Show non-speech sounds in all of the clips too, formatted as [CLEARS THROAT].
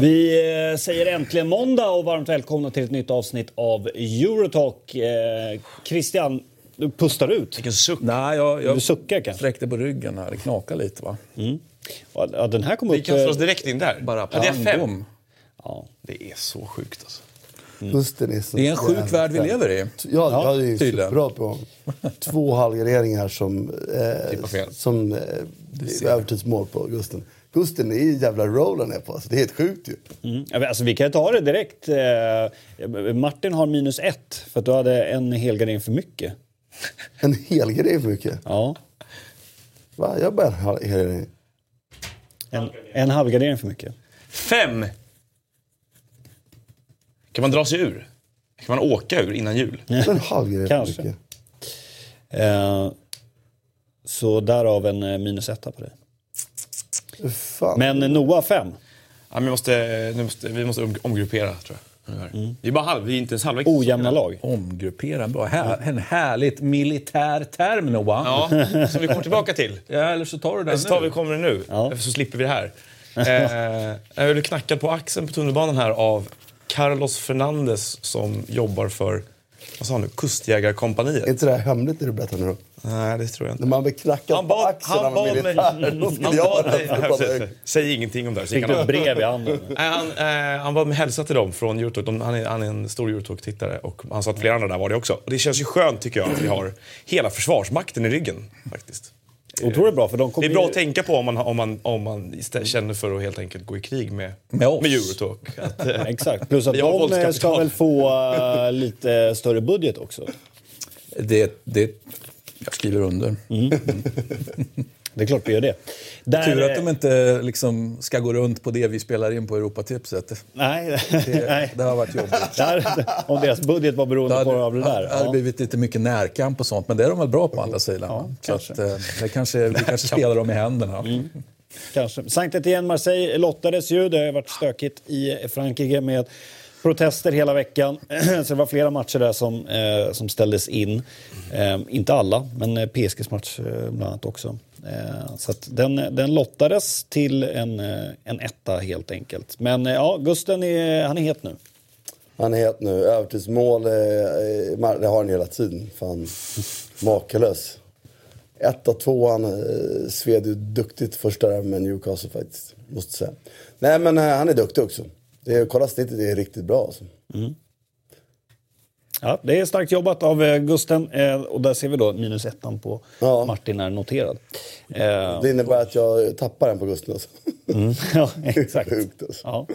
Vi eh, säger äntligen måndag och varmt välkomna till ett nytt avsnitt av Eurotalk. Eh, Christian, du pustar ut. Vilken suck. Nej, jag, jag Du suckar kanske? sträckte på ryggen här. Det knakar lite va? Ja, den här kom Vi upp... kastar oss eh, direkt in där. Bara ja, det är pang, fem. Ja. Det är så sjukt alltså. Gusten är så Det är en sjuk värld vi lever i. Ja, ja, det är ju tydligen. superbra på två halvgarderingar som, eh, som eh, övertidsmål på Gusten. Gusten är ju jävla roll han är på. Alltså, det är helt sjukt ju. Mm. Alltså, vi kan ta det direkt. Eh, Martin har minus ett för att du hade en helgardering för mycket. [LAUGHS] En hel grej för mycket. Ja, Va? Jag bara en grej. en, en halvgardering för mycket. Fem! Kan man dra sig ur? Kan man åka ur innan jul? En halv grej Kanske. Eh, så därav en eh, minus etta på dig. Fan. Men Noah fem. Ja, men vi, måste, nu måste, vi måste om- omgruppera tror jag. Mm. Vi är bara halv, vi är inte ens halvvägs. Ojämna lag. Omgruppera. Bra. Här, en härligt militär term Noah. Ja, som vi kommer tillbaka till. Ja, eller så tar du den Så tar vi nu. kommer det nu, Ja. så slipper vi det här. Eh, jag blev knackad på axeln på tunnelbanan här av Carlos Fernandes som jobbar för vad sa han nu, Är Kustjägarkompaniet. inte det här hemligt det du berättar nu då? Nej, det tror jag inte. När man blir knackad Han på axeln han av en militär, då skulle jag. Säg ingenting om det här. så Fick du kan- ett brev i handen? [LAUGHS] Nej, han, eh, han hälsa till dem från Eurotalk. De, han, är, han är en stor Eurotalk-tittare och han sa att flera andra där var det också. Och det känns ju skönt tycker jag att vi har hela försvarsmakten i ryggen faktiskt. Otroligt bra för de Det kommer är bra ju- att tänka på om man, om man, om man istället känner för att helt enkelt gå i krig med, Med oss. med Eurotalk. Att, [LAUGHS] Exakt. Plus att de eh, ska väl få eh, lite större budget också. Det, det, jag skriver under. Det är klart vi gör det. Där, Tur att de inte liksom ska gå runt på det vi spelar in på Europatipset. Nej, Det, nej. det har varit jobbigt. [LAUGHS] Där, om deras budget var beroende hade, på av det där. det hade Ja. blivit lite mycket närkamp och sånt, men det är de väl bra på andra sidan. Ja, så kanske. att, eh, det kanske, vi kanske spelar dem i händerna. Kanske. Saint Etienne Marseille lottades ju. Det har varit stökigt i Frankrike med protester hela veckan. [CLEARS THROAT] Så det var flera matcher där som, eh, som ställdes in. Eh, inte alla, men eh, PSGs match eh, bland annat också. Eh, så den, den lottades till en, eh, en etta helt enkelt. Men eh, ja, Gusten är, han är het nu. Han är het nu. Övertidsmål, det har han hela tiden. Fan, makalös. Ett tvåan sved ju duktigt första där med Newcastle faktiskt. Måste säga. Nej men han är duktig också. Det är, kolla snittet, det är riktigt bra alltså. Ja, det är starkt jobbat av eh, Gusten eh, och där ser vi då minus ettan på Ja. Martin är noterad. Eh, Det innebär att jag tappar en på Gusten alltså. [LAUGHS] ja, [LAUGHS] exakt. Sjukt alltså. Ja.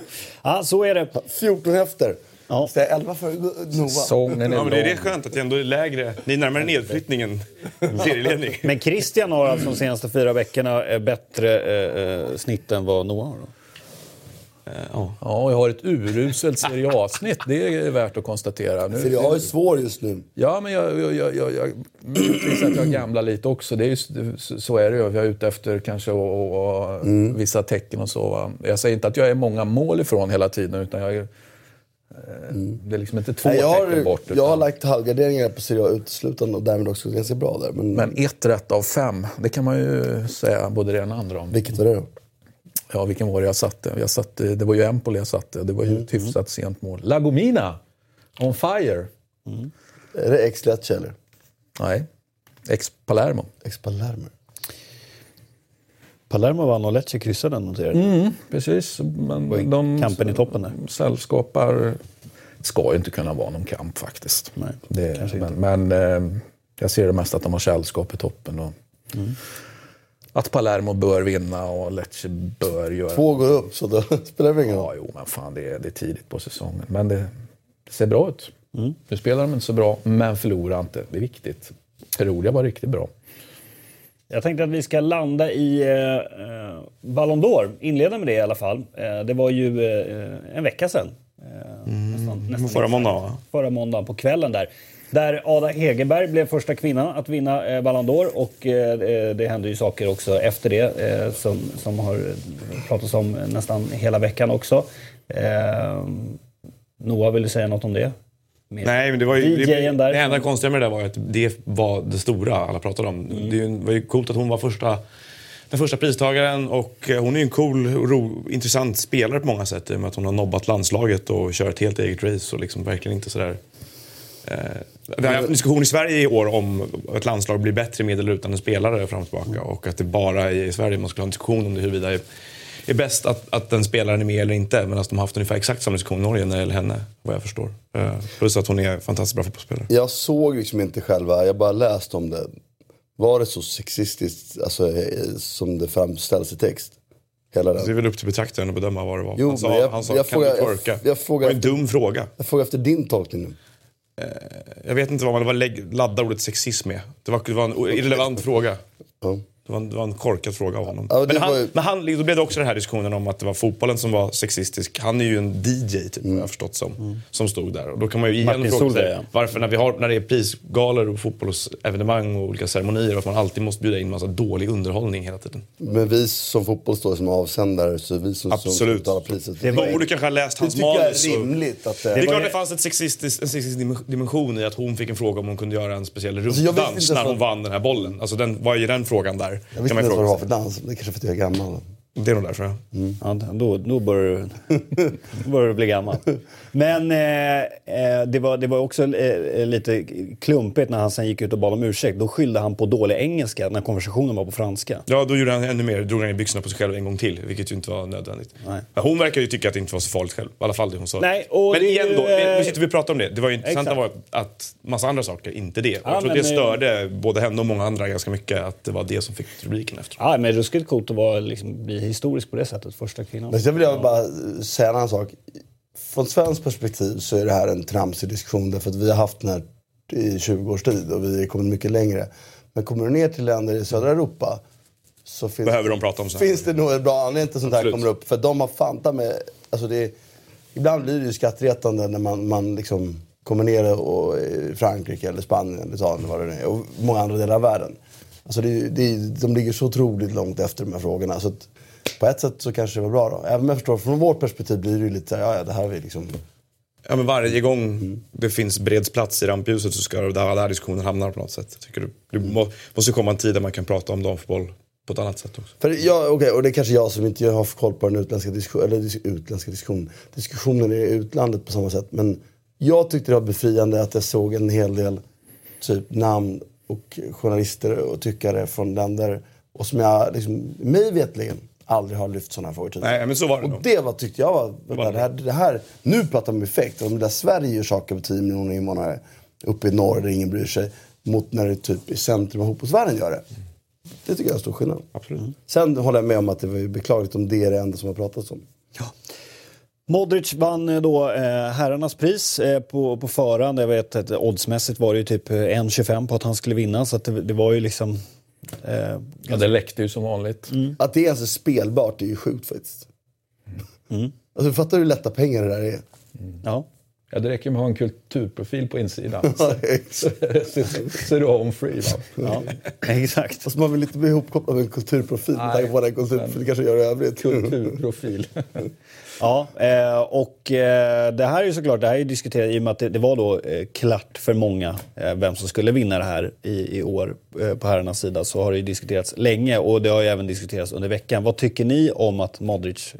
ja, så är det. 14 efter. Ja. Så jag är 11 för Noah. Säsongen är ja, men det är det skönt att det ändå är lägre. Ni är närmare nedflyttning än [LAUGHS] serieledning. Men Christian har alltså de senaste fyra veckorna bättre eh, snitt än vad Noah har. Då. Ja. Ja, jag har ett uruselt Serie A-snitt. Det är värt att konstatera. Nu, För jag är svår just nu. Ja, men jag, jag, jag, jag, jag möjligtvis att jag gamlar lite också. Det är just, så är det ju. Jag är ute efter kanske och, och, och vissa tecken och så. Va? Jag säger inte att jag är många mål ifrån hela tiden, utan jag är, eh, det är liksom inte två Nej, jag, tecken har, bort. jag har Utan, lagt halvgarderingar på Serie A uteslutande och därmed också ganska bra där. Men, men ett rätt av fem, det kan man ju säga både det ena och andra om. vilket var det då? Ja, vilken var det jag satte? Jag satte det var ju Empoli jag satte. Det var ju ett hyfsat sent mål. Lagomina! On fire! Är det ex eller? Nej, ex Palermo. Ex Palermo? Palermo vann och Lecce kryssade den noterade. Mm, precis. Men de kampen i toppen där. Sällskapar ska ju inte kunna vara någon kamp faktiskt. Nej, det, kanske men men eh, jag ser det mest att de har sällskap i toppen. Och Att Palermo bör vinna och Lecce bör göra... Två går upp så då [LAUGHS] spelar det ingen roll. Ja, jo, men fan det är, det är tidigt på säsongen. Men det, det ser bra ut. Nu spelar de inte så bra, men förlorar inte. Det är viktigt. Perugia var riktigt bra. Jag tänkte att vi ska landa i eh, eh, Ballon d'Or. Inleda med det i alla fall. Eh, det var ju eh, en vecka sedan. Eh, nästan, nästan Förra måndagen, va? Förra måndagen på kvällen där. Där Ada Hegerberg blev första kvinnan att vinna eh, Ballon d'Or och eh, det hände ju saker också efter det eh, som, som har pratats om nästan hela veckan också. Eh, Noah, vill du säga något om det? Mer. Nej, men det var ju... Det, det enda konstiga med det där var ju att det var det stora alla pratade om. Mm. Det var ju coolt att hon var första, den första pristagaren och eh, hon är ju en cool, ro, intressant spelare på många sätt i och med att hon har nobbat landslaget och kör ett helt eget race och liksom verkligen inte sådär... Eh, vi har haft en diskussion i Sverige i år om ett landslag blir bättre med eller utan en spelare fram och tillbaka och att det bara är i Sverige man skulle ha en diskussion om det huruvida det är bäst att, att den spelaren är med eller inte. Medan de har haft ungefär exakt samma diskussion i Norge när det gäller henne, vad jag förstår. Eh, plus att hon är fantastiskt bra fotbollsspelare. Jag såg liksom inte själva, jag bara läst om det. Var det så sexistiskt alltså, eh, som det framställs i text? Hela Det är den. väl upp till betraktaren att bedöma vad det var. Jo, han sa, jag- han sa jag kan frågar- du twerka? det var en dum fråga. Jag frågar efter din tolkning nu. Jag vet inte vad man det var lägg, ladda ordet sexism med. Det var, det var en irrelevant fråga. Ja. Det var, en, det var en korkad fråga av honom. Ja, det men han, ju- men han, då blev det också den här diskussionen om att det var fotbollen som var sexistisk. Han är ju en DJ, typ, Mm. jag har förstått som, som stod där. Och då kan man ju igen Martin fråga sig ja. varför när, vi har, när det är prisgalor och fotbollsevenemang och olika ceremonier, varför man alltid måste bjuda in massa dålig underhållning hela tiden. Men vi som fotboll står som avsändare så vi som, som Absolut. betalar priset. Det var- Man borde kanske ha läst det hans tycker jag manus. är rimligt. Att, Det är det klart det fanns ett sexistisk, en sexistisk dimension i att hon fick en fråga om hon kunde göra en speciell Alltså, inte när hon vann den här bollen. Alltså den, vad är den frågan där? Jag visste inte ens vad det var för dans. Det är kanske för att jag är gammal. Det är nog därför. Ja. Ja, då, då, börjar, du- [LAUGHS] då börjar du bli gammal. Men eh, eh, det, var, det var också eh, lite klumpigt när han sen gick ut och bad om ursäkt. Då skyllde han på dålig engelska när konversationen var på franska. Ja, då gjorde han ännu mer. Drog han i byxorna på sig själv en gång till, vilket ju inte var nödvändigt. Nej. Hon verkar ju tycka att det inte var så farligt själv. I alla fall det hon sa. Nej, och men igen då, eh, nu sitter vi och pratar om det. Det var ju intressanta var att massa andra saker, inte det. Och Ja, jag tror att men, det eh, störde både henne och många andra ganska mycket att det var det som fick rubriken efter. Ja, men ruskigt coolt att vara, liksom, bli historisk på det sättet. Första kvinnan. Men sen vill jag bara säga en annan sak. Från svenskt perspektiv så är det här en tramsig diskussion därför att vi har haft den här i 20 års tid och vi har kommit mycket längre. Men kommer du ner till länder i södra Europa så finns, Behöver de prata om sånt här. finns det nog en bra anledning till att sånt här kommer upp. För de har fanta med, alltså det är, ibland blir det ju skrattretande när man, man liksom kommer ner och, i Frankrike eller Spanien eller Italien eller vad det nu är, och många andra delar av världen. Alltså det, är- det, är- de ligger så otroligt långt efter de här frågorna. Så att på ett sätt så kanske det var bra då. Även om jag förstår, från vårt perspektiv blir det ju lite ja, ja det här är liksom... Ja, men varje gång det finns bereds plats i rampljuset så ska det där, där diskussionen hamnar på något sätt. Tycker det, det må, måste komma en tid där man kan prata om damfotboll på ett annat sätt också. För jag, okej, och det är kanske jag som inte har koll på den utländska, disku, eller dis, utländska diskussionen. Diskussionen i utlandet på samma sätt. Men jag tyckte det var befriande att jag såg en hel del typ namn och journalister och tyckare från länder. Och som jag, liksom, mig vetligen aldrig har lyft sådana här frågor tidigare. Nej, men så var det Och nog. det var, tyckte jag var, var vänta, det, här, det här, nu pratar man om effekt. Om det där Sverige gör saker med 10 miljoner invånare uppe i norr där ingen bryr sig. Mot när det typ i centrum av fotbollsvärlden gör det. Det tycker jag är stor skillnad. Absolut. Sen håller jag med om att det var beklagligt om det är det enda som har pratats om. Modric vann eh, då eh, herrarnas pris eh, på, på förhand. Jag vet att oddsmässigt var det ju typ eh, 1,25 på att han skulle vinna. Så att det, det var ju liksom... Eh, Ja, det läckte ju som vanligt. Att det är spelbart är ju sjukt faktiskt. Alltså fattar du hur lätta pengar det där är? ja. Ja, det räcker med att ha en kulturprofil på insidan. [LAUGHS] Så, exakt. så, så är du home free. Va? ja, exakt. Fast man vill inte bli ihopkopplad med en kulturprofil med tanke på vad den kulturprofil kanske gör i övrigt. Kulturprofil. [LAUGHS] Ja, eh, och eh, det här är ju såklart, det här är ju diskuterat i och med att det, var då eh, klart för många vem som skulle vinna det här i, år på herrarnas sida så har det ju diskuterats länge och det har ju även diskuterats under veckan. Vad tycker ni om att Modric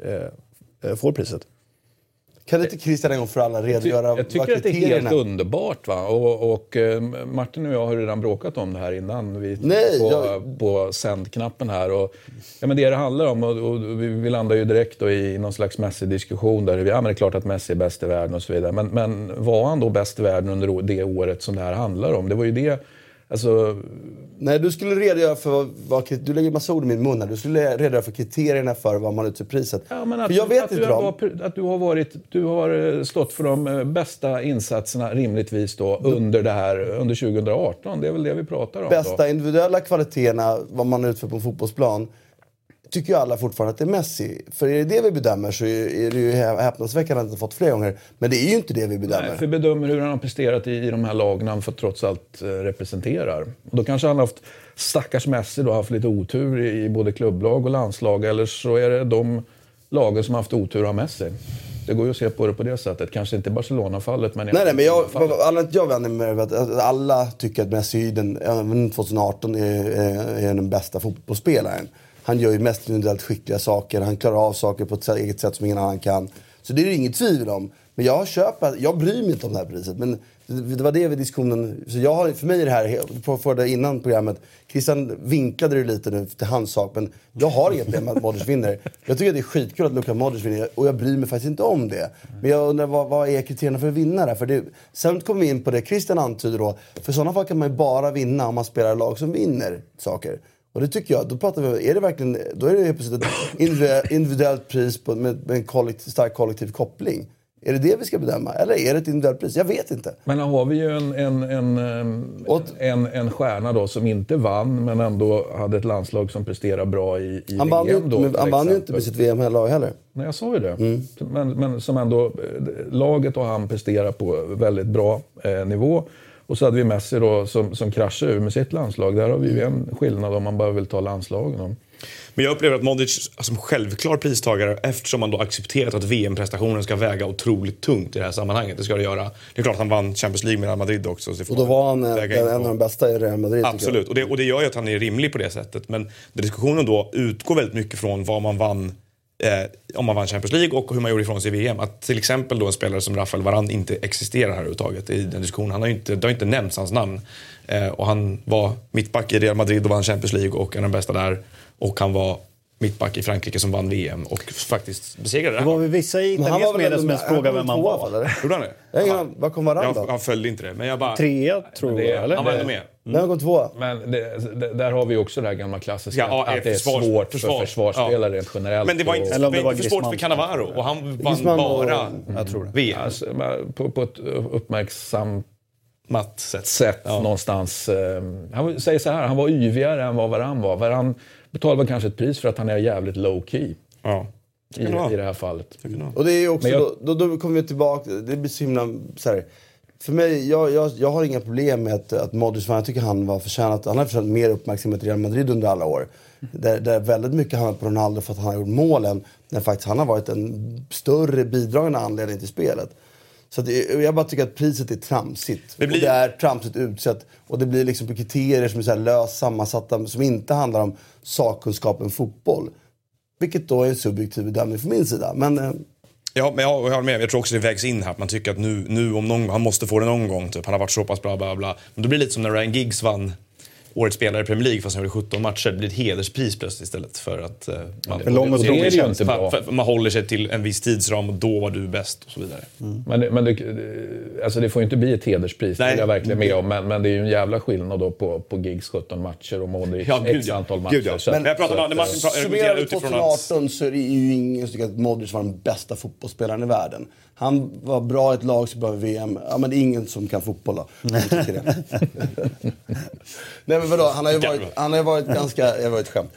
får priset? Kan inte Christian en gång för alla redogöra Jag vad tycker att det är helt underbart. Va? Och, och eh, Martin och jag har redan bråkat om det här innan vi Nej, på, jag- på sändknappen här. Och, ja, men det det handlar om, och, och vi, vi landar ju direkt i någon slags Messi-diskussion där vi, ja men det är klart att Messi är bäst i världen och så vidare. Men, men var han då bäst i världen under det året som det här handlar om? Det var ju det, alltså Nej, du skulle redogöra för vad, vad, du lägger massa ord i min mun här. Du skulle redogöra för kriterierna för vad man utser priset. Ja, men att, för jag vet att, inte du har, att du har varit, du har eh, stått för de eh, bästa insatserna rimligtvis då under det här, under 2018. Det är väl det vi pratar om Bästa då. individuella kvaliteterna, vad man utför på en fotbollsplan, tycker ju alla fortfarande att det är Messi. För är det det vi bedömer så är det ju häpnadsväckande att han inte fått flera gånger. Men det är ju inte det vi bedömer. Nej, för vi bedömer hur han har presterat i, i de här lagen han för trots allt eh, representerar. Och då kanske han har haft, stackars Messi då, haft lite otur i, i både klubblag och landslag. Eller så är det de lagen som har haft otur av Messi. Det går ju att se på det på det sättet. Kanske inte Barcelona-fallet, men... Nej, nej, men jag, alla jag vänder mig med att alla tycker att Messi även 2018 är, är, är den bästa fotbollsspelaren. Han gör ju mest individuellt skickliga saker, han klarar av saker på ett eget sätt som ingen annan kan. Så det är det inget tvivel om. Men jag köper, jag bryr mig inte om det här priset. Men det var det vi diskussionen, så jag har, för mig är det här, på, för det innan programmet, Christian vinklade det lite nu till hans sak, men jag har inget problem med att Modric vinner. Jag tycker att det är skitkul att Luka Modric vinner och jag bryr mig faktiskt inte om det. Men jag undrar vad, vad är kriterierna för att vinna där? För det, sen kommer vi in på det Christian antyder då, för i sådana fall kan man ju bara vinna om man spelar lag som vinner saker. Och det tycker jag, då pratar vi, är det verkligen, då är det helt plötsligt ett individuellt pris på, med, med en kollektiv, stark kollektiv koppling. Är det det vi ska bedöma? Eller är det ett individuellt pris? Jag vet inte. Men har vi ju en, en, en, en, en stjärna då som inte vann, men ändå hade ett landslag som presterar bra i, i Han vann VM inte, då, till han vann ju inte med sitt VM-lag heller. Nej, jag sa ju det. Mm. Men, men som ändå, laget och han presterar på väldigt bra eh, nivå. Och så hade vi Messi då som, som kraschade ur med sitt landslag. Där har vi ju en skillnad om man bara vill ta landslagen. Men jag upplever att Modric som självklar pristagare eftersom man då accepterat att VM-prestationen ska väga otroligt tungt i det här sammanhanget. Det ska det göra. Det är klart att han vann Champions League med Real Madrid också. Och då var han eh, en på- av de bästa i Real Madrid. Absolut, och det, och det gör ju att han är rimlig på det sättet. Men diskussionen då utgår väldigt mycket från vad man vann eh, om man vann Champions League och hur man gjorde ifrån sig i VM. Att till exempel då en spelare som Rafael Varane inte existerar här överhuvudtaget i den diskussionen. Han har inte, det har inte nämnts hans namn. Eh, och han var mittback i Real Madrid och vann Champions League och är den bästa där. Och han var mittback i Frankrike som vann VM och faktiskt besegrade Det var väl vissa i han italiensk media som ens frågade han vem var han var. Gjorde han det? Jag ingen aning. Var kom Jag, då? jag följde inte det, men jag bara... Trea, tror jag. Eller? Han var ändå med. Tvåa? Men det, det, där har vi också det här gamla klassiska, Ja, att det är försvars- svårt försvar. för försvarsspelare Ja. rent generellt. Men det var inte, Eller om det var inte svårt för. Cannavaro och han vann Griezmann och- bara Jag tror det. VM. Alltså, på, på ett uppmärksamt Matt sätt. sätt Ja. någonstans. eh, Han var- säger så här, han var yvigare än vad Varann var. Varann betalar väl kanske ett pris för att han är jävligt low key Ja. i, i det här fallet. Och det är också, Men jag- då, då, då kommer vi tillbaka, det blir så himla, så här, För mig, jag, jag, jag har inga problem med att, att Modric. Jag tycker han var förtjänat, han har förtjänat mer uppmärksamhet i Real Madrid under alla år. Där, där väldigt mycket handlat på Ronaldo för att han har gjort målen. När faktiskt han har varit en större bidragande anledning till spelet. Så att det, jag bara tycker att priset är tramsigt. Det blir- Och det är tramsigt utsett. Och det blir liksom på kriterier som är så löst sammansatta, som inte handlar om sakkunskapen fotboll. Vilket då är en subjektiv bedömning från min sida. Men eh, Ja, men jag, jag håller med. Jag tror också det vägs in här. Att man tycker att nu, nu om någon, han måste få det någon gång. Typ. Han har varit så pass bra, bla bla. Men då blir det lite som när Ryan Giggs vann Årets spelare i Premier League fast han gjorde 17 matcher. Det blir ett hederspris plötsligt istället för att eh, man, För lång och det är det ju tjänst. inte för, bra. för, man håller sig till en viss tidsram och då var du bäst och så vidare. Men, det, men det, det- alltså det får ju inte bli ett hederspris, det Nej. är jag verkligen med om. Men, men det är ju en jävla skillnad då på, på Giggs 17 matcher och Modric Ja, gud x ja. antal matcher. Gud ja. Så Men att- jag pratar så om- att, vi utifrån att... 2018 så är det ju ingen som tycker att Modric var den bästa fotbollsspelaren i världen. Han var bra i ett lag som behöver VM. Ja, men det är ingen som kan fotboll då. [LAUGHS] Jag tycker det. Nej men vadå, han har ju varit, han har ju varit ganska, det var ett skämt.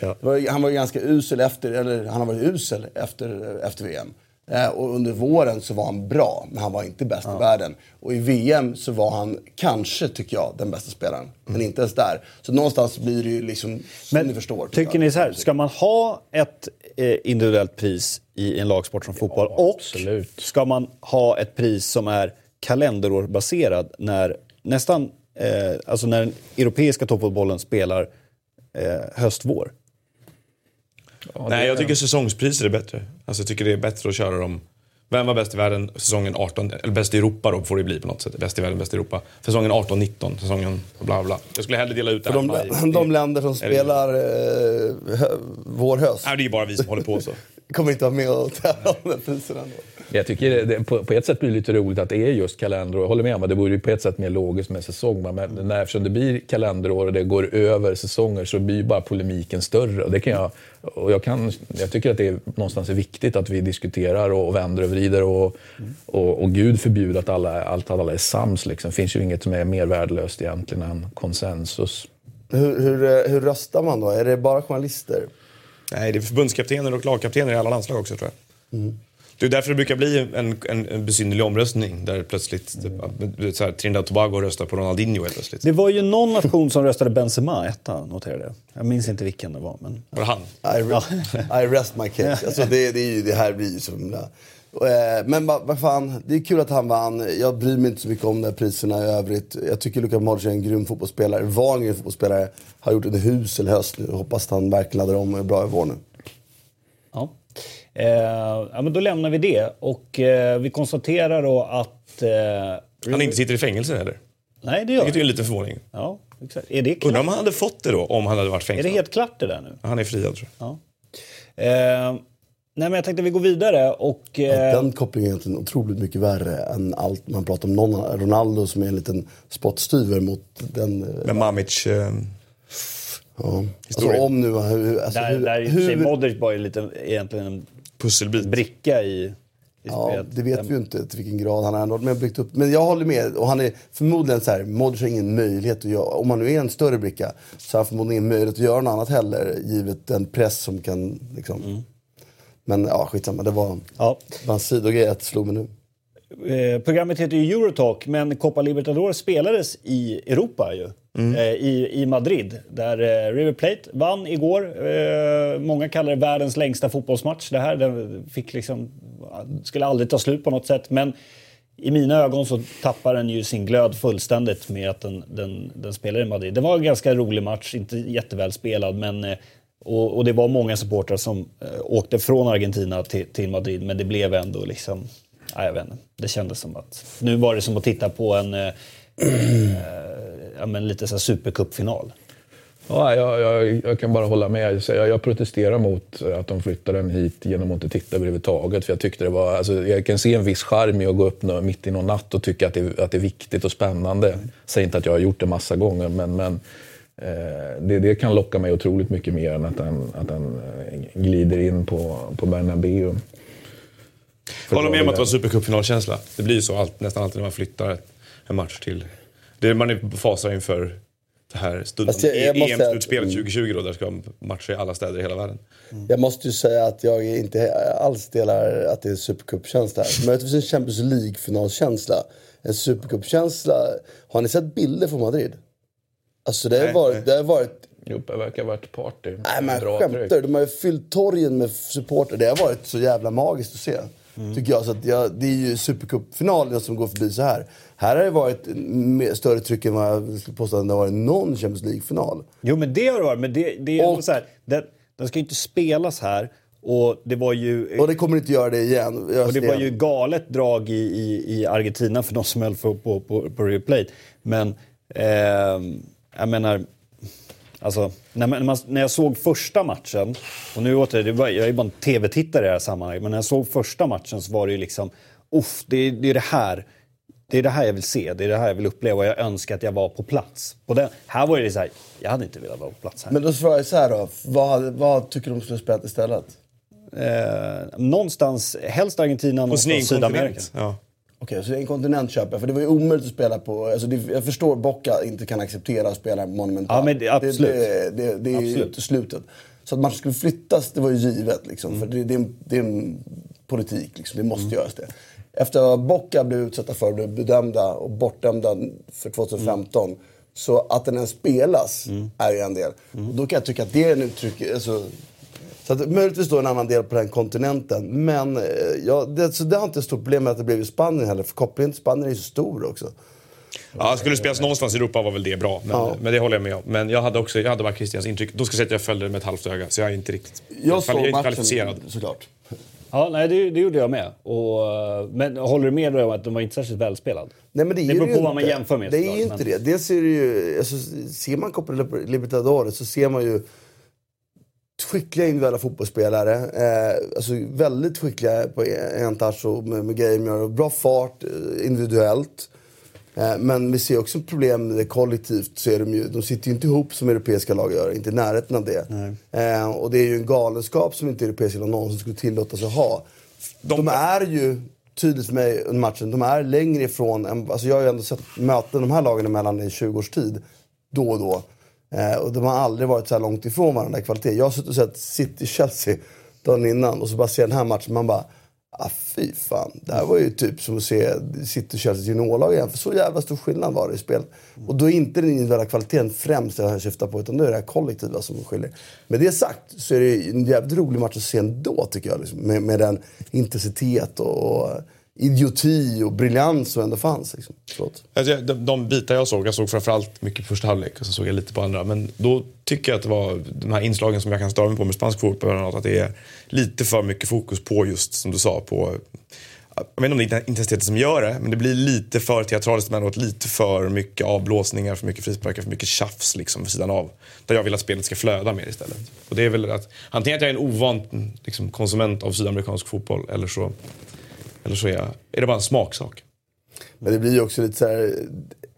Han var ganska usel efter, eller han har varit usel efter, efter VM. Eh, och under våren så var han bra, men han var inte bäst i världen. Och i VM så var han kanske, tycker jag, den bästa spelaren. Men inte ens där. Så någonstans blir det ju liksom, som ni förstår. Tycker ni så här, ska man ha ett eh, individuellt pris i en lagsport som fotboll och absolut. ska man ha ett pris som är kalenderårbaserad när nästan, eh, alltså när den europeiska toppfotbollen spelar eh, höst-vår? Ja, Nej, jag tycker säsongspriser är bättre. Alltså, jag tycker det är bättre att köra dem. Vem var bäst i världen säsongen 18, eller bäst i Europa då får det bli på något sätt. Bäst i världen, bäst i Europa. Säsongen 18-19, säsongen bla bla. Jag skulle hellre dela ut det För här de, maj. de länder som spelar eh, hö, vår höst Nej, det är ju bara vi som håller på så. [LAUGHS] kommer inte vara med och tävla om den priserna. ändå. Jag tycker det, på, på ett sätt blir det lite roligt att det är just kalenderår. Jag håller med om att det vore på ett sätt mer logiskt med säsong. Men när, eftersom det blir kalenderår och det går över säsonger så blir ju bara polemiken större. Och det kan jag, och jag, kan, jag tycker att det är någonstans är viktigt att vi diskuterar och vänder och vrider. Och, och, och Gud förbjuder att alla, allt, att alla är sams. Liksom. Det finns ju inget som är mer värdelöst egentligen än konsensus. Hur, hur, hur röstar man då? Är det bara journalister? Nej, det är förbundskaptener och lagkaptener i alla landslag också tror jag. Det är därför det brukar bli en, en, en besynnerlig omröstning där plötsligt typ, så här, Trinidad och Tobago röstar på Ronaldinho helt plötsligt. Det var ju någon nation som röstade Benzema etta, noterade jag. Jag minns inte vilken det var. Men... Var det han? I, re- I rest my case. Alltså det, det, är ju, det här blir ju så himla... Eh, Men vad vad fan, det är kul att han vann. Jag bryr mig inte så mycket om de här priserna i övrigt. Jag tycker Luka Modric är en grym fotbollsspelare. Var en grym fotbollsspelare. Har gjort en husel höst nu. Hoppas att han verkligen laddar om och är bra i vår nu. Ja. Eh, ja, men då lämnar vi det. Och eh, vi konstaterar då att... Eh, Han inte sitter i fängelse heller. Nej, det gör Vilket är han. en liten förvåning. Ja, exakt. Är det Undrar om han hade fått det då, om han hade varit Är fängslad. det helt klart det där nu? Han är friad tror jag. Ja. Eh, nej, men jag tänkte att vi går vidare och... Eh, Den kopplingen är egentligen otroligt mycket värre än allt man pratar om någon, Ronaldo som är en liten spottstyver mot den... eh, Men Mamic... Eh, Ja. Alltså om nu... Hur, alltså, där, hur, där sig Modric var ju lite, egentligen en pusselbit. bricka i, i Ja, spelet. det vet vi ju inte till vilken grad han har ändå varit med och byggt upp. Men jag håller med. Och han är förmodligen så här, Modric har ingen möjlighet att göra, om han nu är en större bricka, så har han förmodligen ingen möjlighet att göra något annat heller, givet den press som kan liksom. Men ja, skitsamma. Det var Ja. bara en sidogrej att det slog mig nu. Eh, programmet heter ju Eurotalk, men Copa Libertadores spelades i Europa ju. Mm. Eh, i, I Madrid, där eh, River Plate vann igår. Eh, många kallar det världens längsta fotbollsmatch. Det här den fick liksom, skulle aldrig ta slut på något sätt. Men i mina ögon så tappar den ju sin glöd fullständigt med att den, den, den spelar i Madrid. Det var en ganska rolig match, inte jätteväl spelad, men eh, och, och det var många supportrar som eh, åkte från Argentina till, till Madrid, men det blev ändå liksom... nej, jag vet inte. Det kändes som att... Nu var det som att titta på en eh, [CLEARS THROAT] eh ja, men lite så här supercupfinal. Ja, jag, jag, jag kan bara hålla med. Jag, jag protesterar mot att de flyttade den hit genom att inte titta överhuvudtaget. För jag, tyckte det var, alltså, jag kan se en viss charm i att gå upp mitt i någon natt och tycka att det, att det är viktigt och spännande. Jag säger inte att jag har gjort det massa gånger, men, men eh, det, det kan locka mig otroligt mycket mer än att den, att den eh, glider in på, på Bernabéu. Håller med om att det var det- supercupfinalkänsla. Det blir ju så allt, nästan alltid när man flyttar en match till... Det är, man är fasar inför det här EM-slutspelet 2020 då, där ska matcher i alla städer i hela världen. Jag måste ju säga att jag inte alls delar att det är supercupkänsla. Möjligtvis en Champions League-finalkänsla. En supercupkänsla. Har ni sett bilder från Madrid? Alltså det har Nej, varit... nej. Det har varit Jo, det verkar ha varit party. Nej men skämtar tryck. De har ju fyllt torgen med supporter. Det har varit så jävla magiskt att se. Tycker jag. Så att jag, det är ju supercupfinalen som går förbi så här. Här har det varit större tryck än vad jag skulle påstå att det har varit någon Champions League-final. Jo, men det har det varit. Men det, det är Och- så här, den, den ska ju inte spelas här. Och det var ju... Och det kommer inte göra det igen. Och det ser- var ju galet drag i, i, i Argentina för de som höll på, på, på, på River Plate. Men ehm, jag menar, alltså, när, man, när jag såg första matchen, och nu åter, det var, jag är bara en tv-tittare i det här sammanhanget, men när jag såg första matchen så var det ju liksom, uff, det, det är det här. Det är det här jag vill se, det är det här jag vill uppleva och jag önskar att jag var på plats. På den, här var det så här, jag hade inte velat vara på plats här. Men då svarar jag så här då. Vad, vad tycker du de skulle spela istället? eh, någonstans, helst Argentina, någonstans Sydamerika. Ja. Okej, så en kontinent köper jag. För det var ju omöjligt att spela på... Alltså det, jag förstår Bocca inte kan acceptera att spela Monumental. Ja, men det- absolut. Det, det, det, det är ju Absolut. inte slutet. Så att matchen skulle flyttas, det var ju givet. Liksom, För det, det, är en, det är en politik, liksom. det måste göras det. Efter att Bocca blev utsatta för, blev bedömda och bortdömda för 2015. Så att den ens spelas är ju en del. Och då kan jag tycka att det är en uttryck... Alltså, så att, möjligtvis då en annan del på den kontinenten. Men eh, ja, det, så det har inte ett stort problem med att det blev i Spanien heller. För kopplingen till Spanien är ju så stor också. Ja, skulle det spelas någonstans i Europa var väl det bra. Men, Ja. men det håller jag med om. Men jag hade också jag hade bara Christians intryck. Då ska jag säga att jag följde det med ett halvt öga. Så jag är inte riktigt Jag jag är inte matchen kvalificerad. såklart. Ja, nej, det, det gjorde jag med. Och, men håller du med om att de var inte särskilt välspelad? Nej, men det, Det beror ju på vad inte. man jämför med, Det är ju inte men- det. Dels är det ju, alltså, ser man Copa Libertadores så ser man ju skickliga individuella fotbollsspelare. Eh, alltså väldigt skickliga på en touch och med, med grejer. Bra fart eh, individuellt. Eh, men vi ser också problem med det kollektivt. Så är de, ju, de sitter ju inte ihop som europeiska lag gör, inte i närheten av det. Eh, och det är ju en galenskap som inte europeiska lag någonsin skulle tillåtas att ha. De, är ju, tydligt för mig under matchen, de är längre ifrån, än, alltså jag har ju ändå sett möten de här lagen emellan i 20 års tid, då och då. Eh, och de har aldrig varit så här långt ifrån varandra i kvalitet. Jag har suttit och sett City-Chelsea dagen innan och så bara ser den här matchen, man bara Ah, fy fan. Det här var ju typ som att se City Chelsea juniorlag igen. För så jävla stor skillnad var det i spel. Och då är inte den individuella kvaliteten främst det jag syftar på. Utan det är det här kollektiva som skiljer. Med det sagt så är det en jävligt rolig match att se ändå tycker jag. Liksom. Med, med den intensitet och, och idioti och briljans som ändå fanns. Liksom. Alltså, de, de bitar jag såg, jag såg framförallt mycket på första halvlek och så såg jag lite på andra. Men då tycker jag att det var de här inslagen som jag kan störa mig på med spansk fotboll. Att det är lite för mycket fokus på just, som du sa, på jag vet inte om det är intensiteten som gör det, men det blir lite för teatraliskt emellanåt. Lite för mycket avblåsningar, för mycket frisparkar, för mycket tjafs liksom vid sidan av. Där jag vill att spelet ska flöda mer istället. Och det är väl att, antingen att jag är en ovan liksom, konsument av sydamerikansk fotboll eller så eller så är, jag, är det bara en smaksak. Men det blir ju också lite så här,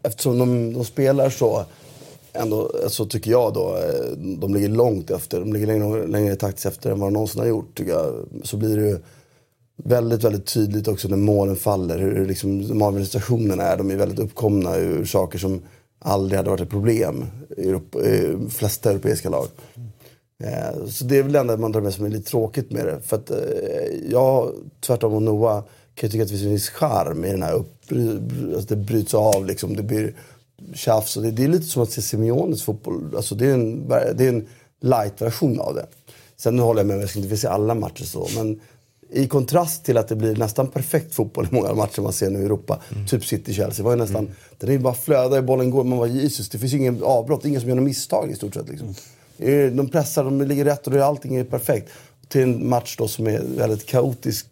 eftersom de, de spelar så, ändå, så tycker jag då, eh, de ligger långt efter. De ligger längre, längre taktiskt efter än vad de någonsin har gjort, tycker jag. Så blir det ju väldigt, väldigt tydligt också när målen faller. Hur liksom, de administrationerna är. De är väldigt uppkomna ur saker som aldrig hade varit ett problem i Europa, flesta europeiska lag. Eh, så det är väl det enda man drar med som är lite tråkigt med det. För att eh, jag, tvärtom mot Noah, kan jag tycka att det finns en viss charm i den här upp, alltså det bryts av liksom. Det blir tjafs. Och det, det är lite som att se Simeones fotboll. Alltså det är en, det är en light-version av det. Sen håller jag med, jag ska inte se alla matcher så. Men i kontrast till att det blir nästan perfekt fotboll i många matcher man ser nu i Europa. Mm. Typ City-Chelsea. var ju nästan, mm. Den är ju bara flödar, bollen går, man var Jesus. Det finns ingen avbrott, ingen som gör något misstag i stort sett. Liksom. Mm. Eh, de pressar, de ligger rätt och allting är perfekt. Till en match då som är väldigt kaotisk.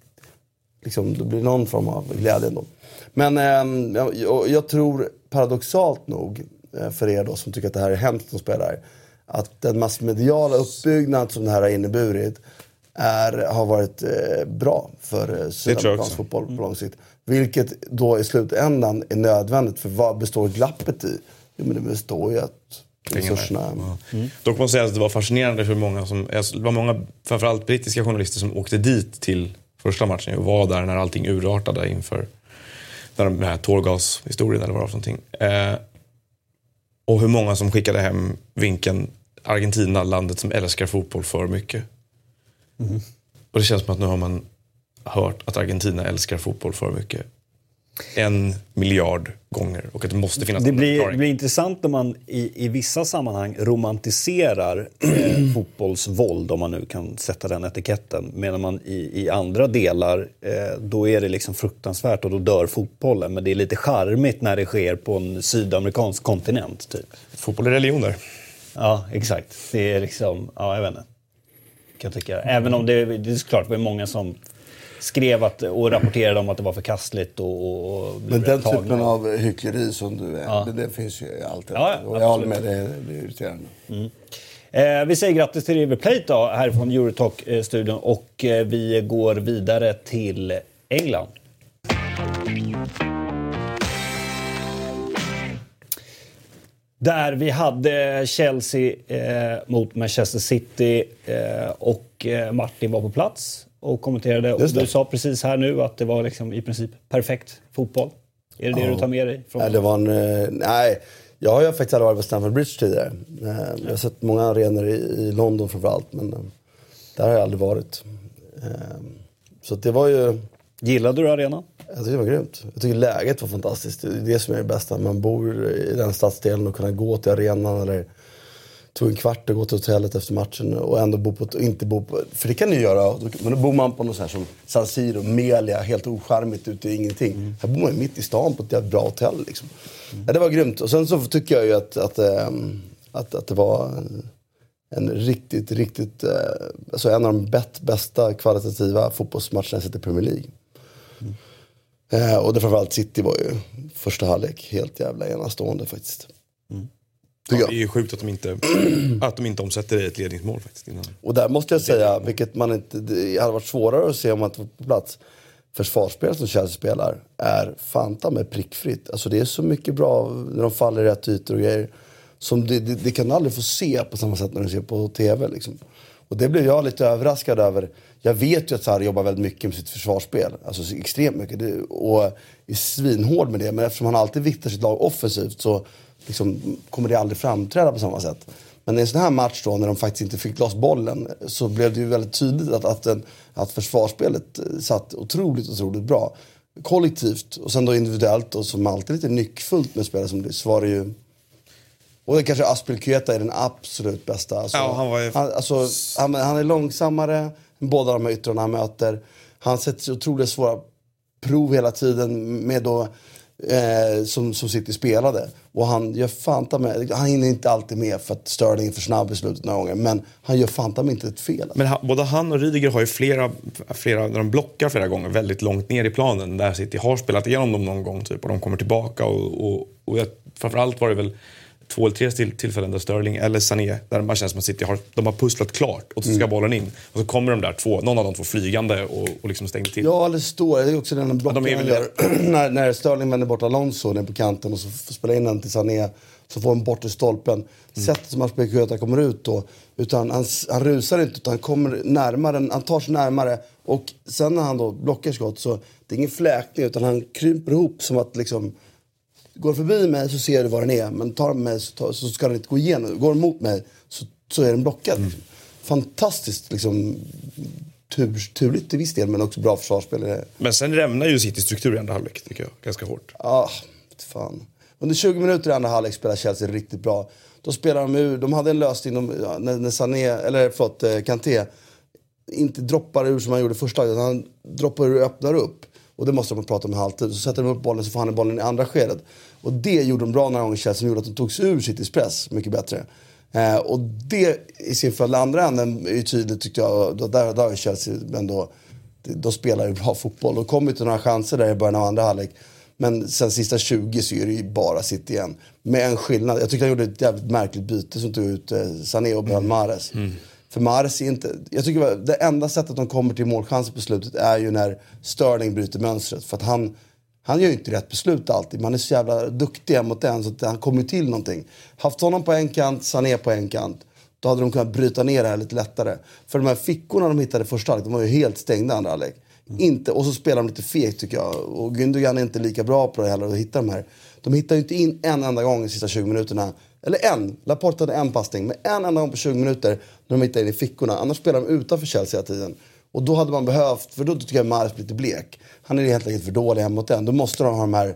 Liksom, det blir någon form av glädje ändå. Men eh, jag, jag, tror paradoxalt nog, eh, för er då som tycker att det här är hemskt som spelar, att den massmediala uppbyggnad som det här har inneburit är, har varit eh, bra för eh, sydamerikansk fotboll på mm. lång sikt. Vilket då i slutändan är nödvändigt, för vad består glappet i? Jo men det består ju att resurserna. Mm. Dock måste jag säga att det var fascinerande för många, som, det var många, framförallt brittiska journalister som åkte dit till första matchen och var där när allting urartade inför den här tårgashistorien eller vad det var för någonting. Eh, och hur många som skickade hem vinkeln Argentina, landet som älskar fotboll för mycket. Mm. Och det känns som att nu har man hört att Argentina älskar fotboll för mycket en miljard gånger och att det måste finnas det blir, det blir intressant när man i, i vissa sammanhang romantiserar eh, [CLEARS THROAT] fotbollsvåld, om man nu kan sätta den etiketten. Medan man i, i andra delar, eh, då är det liksom fruktansvärt och då dör fotbollen. Men det är lite charmigt när det sker på en sydamerikansk kontinent. Typ. Fotboll är religion där. Ja, exakt. Det är liksom, ja jag vet inte. Kan jag tycka. Även om det, det är klart, det var många som skrev att, och rapporterade om att det var förkastligt. Och, och Men den tagna. typen av hyckleri som du är, ja. det, det, finns ju alltid. Ja, och jag håller med, det, det är irriterande. Mm. Eh, vi säger grattis till River Plate då, härifrån Eurotalk-studion och eh, vi går vidare till England. Där vi hade Chelsea eh, mot Manchester City eh, och eh, Martin var på plats och kommenterade. Och du sa precis här nu att det var liksom i princip perfekt fotboll. Är det ja. det du tar med dig? Från nej, det var en, eh, nej, jag har ju faktiskt aldrig varit på Stamford Bridge tidigare. Eh, jag har sett många arenor i, London framförallt, men eh, där har jag aldrig varit. Så det var ju... Gillade du arenan? Jag tycker det var grymt. Jag tycker läget var fantastiskt. Det är det som är det bästa. Man bor i den stadsdelen och kunna gå till arenan eller tog en kvart att gå till hotellet efter matchen och ändå bo på, inte bo på... För det kan du göra. Men då bor man på något så här som San Siro, Melia, helt ocharmigt ute i ingenting. Mm. Här bor man ju mitt i stan på ett bra hotell. Liksom. Mm. Ja, det var grymt. Och sen så tycker jag ju att, att, ehm, att, att det var en, riktigt, riktigt... Eh, alltså en av de bäst, bästa kvalitativa fotbollsmatcherna jag sett i Premier League. Mm. Och det framförallt City var ju första halvlek helt jävla enastående faktiskt. Mm. Ja, det är ju sjukt att de inte, [CLEARS THROAT] att de inte omsätter det i ett ledningsmål faktiskt. Innan. Och där måste jag säga, vilket man inte, det hade varit svårare att se om man inte var på plats. Försvarsspel som Chelsea spelar är fanta med prickfritt. Alltså det är så mycket bra när de faller i rätt ytor och grejer. Som det, det, det kan du aldrig få se på samma sätt när du ser på TV. Liksom. Och det blev jag lite överraskad över. Jag vet ju att Sarri jobbar väldigt mycket med sitt försvarsspel. Alltså extremt mycket. Det, och är svinhård med det. Men eftersom han alltid viktar sitt lag offensivt så liksom, kommer det aldrig framträda på samma sätt. Men i en sån här match då, när de faktiskt inte fick loss bollen, så blev det ju väldigt tydligt att, att, den, att försvarsspelet eh, satt otroligt, otroligt bra. Kollektivt och sen då individuellt och som alltid lite nyckfullt med spelare som så var det ju och det kanske Aspelkueta är den absolut bästa. Alltså, Ja, han var ju- han, alltså, han, han är långsammare än båda de här yttrarna han möter. Han sätter sig otroligt svåra prov hela tiden med då, eh, som, som City spelade. Och han gör fanta med, han hinner inte alltid med för att Sterling är för snabb i slutet några gånger. Men han gör fanta med inte ett fel. Men han, både han och Rydiger har ju flera, flera, när de blockar flera gånger väldigt långt ner i planen där City har spelat igenom dem någon gång typ, och de kommer tillbaka och, och, och jag, framförallt var det väl två eller tre till, tillfällen där Sterling eller Sané, där bara känns som att City har, de har pusslat klart och så ska bollen in. Och så kommer de där två, någon av de två flygande och, och liksom stänger till. Ja, eller står. Det är också den blocken de han väl gör. [CLEARS THROAT] när, när Sterling vänder bort Alonso ner på kanten och så spelar in den till Sané. Så får han bort i stolpen. Mm. Sättet som Aspelkueta kommer ut då. Utan han, han rusar inte utan han kommer närmare. Han tar sig närmare. Och sen när han då blockar skott så det är ingen fläkning utan han kryper ihop som att liksom Går förbi mig så ser du var den är, men tar den mig så, tar, så ska den inte gå igenom. Går den mot mig så, så är den blockad. Mm. Fantastiskt liksom, tur, turligt till viss del, men också bra försvarsspel. Men sen rämnar ju City struktur i andra halvlek tycker jag, ganska hårt. Ah, fan. Under 20 minuter i andra halvlek spelar Chelsea riktigt bra. Då spelar de ur, de hade en lösning de, när, när Sané, eller förlåt, eh, Kanté inte droppar ur som han gjorde första utan han droppar ur och öppnar upp. Och det måste de prata om i halvtid. Så sätter de upp bollen så får han bollen i andra skedet. Och det gjorde de bra några gånger Chelsea som gjorde att de tog sig ur Citys press mycket bättre. Eh, och det i sin följd, andra änden är ju tydligt tyckte jag. Då, där, där har ju Chelsea ändå, de spelar ju bra fotboll. De kom ju till några chanser där i början av andra halvlek. Men sen sista 20 så är det ju bara City igen. Med en skillnad. Jag tyckte han gjorde ett jävligt märkligt byte som tog ut eh, Sané och Ben Mahrez. Mm. För Mahrez är inte... Jag tycker det enda sättet de kommer till målchanser på slutet är ju när Sterling bryter mönstret. För att han, han gör ju inte rätt beslut alltid. Man är så jävla duktig mot den så att han kommer till någonting. Haft honom på en kant, Sané på en kant. Då hade de kunnat bryta ner det här lite lättare. För de här fickorna de hittade första halvlek, de var ju helt stängda andra halvlek. Inte, och så spelar de lite fegt tycker jag. Och Gündogan är inte lika bra på det heller att hitta de här. De hittar ju inte in en enda gång de sista 20 minuterna. Eller en. Laporte hade en passning. Men en enda gång på 20 minuter när de hittar in i fickorna. Annars spelar de utanför Chelsea hela tiden. Och då hade man behövt, för då tycker jag Mahrez blir lite blek. Han är helt enkelt för dålig hemma mot den. Då måste de ha de här,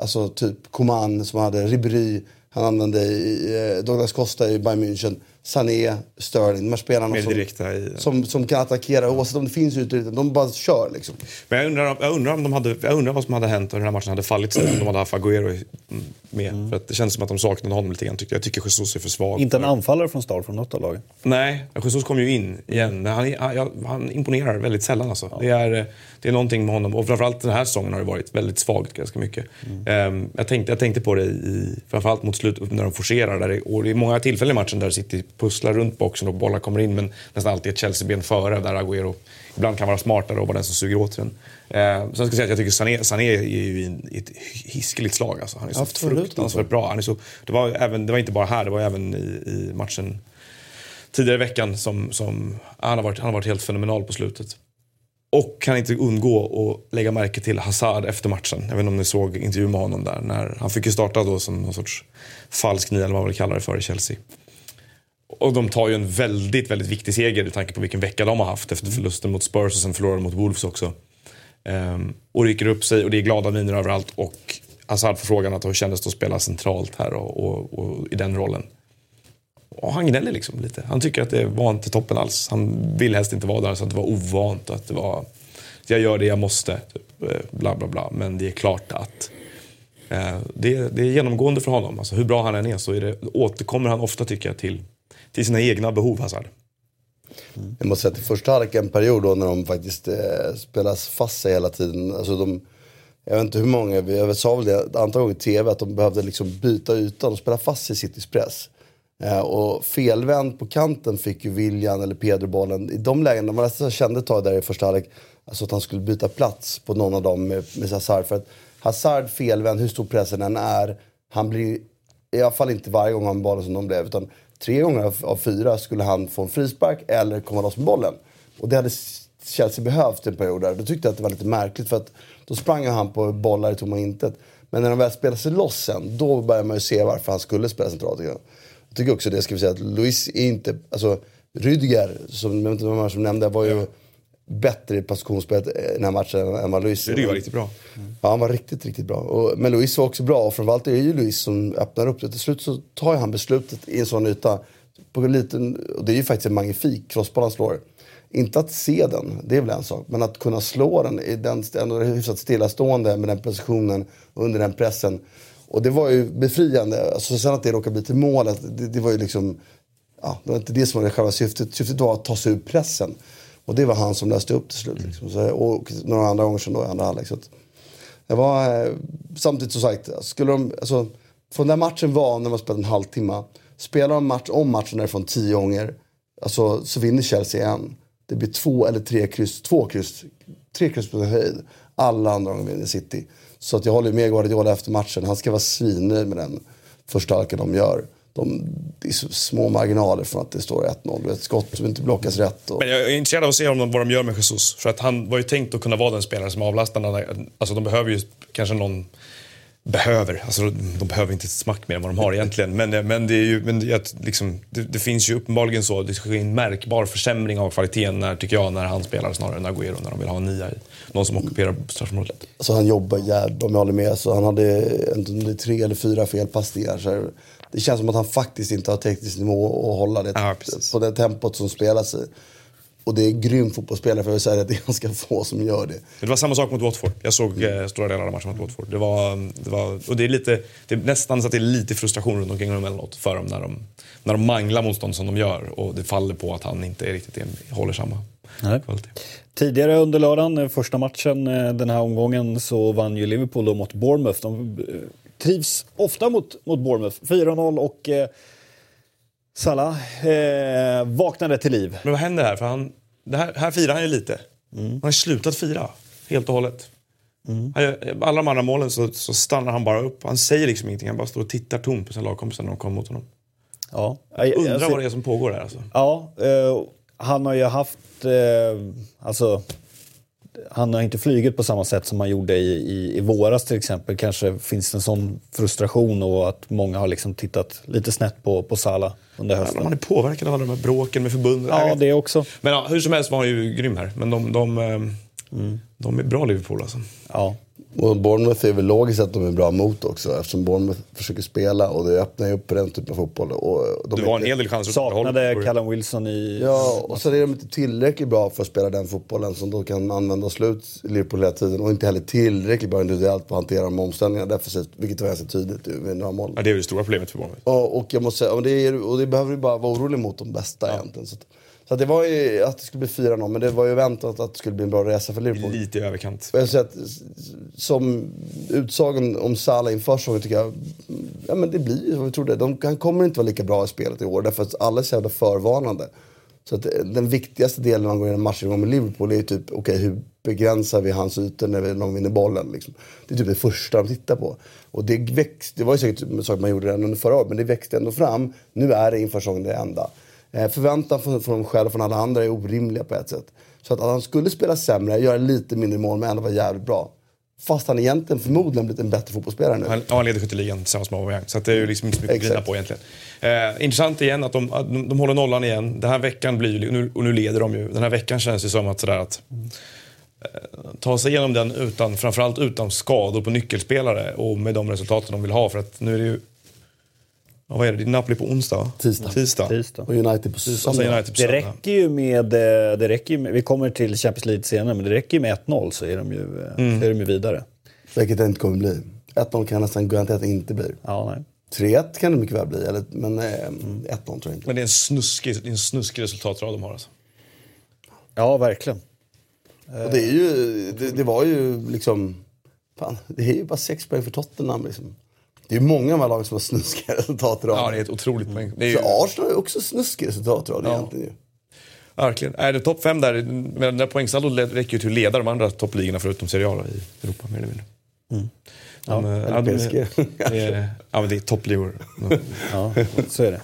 alltså typ Coman som hade Ribéry. Han använde i, eh, Douglas Costa i Bayern München. Sané, Sterling. De här spelarna som, direkta i- som, som kan attackera oavsett om det finns ute. De bara kör liksom. Men jag undrar, jag undrar, om de hade, jag undrar vad som hade hänt om den här matchen hade fallit sig. Om de hade haft Agüero med. För att det känns som att de saknade honom lite grann. tycker Jag tycker Jesus är för svag. Inte en för- anfallare från start från något av lagen. Nej, Jesus kom ju in igen. Men han, han, han imponerar väldigt sällan. Alltså. Det, är, det är någonting med honom. Och framförallt den här säsongen har det varit väldigt svagt ganska mycket. Ehm, jag, tänkte, jag tänkte på det i, framförallt mot slutet när de forcerar. Där det, och det är många tillfällen i matchen där City pusslar runt boxen och bollar kommer in. Men nästan alltid ett Chelsea-ben före där Agüero ibland kan vara smartare och vara den som suger åt den. Ehm, sen ska jag säga att jag tycker Sané, Sané är ju i ett hiskeligt slag. Alltså. Han är så Absolut, fruktansvärt bra. Han är så, det, var även, det var inte bara här, det var även i, i matchen tidigare i veckan som, som han, har varit, han har varit helt fenomenal på slutet. Och kan inte undgå att lägga märke till Hazard efter matchen. Jag vet inte om ni såg intervjun med honom där. När, han fick ju starta då som någon sorts falsk nia eller vad man vill kalla det för i Chelsea. Och de tar ju en väldigt, väldigt viktig seger med tanke på vilken vecka de har haft efter förlusten mot Spurs och sen förlorade mot Wolves också. Um, och rycker upp sig och det är glada miner överallt. Och Hazard får frågan att hur kändes det att spela centralt här och, och, och i den rollen. Och han gnäller liksom lite. Han tycker att det var inte toppen alls. Han vill helst inte vara där, så att det var ovant. och Att det var, jag gör det jag måste, typ, eh, bla bla bla. Men det är klart att eh, det, det är genomgående för honom. Alltså, hur bra han än är så är det, återkommer han ofta tycker jag till, till sina egna behov, Hazard. Mm. Jag måste säga att i första halvlek en period då när de faktiskt eh, spelas fast sig hela tiden. Alltså de, jag vet inte hur många, jag sa väl det ett antal gånger i tv att de behövde liksom byta ytan och spela fast sig i Citys press. Eh, och felvänd på kanten fick ju William eller Pedro bollen. I de lägena, man nästan kände ett tag där i första halvlek alltså att han skulle byta plats på någon av dem med, med Hazard. För att Hazard felvänd, hur stor pressen än är, han blir i alla fall inte varje gång han bollen som de blev. Utan tre gånger av, av fyra skulle han få en frispark eller komma loss med bollen. Och det hade Chelsea behövt en period där. Då tyckte jag att det var lite märkligt för att då sprang han på bollar i tomma intet. Men när de väl spelade sig loss sen, då började man ju se varför han skulle spela centralt. igen. tycker också det, ska vi säga, att Luis är inte, alltså Rüdiger, som, jag vet inte vem som nämnde, var ju bättre i positionsspelet i den här matchen än vad Luis Det var riktigt bra. Ja, han var riktigt, riktigt bra. Och, men Luis var också bra och framförallt är det ju Luis som öppnar upp det. Till slut så tar ju han beslutet i en sån yta. På en liten, och det är ju faktiskt en magnifik crossboll han slår. Inte att se den, det är väl en sak. Men att kunna slå den i den ändå hyfsat stillastående med den positionen under den pressen. Och det var ju befriande. Alltså, sen att det råkade bli till målet, det, det var ju liksom... Ja, det var inte det som var det själva syftet. Syftet var att ta sig ur pressen. Och det var han som läste upp till slut. Liksom. Så, och några andra gånger sen då i andra halvlek. Så det var, eh, samtidigt som sagt, skulle de, alltså, från den matchen var när man spelade en halvtimme. Spelar de match om matchen därifrån tio gånger, alltså, så vinner Chelsea en. Det blir två eller tre kryss, två kryss, tre kryss på höjd. Alla andra gånger vinner City. Så att jag håller med Guardiola efter matchen. Han ska vara svinnöjd med den första halken de gör. De, det är så små marginaler från att det står 1-0. Ett skott som inte blockas rätt. Och... Men jag är intresserad av att se de, vad de gör med Jesus. För att han var ju tänkt att kunna vara den spelare som avlastar. Alltså de behöver ju kanske någon... Behöver, alltså de behöver inte ett smack mer än vad de har egentligen. Men, men, det, är ju, men det, det, det, det finns ju uppenbarligen så, det sker en märkbar försämring av kvaliteten när, tycker jag, när han spelar snarare än Agüero, när de vill ha en nia. Någon som ockuperar straffområdet. Alltså han jobbar jävligt om jag håller med. Så han hade tre eller fyra felpassningar. Så här, det känns som att han faktiskt inte har teknisk nivå att hålla det Ja, på det tempot som spelas i. Och det är grym fotbollsspelare för jag vill säga att det är ganska få som gör det. Det var samma sak mot Watford. Jag såg eh, stora delar av matchen mot Watford. Det var, det var, och det är, lite, det är nästan så att det är lite frustration runt omkring dem emellanåt för dem när de, när de manglar motstånd som de gör. Och det faller på att han inte är riktigt är- håller samma Nej. kvalitet. Tidigare under lördagen, eh, första matchen eh, den här omgången, så vann ju Liverpool då mot Bournemouth. De trivs ofta mot, mot Bournemouth. 4-0 och eh, Salah eh, vaknade till liv. Men vad händer här? För han, här, här firar han ju lite. Han har slutat fira helt och hållet. Han gör, alla de andra målen så, så stannar han bara upp. Han säger liksom ingenting. Han bara står och tittar tomt på sina lagkompisar när de kommer mot honom. Ja, Undrar Alltså- vad det är som pågår där alltså. Ja, eh, han har ju haft, eh, alltså, han har inte flugit på samma sätt som han gjorde i, i, i våras till exempel. Kanske finns det en sån frustration och att många har liksom tittat lite snett på, på Salah under hösten. Man är påverkad av alla de här bråken med förbundet. Ja, det också. Men ja, hur som helst var han ju grym här. Men de, de, ehm, de är bra Liverpool alltså. Ja. Och Bournemouth är väl logiskt att de är bra mot också eftersom Bournemouth försöker spela och det öppnar ju upp för den typen av fotboll. Och de är var en inte- hel del chanser. Saknade. Callum Wilson i... Ja, och så är de inte tillräckligt bra för att spela den fotbollen som då kan använda och slå ut Liverpool hela tiden. Och inte heller tillräckligt bra individuellt på att hantera de omställningarna defensivt. Vilket var ganska tydligt med några mål. Ja, det är ju det stora problemet för Bournemouth. Och, och jag måste säga, och det, är, och det behöver ju bara vara orolig mot de bästa egentligen. Så, att, så det var ju att det skulle bli 4-0, men det var ju väntat att det skulle bli en bra resa för Liverpool. Lite i överkant. Jag att, som utsagan om Salah inför säsongen tycker jag, ja men det blir vad vi trodde. De, han kommer inte vara lika bra i spelet i år därför att alla är så jävla förvarnande. Så att eh, den viktigaste delen när man går in i en matchgång med Liverpool är ju typ, okej hur begränsar vi hans ytor när de vinner bollen? Liksom. Det är typ det första de tittar på. Och det växte, det var ju säkert en sak man gjorde redan under förra året, men det växte ändå fram. Nu är det inför säsongen det enda. Eh, förväntan från, från dem själva och från alla andra är orimliga på ett sätt. Så att, att han skulle spela sämre, göra lite mindre mål men ändå vara jävligt bra. Fast han egentligen förmodligen blivit en bättre fotbollsspelare nu. Han, ja, han leder skytteligan tillsammans med Aubameyang. Så att det är ju liksom inte så mycket att grina på egentligen. Eh, intressant igen att de, att de, de håller nollan igen. Den här veckan blir ju, nu, och nu leder de ju. Den här veckan känns det som att sådär att eh, ta sig igenom den utan, framförallt utan skador på nyckelspelare och med de resultaten de vill ha. För att nu är det ju, ja, vad är det, det är Napoli på onsdag? Tisdag. Tisdag. Tisdag. Och United på Och så söndag. United på Det räcker ju med, eh, det räcker ju med, vi kommer till Champions League senare, men det räcker ju med 1-0 så är de ju, eh, Mm. så är de ju vidare. Vilket det inte kommer bli. 1-0 kan nästan garantera att det inte blir. Ja, nej. 3-1 kan det mycket väl bli, eller, men eh, 1-0 tror jag inte. Men det är en snuskig, det är en snuskig resultatrad de har alltså. ja verkligen. Och det, är ju, det, det var ju liksom... Fan, det är ju bara sex poäng för Tottenham. Liksom. Det är många av de här lagen som har snuskiga resultatrad. Ja, det är ett otroligt poäng. Det är ju, För Arsenal har också snuskiga resultatrad egentligen ju. verkligen. Är det topp fem där, men den där poängsaldot räcker ju till att leda de andra toppligorna förutom Serie A i Europa, mer eller mindre. De, eh, eller de- PSG. det är- Ja, men det är toppligor. [LAUGHS] Ja, så är det.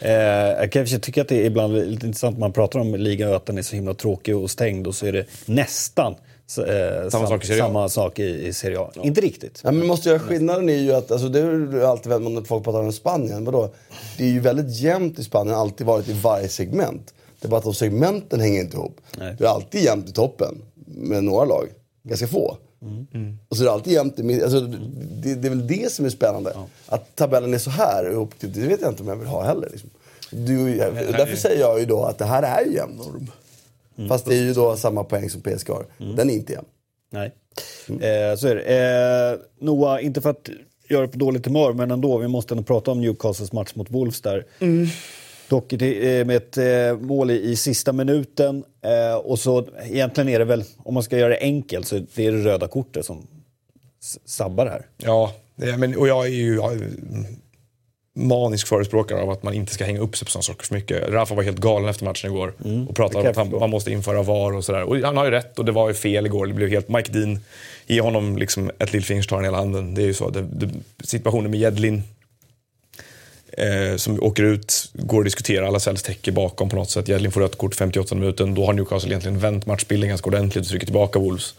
Eh, jag kan tycka att det är ibland lite intressant när man pratar om ligan och att den är så himla tråkig och stängd och så är det nästan eh, Samma sak i samma sak i, i Serie A. Inte riktigt. Ja, men måste göra skillnaden är ju att, alltså det är ju alltid väldigt, när folk pratar om Spanien, vadå? Det är ju väldigt jämnt i Spanien, alltid varit i varje segment. Det är bara att de segmenten hänger inte ihop. Nej. Det är alltid jämnt i toppen, med några lag. Ganska få. Och så är det alltid jämnt. Alltså, det, det är väl det som är spännande. Att tabellen är så här ihop, det vet jag inte om jag vill ha heller. Liksom. Du, jag, därför säger jag ju då att det här är ju jämn norm. Fast det är ju då samma poäng som PSG har. Den är inte jämn. Nej, eh, så är det. Eh, Noah, inte för att göra på dåligt humör, men ändå, vi måste ändå prata om Newcastles match mot Wolves där. Dock i- eh, med ett eh, mål i, sista minuten. Eh, och så egentligen är det väl, om man ska göra det enkelt, så det är det röda kortet som sabbar här. Ja, det, men, och jag är ju manisk förespråkare av att man inte ska hänga upp sig på sådana saker för mycket. Rafa var helt galen efter matchen igår och pratade om att han, man måste införa VAR och sådär. Och han har ju rätt och det var ju fel igår. Det blev helt, Mike Dean, ge honom liksom ett lillfinger tar han hela handen. Det är ju så. Det, det, situationen med Jedlin eh, som åker ut, går att diskutera, alla Cells täcker bakom på något sätt. Jedlin får rött kort 58 minuten. Då har Newcastle egentligen vänt matchbilden ganska ordentligt och trycker tillbaka Wolves.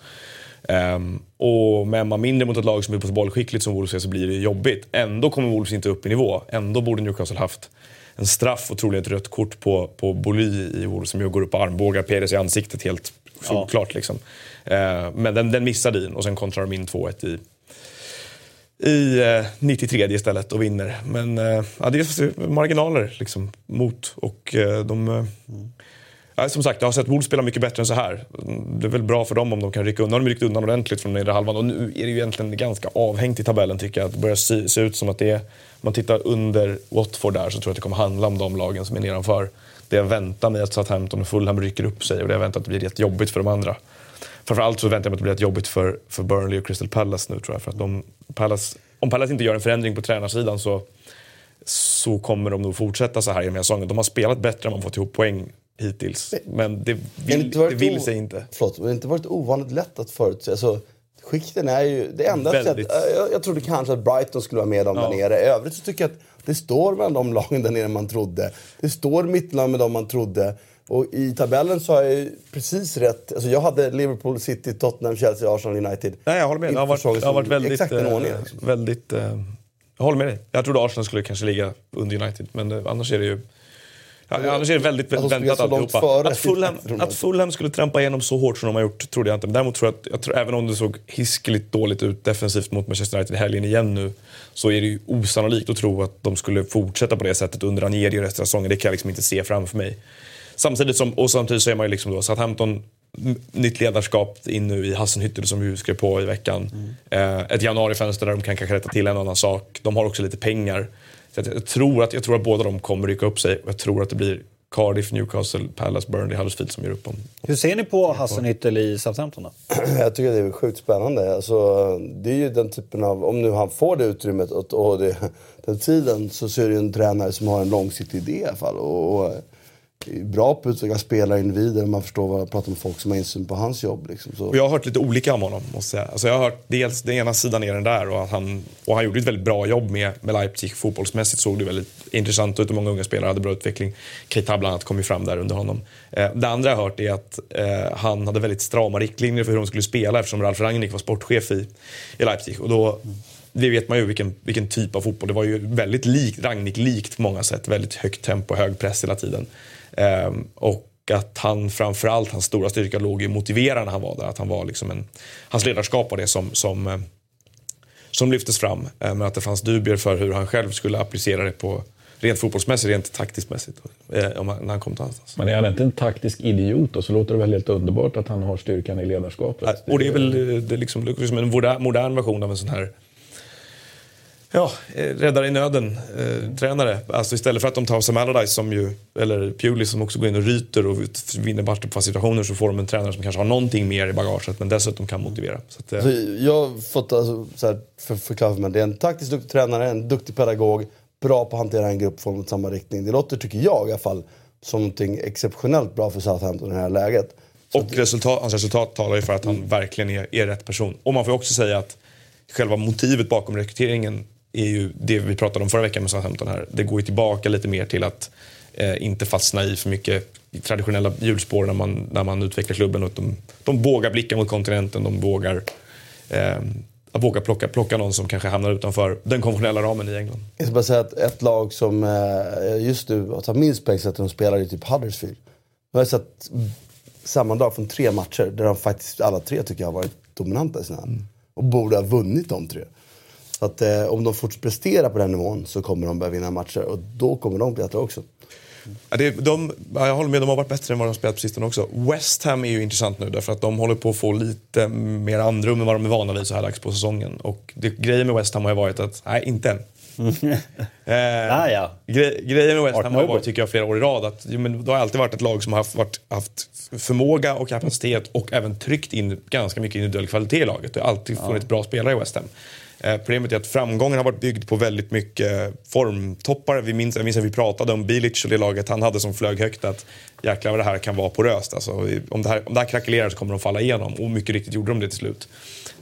Ehm, och med man mindre mot ett lag som är på så bollskickligt som Wolves är så blir det jobbigt. Ändå kommer Wolves inte upp i nivå. Ändå borde Newcastle haft en straff och troligen ett rött kort på, på Boly i Wolves som ju går upp på armbågar Perez i ansiktet helt solklart. Liksom. Ehm, men den, den missar Dean och sen kontrar de in 2-1 i, i eh, 93 istället och vinner. Men eh, ja, det är marginaler liksom, mot och eh, de... Ja, som sagt, jag har sett Wolves spela mycket bättre än så här. Det är väl bra för dem om de kan rycka undan. De har ryckt undan ordentligt från den nedre halvan och nu är det ju egentligen ganska avhängt i tabellen tycker jag. Det börjar se, se ut som att det är... Om man tittar under Watford där så tror jag att det kommer handla om de lagen som är nedanför. Det jag väntar mig att Southampton och Fulham rycker upp sig och det jag väntar att det blir rätt jobbigt för de andra. Framförallt så väntar jag mig att det blir rätt jobbigt för, för Burnley och Crystal Palace nu tror jag. För att de, Palace, om Palace inte gör en förändring på tränarsidan så, så kommer de nog fortsätta så här i den här säsongen. De har spelat bättre än man fått ihop poäng hittills. Men det vill, varit det vill sig inte. Förlåt, men det har inte varit ovanligt lätt att förutse. Alltså, skikten är ju... Det enda Väldigt. sätt, jag, jag trodde kanske att Brighton skulle vara med dem där nere. I övrigt så tycker jag att det står mellan de lagen där nere man trodde. Det står mittemellan med dem man trodde. Och i tabellen så har jag ju precis rätt. Alltså jag hade Liverpool, City, Tottenham, Chelsea, Arsenal, United. Nej, jag håller med. Det har varit, det har varit väldigt... Exakt den eh, ordningen. Liksom. väldigt eh, jag håller med dig. Jag trodde Arsenal skulle kanske ligga under United, men eh, annars är det ju... Ja, annars är det väldigt Att de väntat alltihopa. Att Fulham, att Fulham skulle trampa igenom så hårt som de har gjort trodde jag inte. Men däremot tror jag att, jag tror, även om det såg hiskeligt dåligt ut defensivt mot Manchester United i helgen igen nu, så är det ju osannolikt att tro att de skulle fortsätta på det sättet under Ranieri resten av säsongen. Det kan jag liksom inte se framför mig. Samtidigt som, och samtidigt så är man ju liksom då Southampton, nytt ledarskap in nu i Hassenhüttel som vi skrev på i veckan. Eh, ett januarifönster där de kan kanske rätta till en annan sak. De har också lite pengar. Så jag, tror att, jag tror att båda de kommer rycka upp sig. Jag tror att det blir Cardiff, Newcastle, Palace, Burnley, Huddersfield som gör upp om. Hur ser ni på Hassenhüttel i Southampton då? Jag tycker det är sjukt spännande. Alltså, det är ju den typen av, om nu han får det utrymmet och, och det, den tiden så ser det ju en tränare som har en långsiktig idé i alla fall. Och, och är bra på att utveckla spelarindivider, man förstår vad pratar med folk som har insyn på hans jobb. Liksom. Så. Och jag har hört lite olika om honom. Måste jag. säga. Alltså jag har hört dels den ena sidan är den där och, att han, och han gjorde ett väldigt bra jobb med, med Leipzig. Fotbollsmässigt såg det väldigt intressant ut och många unga spelare hade bra utveckling. Keita bland annat kom ju fram där under honom. Eh, det andra jag har hört är att eh, han hade väldigt strama riktlinjer för hur de skulle spela eftersom Ralf Rangnick var sportchef i, i Leipzig. Och då, det vet man ju vilken, vilken typ av fotboll. Det var ju väldigt likt Rangnick-likt på många sätt. Väldigt högt tempo, hög press hela tiden. Ehm, och att han framförallt, hans stora styrka låg i motivera när han var där. Att han var liksom en, hans ledarskap var det som, som, eh, som lyftes fram. Eh, Men att det fanns dubier för hur han själv skulle applicera det på rent fotbollsmässigt, rent taktiskt mässigt. eh, om han- När han kom till annanstans. Men är han inte en taktisk idiot då, så låter det väl helt underbart att han har styrkan i ledarskapet. Och det är väl eh, det är liksom, liksom en modern version av en sån här Ja, eh, räddare i nöden, eh, tränare. Alltså istället för att de tar Sam Allardyce som ju, eller Pulis som också går in och ryter och vinner matcher på situationer så får de en tränare som kanske har någonting mer i bagaget men dessutom kan motivera. Så att, eh, Så jag har fått alltså, så här, för, förklara för mig. Det är en taktiskt duktig tränare, en duktig pedagog, bra på att hantera en grupp från samma riktning. Det låter, tycker jag i alla fall, som någonting exceptionellt bra för Southampton i det här läget. Och resultat, hans resultat talar ju för att han verkligen är, är rätt person. Och man får också säga att själva motivet bakom rekryteringen är ju det vi pratade om förra veckan med Southampton här. Det går ju tillbaka lite mer till att eh, inte fastna i för mycket traditionella hjulspår när man, när man utvecklar klubben. Och de, de vågar blicka mot kontinenten, de vågar eh, att våga plocka, plocka någon som kanske hamnar utanför den konventionella ramen i England. Jag ska bara säga att ett lag som eh, just nu har minst poäng att de spelar i typ Huddersfield. Jag har sett sammandrag från tre matcher där de faktiskt alla tre tycker jag har varit dominanta i sina mm. Och borde ha vunnit de tre. Så att eh, om de fortsätter prestera på den nivån så kommer de börja vinna matcher och då kommer de bli bättre också. Ja, det, de, jag håller med, de har varit bättre än vad de spelat på sistone också. West Ham är ju intressant nu därför att de håller på att få lite mer andrum än vad de är vana vid så här dags på säsongen. Och det, grejen med West Ham har ju varit att, nej inte än. [LAUGHS] eh, ah, ja. gre, grejen med West Ham har varit, tycker jag, flera år i rad att jo, men det har alltid varit ett lag som har haft, varit, haft förmåga och kapacitet och även tryckt in ganska mycket individuell kvalitet i laget. Det har alltid funnits ja. bra spelare i West Ham. Eh, problemet är att framgången har varit byggd på väldigt mycket formtoppar. Vi minns, jag minns att vi pratade om Bilic och det laget han hade som flög högt att jäklar vad det här kan vara poröst. Alltså, om, det här, om det här krackelerar så kommer de falla igenom och mycket riktigt gjorde de det till slut.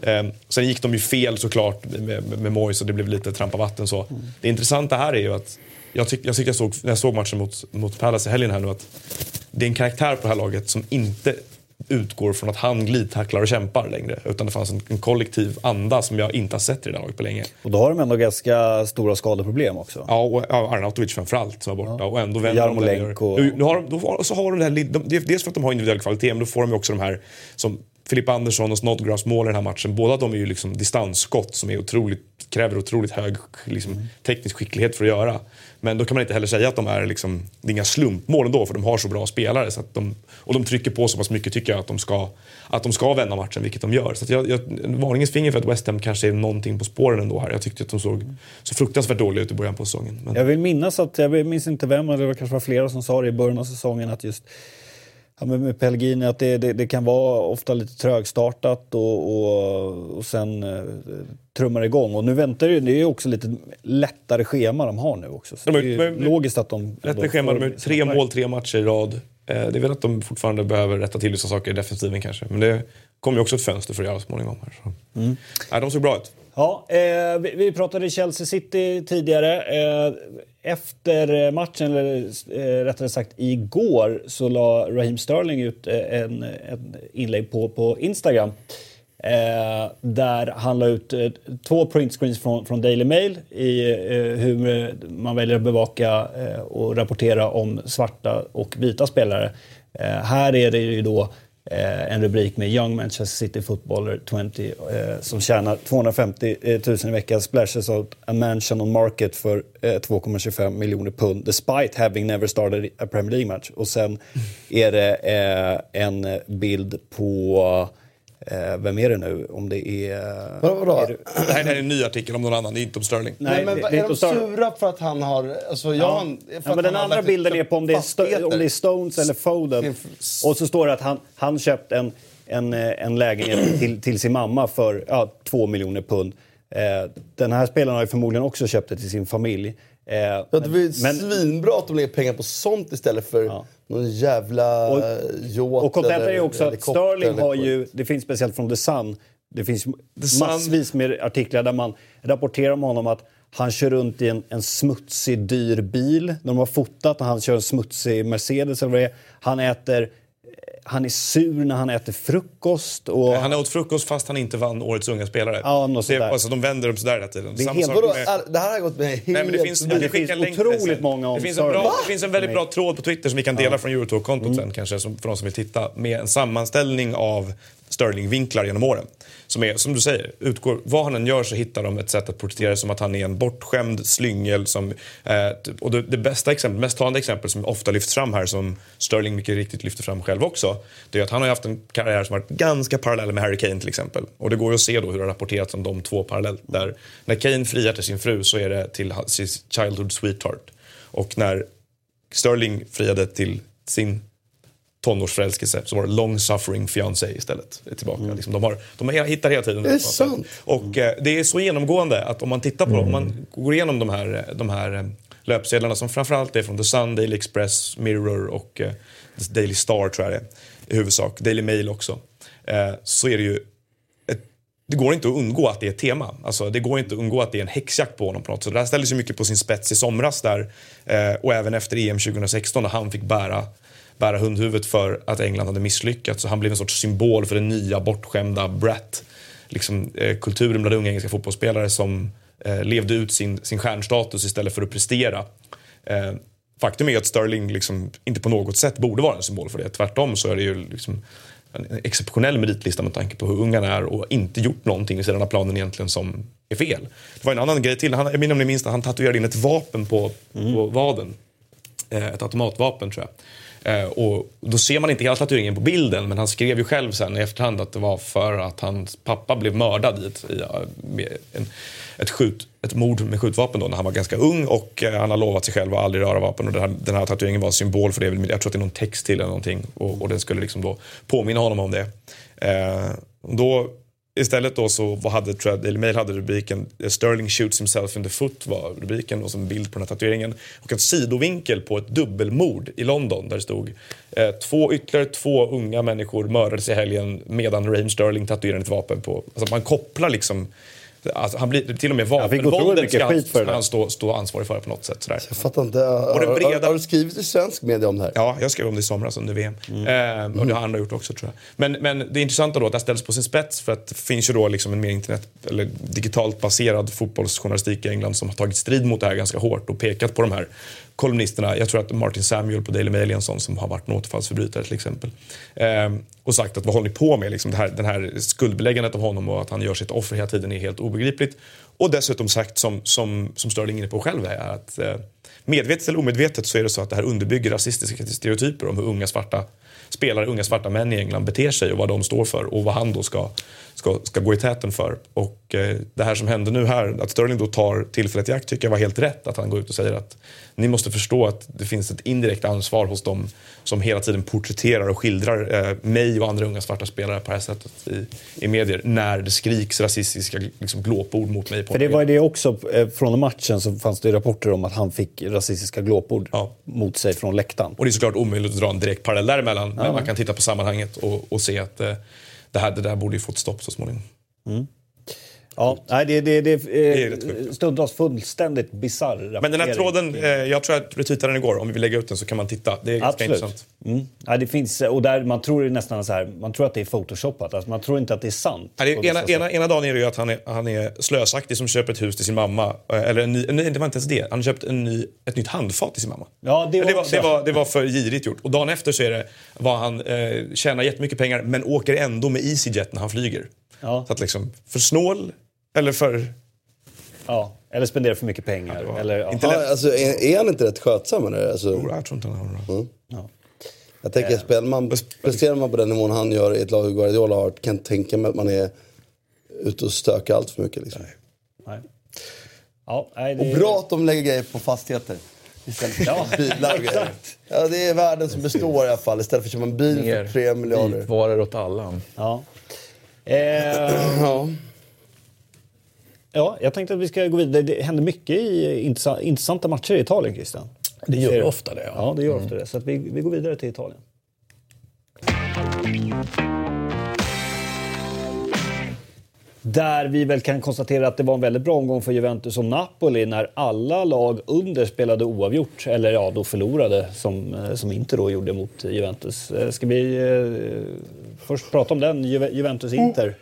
Eh, sen gick de ju fel såklart med, med, med Moyes och det blev lite trampa vatten så. Mm. Det intressanta här är ju att jag tyckte jag, tyck jag såg, när jag såg matchen mot, mot Palace i helgen här nu att det är en karaktär på det här laget som inte utgår från att han glidtacklar och kämpar längre. Utan det fanns en, en, kollektiv anda som jag inte har sett i det laget på länge. Och då har de ändå ganska stora skadeproblem också. Ja, och ja, Arnautovic framförallt som var borta. Ja. Och ändå vänder Jarmolenko. de Nu, har, då, så har de det här, de, dels för att de har individuell kvalitet, men då får de också de här som Filip Andersson och Snodgrass mål i den här matchen. Båda de är ju liksom distansskott som är otroligt, kräver otroligt hög liksom, mm. teknisk skicklighet för att göra. Men då kan man inte heller säga att de är, liksom, det är inga slumpmål ändå för de har så bra spelare. Så att de, och de trycker på så pass mycket tycker jag att de ska, att de ska vända matchen, vilket de gör. Så att jag, jag, varningens finger för att West Ham kanske är någonting på spåren ändå här. Jag tyckte att de såg så fruktansvärt dåliga ut i början på säsongen. Men... Jag vill minnas att, jag minns inte vem, men det kanske var flera som sa det i början av säsongen att just Ja, med, med Pellegrini, att det, det, det, kan vara ofta lite trögstartat och, och, och sen eh, trummar igång. Och nu väntar det, det är också lite lättare schema de har nu också. Så är, det är men, logiskt att de... Lättare schema, de har tre mål, tre matcher i rad. Eh, det är väl att de fortfarande behöver rätta till vissa saker i defensiven kanske. Men det kommer ju också ett fönster för att göra så småningom. Här, så. Mm. Ja, de såg bra ut. Ja, eh, vi, vi, pratade Chelsea City tidigare. Eh, efter eh, matchen, eller eh, rättare sagt igår, så la Raheem Sterling ut eh, en, en inlägg på, på Instagram. Eh, där han la ut eh, två printscreens från, från Daily Mail i eh, hur man väljer att bevaka eh, och rapportera om svarta och vita spelare. här är det ju då Eh, en rubrik med Young Manchester City Footballer 20 eh, som tjänar 250 000 eh, i veckan splashes out a mansion on market för eh, 2,25 miljoner pund despite having never started a Premier League match. Och sen är det eh, en bild på Eh, vem är det nu? Om det är... Vadå, vadå? är det... [CLEARS THROAT] det här är en ny artikel om någon annan, det är inte om Sterling. Nej, men det, det är, är de sura för att han har... Alltså, ja. ja men den andra bilden är på om det är, om det är Stones eller Foden. Och så står det att han, han köpt en, en, eh, en lägenhet [CLEARS THROAT] till, till sin mamma för ja, två miljoner pund. Eh, den här spelaren har ju förmodligen också köpt det till sin familj. Eh, det var men, svinbra att de lägger pengar på sånt istället för ja. Någon jävla och, yacht Och kontentan är också att Sterling har ju, det finns speciellt från The Sun, det finns The massvis med artiklar där man rapporterar om honom att han kör runt i en, en smutsig, dyr bil. De har fotat och han kör en smutsig Mercedes. Eller vad det är. Han äter han är sur när han äter frukost. Och... Han åt frukost fast han inte vann Årets unga spelare. Ja, något det, alltså, de vänder dem sådär hela tiden. Det, helt, med... det här har gått med helt... Nej, men det finns, det finns otroligt många om det finns, en bra, det finns en väldigt bra tråd på Twitter som vi kan dela ja. från Eurotalk-kontot mm. sen kanske, för de som vill titta, med en sammanställning av Sterling-vinklar genom åren. Som är, som du säger, utgår, vad han än gör så hittar de ett sätt att porträttera det som att han är en bortskämd slyngel. Som, eh, och det, det, bästa exempel, mest talande exempel som ofta lyfts fram här, som Sterling mycket riktigt lyfter fram själv också, det är att han har haft en karriär som varit ganska parallell med Harry Kane till exempel. Och det går ju att se då hur det har rapporterats om de två parallellt. Där när Kane friar till sin fru så är det till sin childhood sweetheart. Och när Sterling friade till sin tonårsförälskelse så var det long suffering fiancé istället. Tillbaka. Mm. Liksom, de, har, de hittar hela tiden det. är sant. Och eh, det är så genomgående att om man tittar på mm. om man går igenom de här, de här eh, löpsedlarna som framförallt är från The Sun, Daily Express, Mirror och eh, Daily Star tror jag det är i huvudsak. Daily Mail också. Eh, så är det ju det går inte att undgå att det är ett tema. Alltså, det går inte att undgå att det är en häxjakt på honom på något sätt. Det här ställdes ju mycket på sin spets i somras där eh, och även efter EM 2016 när han fick bära bära hundhuvudet för att England hade misslyckats. Så han blev en sorts symbol för den nya bortskämda brat. Liksom, eh, kulturen bland unga engelska fotbollsspelare som eh, levde ut sin, sin stjärnstatus istället för att prestera. Eh, faktum är att Sterling liksom inte på något sätt borde vara en symbol för det. Tvärtom så är det ju liksom en exceptionell meritlista med tanke på hur ung han är och inte gjort någonting vid sidan av planen egentligen som är fel. Det var en annan grej till. Han, jag minns minns han tatuerade in ett vapen på, mm. på vaden. Eh, ett automatvapen tror jag. Eh, och då ser man inte hela tatueringen på bilden men han skrev ju själv sen i efterhand att det var för att hans pappa blev mördad i ett, i, eh, en, ett, skjut, ett mord med skjutvapen då när han var ganska ung och eh, han har lovat sig själv att aldrig röra vapen och den här, den här tatueringen var en symbol för det. Jag tror att det är någon text till eller någonting och, och den skulle liksom då påminna honom om det. Eh, då Istället då så hade, tror eller Daily Mail hade rubriken eh, “Sterling shoots himself in the foot” var rubriken och en bild på den här tatueringen. Och en sidovinkel på ett dubbelmord i London där det stod eh, två, ytterligare två unga människor mördades i helgen medan Raheem Sterling tatuerade ett vapen på. Alltså man kopplar liksom Alltså, han blir till och med vapenvåldet ska han, för han stå, stå ansvarig för på något sätt. Sådär. Jag fattar inte. Och den breda... Har du skrivit i svensk media om det här? Ja, jag skrev om det i somras under VM. Mm. Eh, och det har andra gjort också tror jag. Men, men det är intressant då att det ställs på sin spets för att det finns ju då liksom en mer internet eller digitalt baserad fotbollsjournalistik i England som har tagit strid mot det här ganska hårt och pekat på de här kolumnisterna, jag tror att Martin Samuel på Daily Mail är en sån som har varit en återfallsförbrytare till exempel. Eh, och sagt att vad håller ni på med? Liksom det här, den här skuldbeläggandet av honom och att han gör sitt offer hela tiden är helt obegripligt. Och dessutom sagt som, som, som Sterling är inne på själv är att eh, medvetet eller omedvetet så är det så att det här underbygger rasistiska stereotyper om hur unga svarta spelare, unga svarta män i England beter sig och vad de står för och vad han då ska, ska, ska gå i täten för. Och eh, det här som hände nu här, att Sterling då tar tillfället i akt tycker jag var helt rätt. Att han går ut och säger att ni måste förstå att det finns ett indirekt ansvar hos dem som hela tiden porträtterar och skildrar eh, mig och andra unga svarta spelare på det här sättet i, i medier när det skriks rasistiska liksom, glåpord mot mig. För det var det också, eh, från matchen så fanns det rapporter om att han fick rasistiska glåpord ja. mot sig från läktaren. Och det är såklart omöjligt att dra en direkt parallell däremellan, ja. men man kan titta på sammanhanget och, och se att det, här, det där borde ju fått stopp så småningom. Mm. Ja, nej, det, det, det, det är stundtals fullständigt bisarr Men den här tråden, eh, jag tror att retweetade den igår. Om vi vill lägga ut den så kan man titta. Det är ganska intressant. Mm. Ja, det finns, och där man tror nästan så här, man tror att det är photoshopat. Alltså, man tror inte att det är sant. Ja, det, ena, ena, ena dagen är det ju att han är, han är slösaktig som köper ett hus till sin mamma. Eh, eller en ny, nej, det var inte ens det. Han har köpt en ny, ett nytt handfat till sin mamma. Ja, det, var det, var, det, var, det var för girigt gjort. Och dagen efter så är det vad han eh, tjänar jättemycket pengar men åker ändå med EasyJet när han flyger. Ja. Så att liksom, för snål eller för... Ja, eller spendera för mycket pengar. Ja, eller, ja. Ja, alltså, är, är, han inte rätt skötsam? Eller? Alltså... Jo, jag tror inte han har det. Mm. Ja. Jag tänker, spelar man, presterar man på den nivån han gör i ett lag Guardiola har, kan jag tänka mig att man är ute och stökar allt för mycket. Liksom. Nej. Ja, nej, det... Och bra att de lägger grejer på fastigheter. Istället för ja, [LAUGHS] bilar och grejer. Ja, det är världen som består i alla fall. Istället för att köpa en bil för tre miljarder. Vitvaror åt alla. Ja. Eh, ja. Ja, jag tänkte att vi ska gå vidare. Det händer mycket i intressanta matcher i Italien, Christian. Det gör det ofta det. Ja, ja det gör mm. ofta det. Så vi, vi går vidare till Italien. Där vi väl kan konstatera att det var en väldigt bra omgång för Juventus och Napoli när alla lag under spelade oavgjort, eller ja, då förlorade som, eh, som Inter då gjorde mot Juventus. Eh, ska vi först prata om den, Juventus-Inter?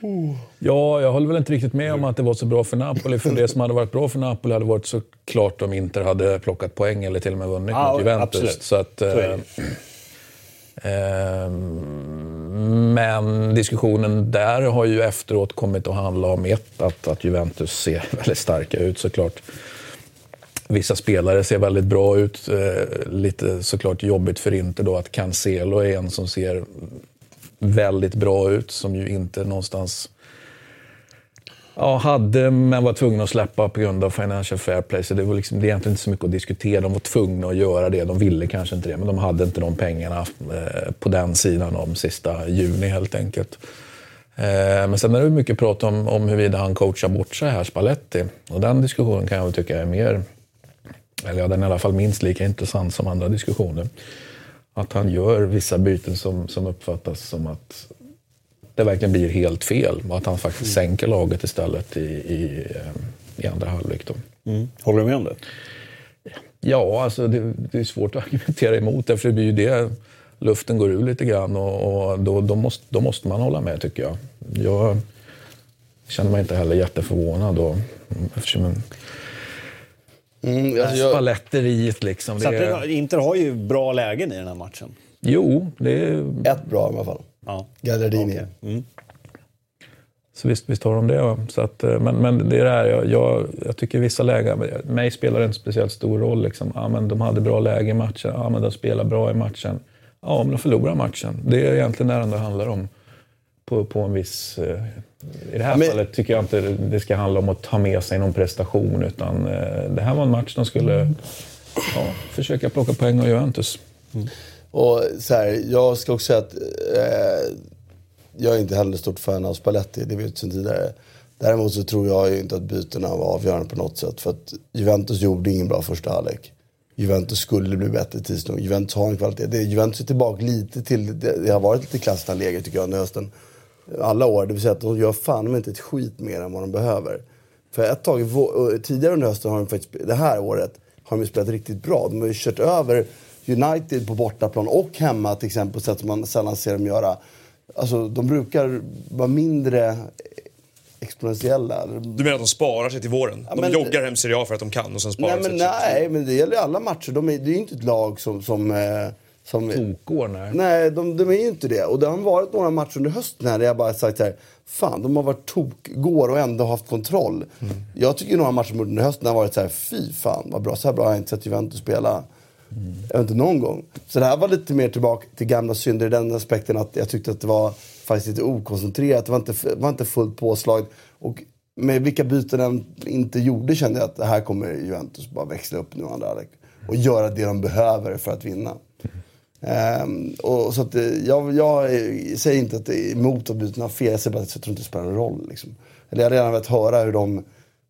Ja, jag håller väl inte riktigt med om att det var så bra för Napoli. För det som hade varit bra för Napoli hade varit såklart om Inter hade plockat poäng eller till och med vunnit ja, mot Juventus. Absolut. Så att, så Ehm, men diskussionen där har ju efteråt kommit att handla om ett, att, att Juventus ser [LAUGHS] väldigt starka ut såklart. Vissa spelare ser väldigt bra ut. Eh, lite såklart jobbigt för Inter då att Cancelo är en som ser väldigt bra ut, som ju inte någonstans Ja, hade men var tvungna att släppa på grund av Financial Fair Play. Så det var liksom, det är egentligen inte så mycket att diskutera. De var tvungna att göra det. De ville kanske inte det, men de hade inte de pengarna eh, på den sidan om sista juni helt enkelt. Eh, men sen är det mycket prat om, om huruvida han coachar bort sig här, Spalletti. Och den diskussionen kan jag väl tycka är mer, eller ja, den är i alla fall minst lika intressant som andra diskussioner. Att han gör vissa byten som, som uppfattas som att det verkligen blir helt fel och att han faktiskt mm. sänker laget istället i, i, i andra halvlek. Mm. Håller du med om det? Ja, alltså det, det, är svårt att [LAUGHS] argumentera emot därför det blir ju det luften går ur lite grann och, och då, då, måste, då måste man hålla med tycker jag. Jag känner mig inte heller jätteförvånad då, eftersom Mm, alltså jag, Spaletteriet liksom. Det är, Inter har ju bra lägen i den här matchen. jo, det är, ett bra i alla fall. Ja. Gallardini. så visst, visst har de det. Ja. Så att, eh, men, men det är det här, jag, jag, jag tycker vissa lägen, mig spelar det inte speciellt stor roll. Liksom. Ja, men de hade bra läge i matchen, ja, men de spelar bra i matchen. Ja, men de förlorar matchen. Det är egentligen det det handlar om. På, på en viss... I det här men- fallet tycker jag inte det ska handla om att ta med sig någon prestation. Utan eh, det här var en match de skulle ja, försöka plocka poäng av Juventus. Och så här, jag ska också säga att eh, jag är inte heller stort fan av Spalletti, det vet vi sedan tidigare. Däremot så tror jag ju inte att bytena var avgörande på något sätt. För att Juventus gjorde ingen bra första halvlek. Juventus skulle bli bättre tids nog. Juventus har en kvalitet. Det, Juventus är tillbaka lite till, det, det har varit lite klassiskt läge tycker jag under hösten. Alla år, det vill säga att de gör fan de inte ett skit mer än vad de behöver. För ett tag, tidigare under hösten har de faktiskt, det här året, har de spelat riktigt bra. De har ju kört över United på bortaplan och hemma till exempel på sätt som man sällan ser dem göra. Alltså de brukar vara mindre exponentiella. Du menar att de sparar sig till våren? Ja, de men- joggar hem Serie A för att de kan och sen sparar Nej de men, sig till- nej, men det gäller alla matcher. De är, det är ju inte ett lag som... som, eh, som Tokår, nej. Nej, de, de är ju inte det. Och det har varit några matcher under hösten här där jag bara sagt så här, fan de har varit tokgår och ändå haft kontroll. Jag tycker några matcher under hösten har varit så här, fy fan vad bra, så här bra har jag inte sett Juventus spela. Jag vet inte någon gång. Så det här var lite mer tillbaka till gamla synder i den aspekten att jag tyckte att det var faktiskt lite okoncentrerat. Det var inte, var inte fullt påslag. Och med vilka byten den inte gjorde kände jag att det här kommer Juventus bara växla upp nu andra halvlek. Och göra det de behöver för att vinna. Um, och så att, eh, jag, jag säger inte att det är emot att byta fel, jag säger bara att jag tror inte det spelar någon roll. Liksom. Eller jag har redan velat höra hur de,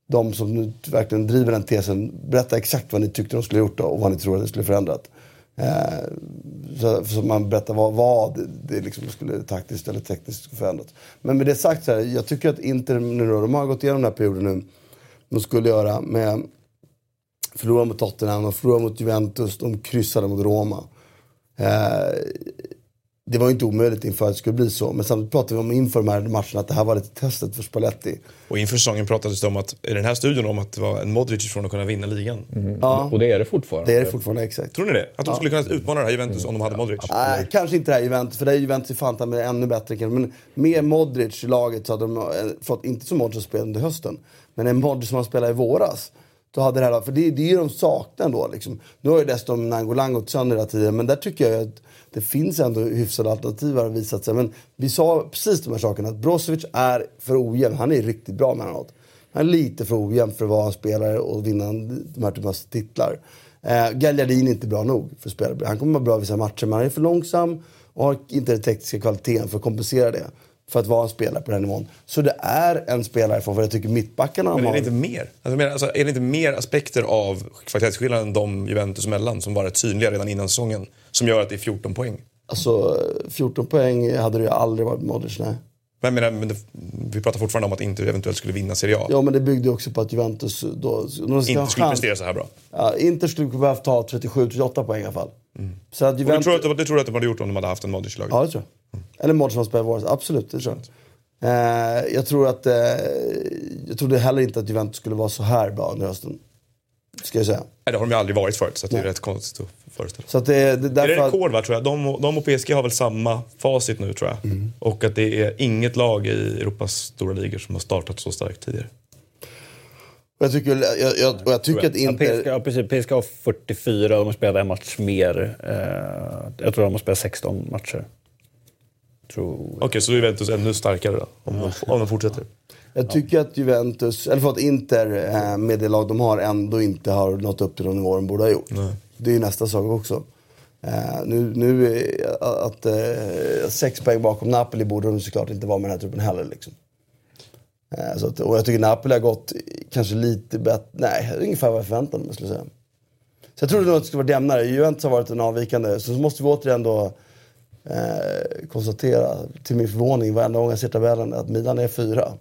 de som nu verkligen driver den tesen, berätta exakt vad ni tyckte de skulle gjort då, och vad ni tror att det skulle förändrat. Uh, så, så man berättar vad, vad det, det liksom skulle taktiskt eller tekniskt skulle förändras. Men med det sagt, så här, jag tycker att Inter nu då, de har gått igenom den här perioden nu, de skulle göra med förlora mot Tottenham, de förlorade mot Juventus, de kryssade mot Roma. Eh, det var ju inte omöjligt inför att det skulle bli så. Men samtidigt pratade vi om inför de här matcherna att det här var lite testet för Spalletti. Och inför säsongen pratades det om att, i den här studion om att det var en Modric ifrån att kunna vinna ligan. Ja, Och det är det fortfarande. det är det fortfarande exakt. Tror ni det? Att de skulle kunna utmana det här Juventus om de hade Modric? Nej, kanske inte det här Juventus, för det är Juventus i Fanta med ännu bättre. kanske. Men med Modric i laget så hade de eh, fått, inte som Modric spelade under hösten, men en Modric som han spelade i våras. Då hade det här, för det, det är ju de saknar då. Liksom. Nu har ju dessutom Nangolang gått sönder hela tiden, men där tycker jag att det finns ändå hyfsade alternativ har visat sig. Men vi sa precis de här sakerna, att Brozovic är för ojämn. Han är riktigt bra med något. Han är lite för ojämn för att vara en spelare och vinna de här typen av titlar. Eh, Gagliardin är inte bra nog för att spela. Han kommer vara bra i vissa matcher, men han är för långsam och har inte den tekniska kvaliteten för att kompensera det. För att vara en spelare på den nivån. Så det är en spelare för vad jag tycker mittbackarna Men är har. det inte mer? Alltså, alltså, är det inte mer aspekter av kvalitetsskillnaden de Juventus emellan som var rätt synliga redan innan säsongen som gör att det är 14 poäng? Alltså 14 poäng hade det ju aldrig varit Modric, nej. Men, menar, men det, vi pratar fortfarande om att Inter eventuellt skulle vinna Serie A. Ja men det byggde ju också på att Juventus då... Inte skulle prestera så här bra. Ja, Inter skulle behövt ta 37-38 poäng i alla fall. Så att Och det Juventus... tror, att, det tror jag att de hade gjort om de hade haft en Modric i laget. Ja, det tror jag. Eller Modric som spelar våras. Absolut, det tror jag. Eh, jag tror att... Eh, jag trodde heller inte att Juventus skulle vara så här bra under hösten. Ska jag säga. Nej, det har de ju aldrig varit förut, så det är rätt konstigt att föreställa sig. Det, det, Är det därför att, rekord va, tror jag? De, de och PSG har väl samma facit nu tror jag. Och att det är inget lag i Europas stora ligor som har startat så starkt tidigare. Och jag tycker, jag, jag, och jag tycker att Ja, Inter... PSG, ja, precis. PSG har 44 och de har spelat en match mer. Eh, jag tror de har spelat 16 matcher. Tror... Okej, så då är Juventus ännu starkare då, om, de, om de fortsätter. Jag tycker att Juventus, eller förlåt Inter eh, med det lag de har ändå inte har nått upp till de nivåer de borde ha gjort. Det är ju nästa sak också. Eh, nu nu eh, att eh, sex poäng bakom Napoli borde de såklart inte vara med den här truppen heller. Liksom. Eh, så att, och jag tycker Napoli har gått kanske lite bättre, nej ungefär vad jag förväntade mig skulle jag säga. Så jag trodde nog att det skulle vara jämnare. Juventus har varit en avvikande. Så måste vi återigen då eh, konstatera, till min förvåning varenda gång jag ser tabellen, att Milan är fyra.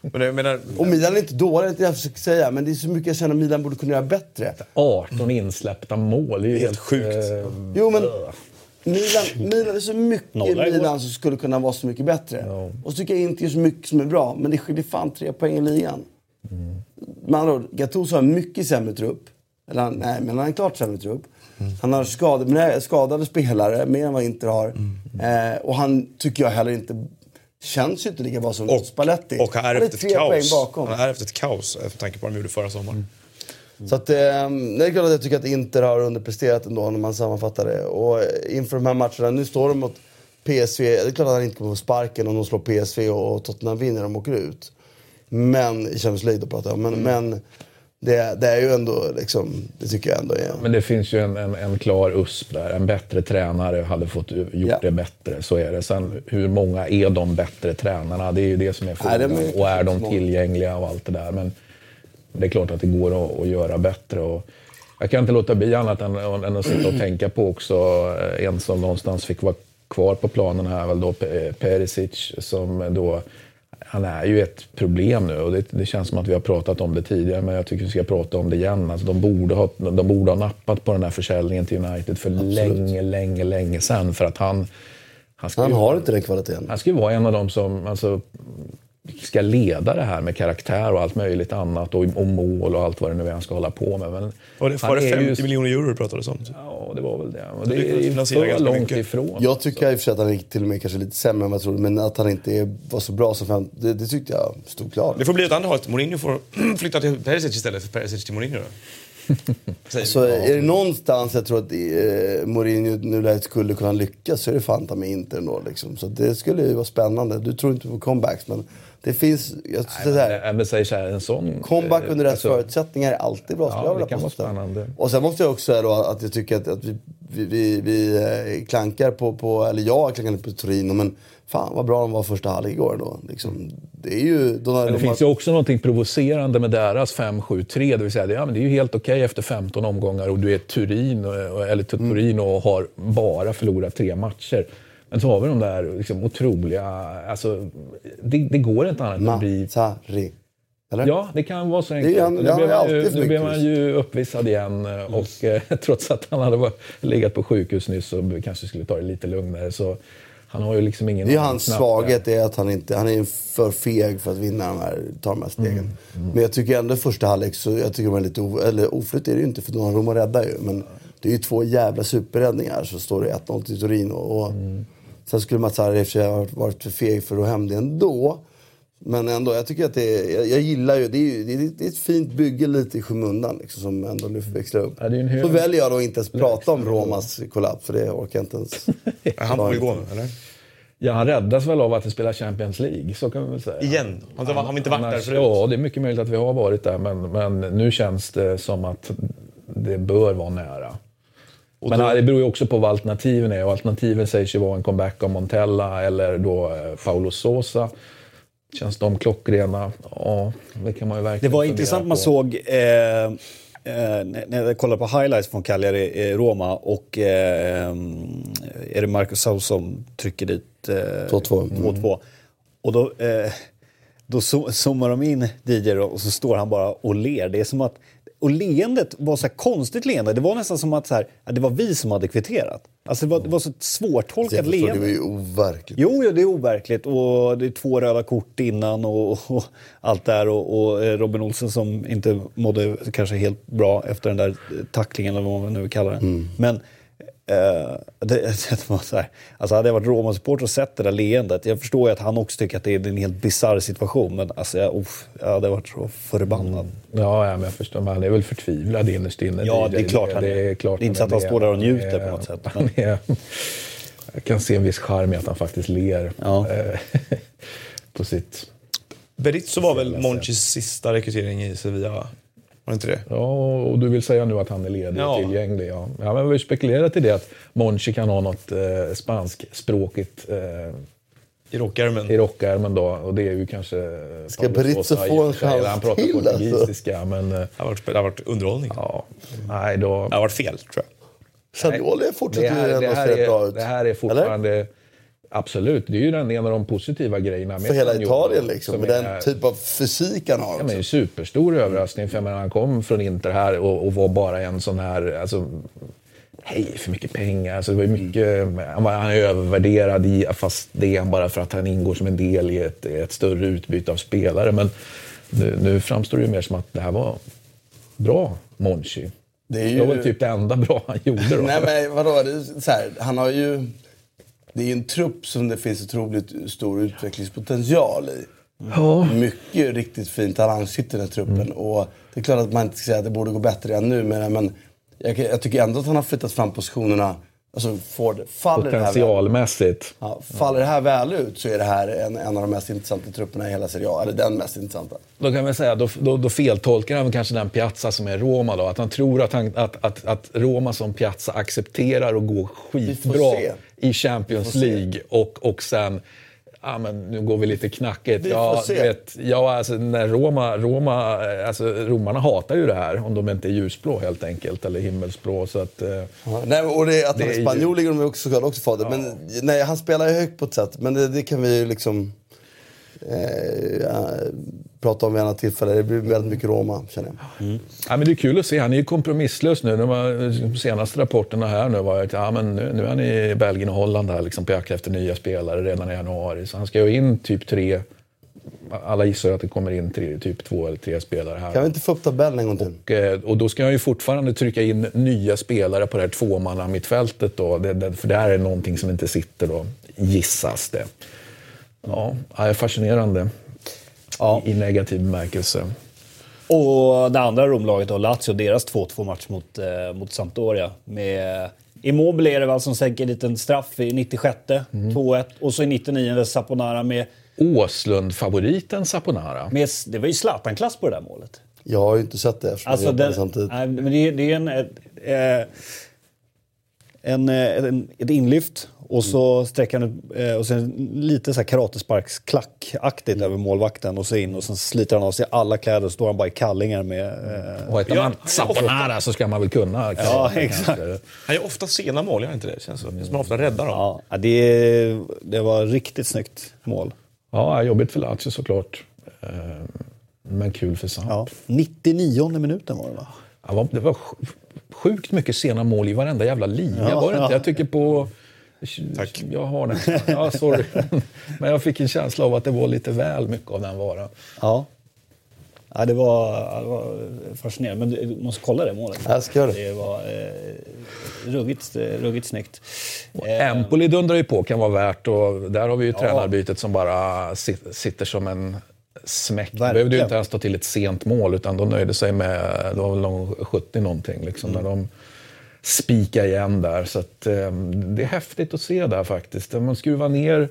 Men jag menar, Och Milan är inte dåliga, det är inte det jag försöker säga. Men det är så mycket jag känner att Milan borde kunna göra bättre. 18 insläppta mål. Det är ju Helt helt, sjukt. eh, Jo men, Milan, Milan är så mycket Nolla igår. Milan som skulle kunna vara så mycket bättre. Och så tycker jag inte så mycket som är bra, men det skiljer fan tre poäng i ligan. Med andra ord, Gattuso har en mycket sämre trupp. Eller han, nej, men han har en klart sämre trupp. Han har skadade, skadade spelare, mer än vad Inter har. Eh, och han tycker jag heller inte känns ju inte lika bra som Och, Spalletti. och han är efter ett kaos. bakom. Han är efter ett kaos med tanke på vad de gjorde förra sommaren. Så att, eh, det är klart att jag tycker att Inter har underpresterat ändå när man sammanfattar det. Och eh, inför de här matcherna, nu står de mot PSV. Det är klart att han inte kommer få sparken om de slår PSV och, Tottenham vinner och åker ut. Men, i Champions League då pratar jag. Men, men det, det är ju ändå liksom, det tycker jag ändå är... Men det finns ju en, en, en klar USP där. En bättre tränare hade fått gjort Ja. det bättre. Så är det. Sen hur många är de bättre tränarna? Det är ju det som är frågan. de är och är de tillgängliga och allt det där. Men det är klart att det går att, att göra bättre. Och jag kan inte låta bli annat än, än att sitta och tänka på också eh, en som någonstans fick vara kvar på planen här, väl då Pe- Perisic, som då han är ju ett problem nu och det, det känns som att vi har pratat om det tidigare men jag tycker vi ska prata om det igen. Alltså, de, borde ha, de borde ha nappat på den här försäljningen till United för länge, länge, länge sedan. För att han, han, Han ju, har inte den kvaliteten. han ska ju vara en av dem som alltså, ska leda det här med karaktär och allt möjligt annat och, och mål och allt vad det nu är han ska hålla på med. Men Var det, han var det är 50 ju- miljoner euro det pratades om? Ja, det var väl det. Och Det det är för långt mycket. ifrån. Jag tycker i och för sig att han gick till och med kanske lite sämre än vad jag trodde. Men att han inte var så bra som fem, det, det tyckte jag stod klart. Det får bli ett andra hållet. Mourinho får [CLEARS THROAT] flytta till Perisic istället för Perisic till Mourinho. Då. [LAUGHS] Så vi. är det någonstans jag tror att eh, Mourinho nu skulle kunna lyckas så är det fan ta med Inter ändå. Liksom. Så det skulle ju vara spännande. Du tror inte på comebacks men det finns... Jag, så här, Nej, men säger så här, en sån... comeback eh, under rätt alltså, förutsättningar är alltid bra. skulle Ja, jag vilja kan vara spännande. Och sen måste jag också säga då att jag tycker att, att vi, vi, vi, vi eh, klankar på, på, eller jag klankar lite på Torino men fan vad bra de var första halvlek igår då. Liksom, det är ju... Men det de finns ju också något provocerande med deras 5-7-3. Det vill säga, det- ja, men det är ju helt okej efter 15 omgångar och du är Turin, och- eller. Torino och har bara förlorat tre matcher. Men så har vi de där liksom, otroliga... Alltså, det, det går inte annat än att bli... Mazzari. Eller? Ja, det kan vara så enkelt. Och nu blev han ju, nu blev han ju uppvisad igen eh, och eh, [LAUGHS] trots att han hade varit- legat på sjukhus nyss och kanske skulle ta det lite lugnare så han har ju liksom ingen... Det är hans svaghet, det är att han inte han är för feg för att vinna de här, ta de här stegen. Mm, Men jag tycker ändå första halvlek så jag tycker de är lite o, eller oflytt är det ju inte för Donnarumma räddar ju. Men det är ju två jävla superräddningar så står det 1-0 till Torino. Och Mm. Sen skulle Mats Harry i och för sig ha varit- varit för feg för att ha hem det ändå. Men ändå, jag tycker att det är, jag, jag gillar ju, det är, ju, det är, det är ett fint bygge lite i skymundan liksom, som ändå växlar upp. Ja, Så väljer jag då inte ens prata om Romas kollaps för det orkar jag inte ens. [LAUGHS] Han får väl gå nu, eller? Ja, han räddas väl av att det spelar Champions League, så kan vi väl säga. Igen? Har inte- har vi inte varit där Annars- förut? Ja, det är mycket möjligt att vi har varit där, men, men nu känns det som att det bör vara nära. Men det beror ju också på vad alternativen är. Och alternativen sägs ju vara en comeback av Montella eller då eh, Paulo Sosa. Känns de klockrena? Ja, det kan man ju Det verkligen var fundera intressant, man på. såg eh, eh, när jag kollade på highlights från Cagliari, eh, Roma och eh, är det Marcus Saul som trycker dit eh, 2-2. 2-2. Och då, eh, då zo- zoomar de in DJ och så står han bara och ler. Det är som att, och leendet var så konstigt leende. Det var nästan som att så här, det var vi som hade kvitterat. Alltså det var, det var så ett svårtolkat förstår, det leende. var ju overkligt. Jo, jo, det är overkligt och det är två röda kort innan och, och allt där och, och eh, Robin Olsen som inte mådde kanske helt bra efter den där tacklingen eller vad man nu kallar den. Men eh, det, [LAUGHS] det var så här, alltså hade jag varit Roma-supporter och sett det där leendet, jag förstår ju att han också tycker att det är en helt bisarr situation men alltså jag, uff, jag hade varit så förbannad. Ja, ja, men jag förstår. Men han är väl förtvivlad innerst inne. Ja, det är klart han är. Det är inte så att han står där och njuter på något sätt, Han är, jag kan se en viss charm i att han faktiskt ler Ja. eh, [LAUGHS] på sitt... Berizzo var väl Monchis sista rekrytering i Sevilla? Va? Var det inte det? Ja, och du vill säga nu att han är ledig Ja. och tillgänglig. Ja. Ja, men vi har spekulerat i det att Monchi kan ha något eh, spanskspråkigt eh, I rockärmen? i rockärmen då. Och det är ju kanske... Ska i få en chans eller Han pratar till, alltså? portugisiska, men... eh, Det har varit, det har varit underhållning. Ja, nej då... Det har varit fel, tror jag. Sagnoli det fortsätter ju här, ändå se bra är, ut. det här är fortfarande... Absolut, det är ju den, en av de positiva grejerna med För hela Italien liksom, som med är- den typ av fysik han har. Ja, men en superstor överraskning. För jag menar, han kom från Inter här och, och var bara en sån här... Alltså, hej, för mycket pengar. Alltså det var ju mycket, han, var, han är övervärderad, i, fast det är han bara för att han ingår som en del i ett, ett större utbyte av spelare. Men nu, nu framstår det ju mer som att det här var bra Monchi. Det är Det var väl typ det enda bra han gjorde då. Nej men vadå, det är så här, han har ju... Det är en trupp som det finns otroligt stor utvecklingspotential i. Ja. Mycket riktigt fin talang sitter i den truppen. Mm. Och det är klart att man inte ska säga att det borde gå bättre än nu. Men, men jag, jag tycker ändå att han har flyttat fram positionerna. Alltså Ford, faller det, här väl, Potentialmässigt. ja, faller det här väl ut så är det här en, en av de mest intressanta trupperna i hela Serie A. Eller den mest intressanta. Då kan man säga, då, då, då feltolkar han kanske den Piazza som är Roma. Då. Att han tror att, han, att, att, att Roma som Piazza accepterar att gå skitbra se. I Champions. League och, och sen Ja, men nu går vi lite knackigt. Vi Ja, vet, ja, alltså, när Roma, Roma, alltså, romarna hatar ju det här om de inte är ljusblå helt enkelt, eller himmelsblå. Så att, eh, Ja, nej, och det, att Det han är spanjor ligger de också, såklart också fader. Men nej, han spelar ju högt på ett sätt. Men det, det kan vi ju liksom eh, ja, prata om vid annat tillfälle. Det blir väldigt mycket Roma, känner jag. Ja, men det är kul att se. Han är ju kompromisslös nu. De, de senaste rapporterna här nu var att ja, men nu, nu är han i Belgien och Holland här, liksom, på jakt efter nya spelare redan i januari. Så han ska ju in typ tre... Alla gissar att det kommer in tre, typ två eller tre spelare här. Kan vi inte få upp tabellen en gång till? Och, eh, och då ska han ju fortfarande trycka in nya spelare på det här tvåmanna mittfältet då. Det, det, för det här är någonting som inte sitter då, gissas det. Ja, det är fascinerande. Ja. I, negativ bemärkelse. Och det andra Romlaget då, Lazio, deras 2-2 match mot, eh, mot Sampdoria. Med Immobile är det väl som sänker en liten straff i 96 2-1. Och så i 99 Saponara med, Åslund-favoriten Saponara. med... Det var ju Zlatan-klass på det där målet. Jag har ju inte sett det eftersom Alltså jag samtidigt. nej, men det, är- det är en, eh, en, eh, en, ett inlyft och så sträcker han ut, eh, och sen lite så här karatesparksklackaktigt över målvakten och så in och sen sliter han av sig alla kläder och står han bara i kallingar med... Eh, Och heter man Saponara så ska man väl kunna. Ja, exakt. Han gör ofta sena mål, gör inte det? Känns så. Som ofta räddar dem. ja, det, det var riktigt snyggt mål. Ja, jobbigt för Lazio såklart. Eh, Men kul för Samp. Ja, 99 minuten var det va? Ja, vad- det var sj- sjukt mycket sena mål i varenda jävla liga, Ja, var det inte? ja. Jag tycker på... Tack. Jag har den. Ja, sorry. [LAUGHS] Men jag fick en känsla av att det var lite väl mycket av den varan. Ja. Ja, det, var, det var fascinerande. Men du måste kolla det målet. Jag ska göra det. Det var eh, ruggigt, ruggigt snyggt. Eh, Empoli dundrar ju på, kan vara värt. Och där har vi ju tränarbytet som bara sit- sitter som en smäck. De behövde ju Verkligen. inte ens ta till ett sent mål, utan de nöjde sig med, det var väl någon 70 någonting, liksom, Mm. när de spika igen där. Så att, eh, det är häftigt att se där faktiskt. Man skruvar ner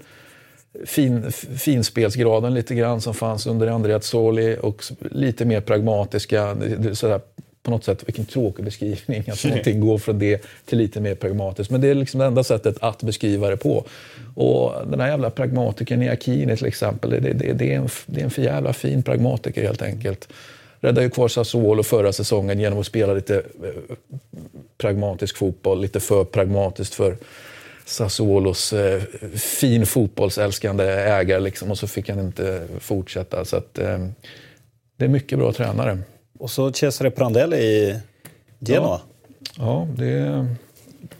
fin, finspelsgraden lite grann som fanns under Andreazzoli och s- lite mer pragmatiska. Sådär, på något sätt, vilken tråkig beskrivning, att [LAUGHS] någonting går från det till lite mer pragmatiskt. Men det är liksom det enda sättet att beskriva det på. Och den här jävla pragmatikern i Akini till exempel, det, det, det, är en, det är en för jävla fin pragmatiker helt enkelt. Räddade ju kvar Sassuolo förra säsongen genom att spela lite eh, pragmatisk fotboll, lite för pragmatiskt för Sassuolos eh, fin fotbollsälskande ägare liksom, och så fick han inte fortsätta. Så att, eh, det är mycket bra tränare. Och så Cesare Prandelli i Genoa. Ja, det är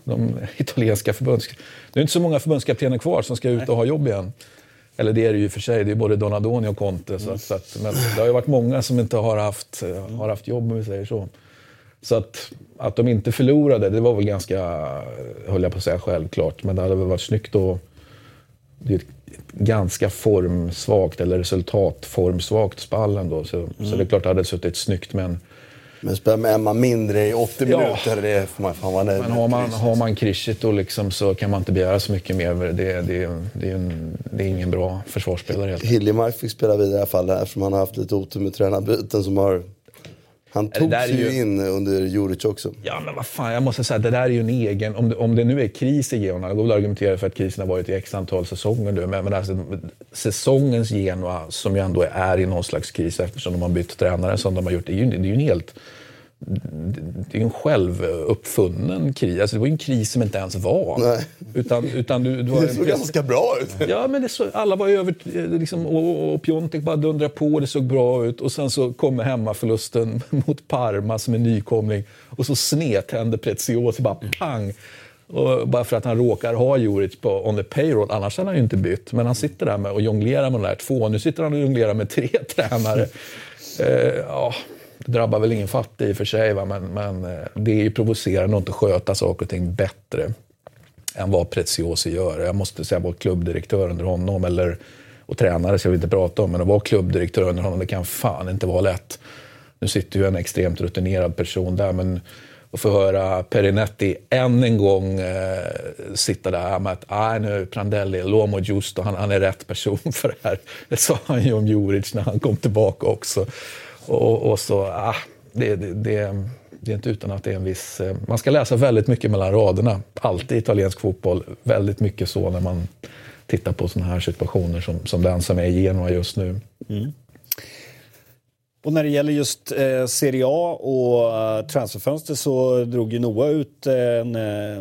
de italienska förbunds... Det är inte så många förbundskaptener kvar som ska ut och ha jobb igen. Eller det är det ju för sig, det är både Donadoni och Conte. Så att, så att, men det har ju varit många som inte har haft, har haft jobb, om vi säger så. Så att, att de inte förlorade, det var väl ganska, höll jag på att säga, självklart. Men det hade väl varit snyggt att... Det är ett ganska formsvagt, eller resultatformsvagt spall ändå. Så, så det är klart det hade suttit snyggt, men... Men spela med Emma mindre i 80 Ja. minuter, det får man fan vara nöjd Men har man, har man Krishit då liksom så kan man inte begära så mycket mer. Det, det, det, är, en, det är ingen bra försvarsspelare. Hiljemark fick spela vidare i alla fall eftersom han har haft lite otur med tränarbyten som har... Han det tog där är sig ju in under Juric också. Ja men vad fan, jag måste säga det där är ju en egen... Om det, om det nu är kris i Genoa, då går väl argumentera för att krisen har varit i x antal säsonger nu. Men, men alltså, säsongens Genoa, som ju ändå är i någon slags kris eftersom de har bytt tränare som de har gjort, det är ju, det är ju en helt det är en självuppfunnen kris. Alltså det var ju en kris som inte ens var. Nej. Utan, utan du, du Det såg pres- ganska bra ut. Ja, men det så, alla var över, eh, liksom, och, och Piontek bara dundrade på, det såg bra ut. Och sen så kommer hemmaförlusten [LAUGHS] mot Parma som är nykomling. Och så snedtänder Preziosi, bara pang! Och bara för att han råkar ha Juric på on the payroll, annars hade han ju inte bytt. Men han sitter där med och jonglerar med de där två. Nu sitter han och jonglerar med tre [LAUGHS] tränare. Eh, ja, det drabbar väl ingen fattig i och för sig, va? Men, men eh, det är ju provocerande att inte sköta saker och ting bättre än vad Preziosi gör. Jag måste säga vara klubbdirektör under honom, eller, och tränare ska vi inte prata om, men att vara klubbdirektör under honom, det kan fan inte vara lätt. Nu sitter ju en extremt rutinerad person där, men att få höra Perinetti än en gång eh, sitta där med att ah, nu Prandelli, Lomo Giusto, han, han är rätt person för det här. Det sa han ju om Juric när han kom tillbaka också. Och, och så, ah, det, det, det, det är inte utan att det är en viss... Eh, man ska läsa väldigt mycket mellan raderna. Alltid i italiensk fotboll. Väldigt mycket så när man tittar på sådana här situationer som, som den som är i Genoa just nu. Mm. Och när det gäller just eh, Serie A och eh, transferfönster så drog ju Noah ut en, eh,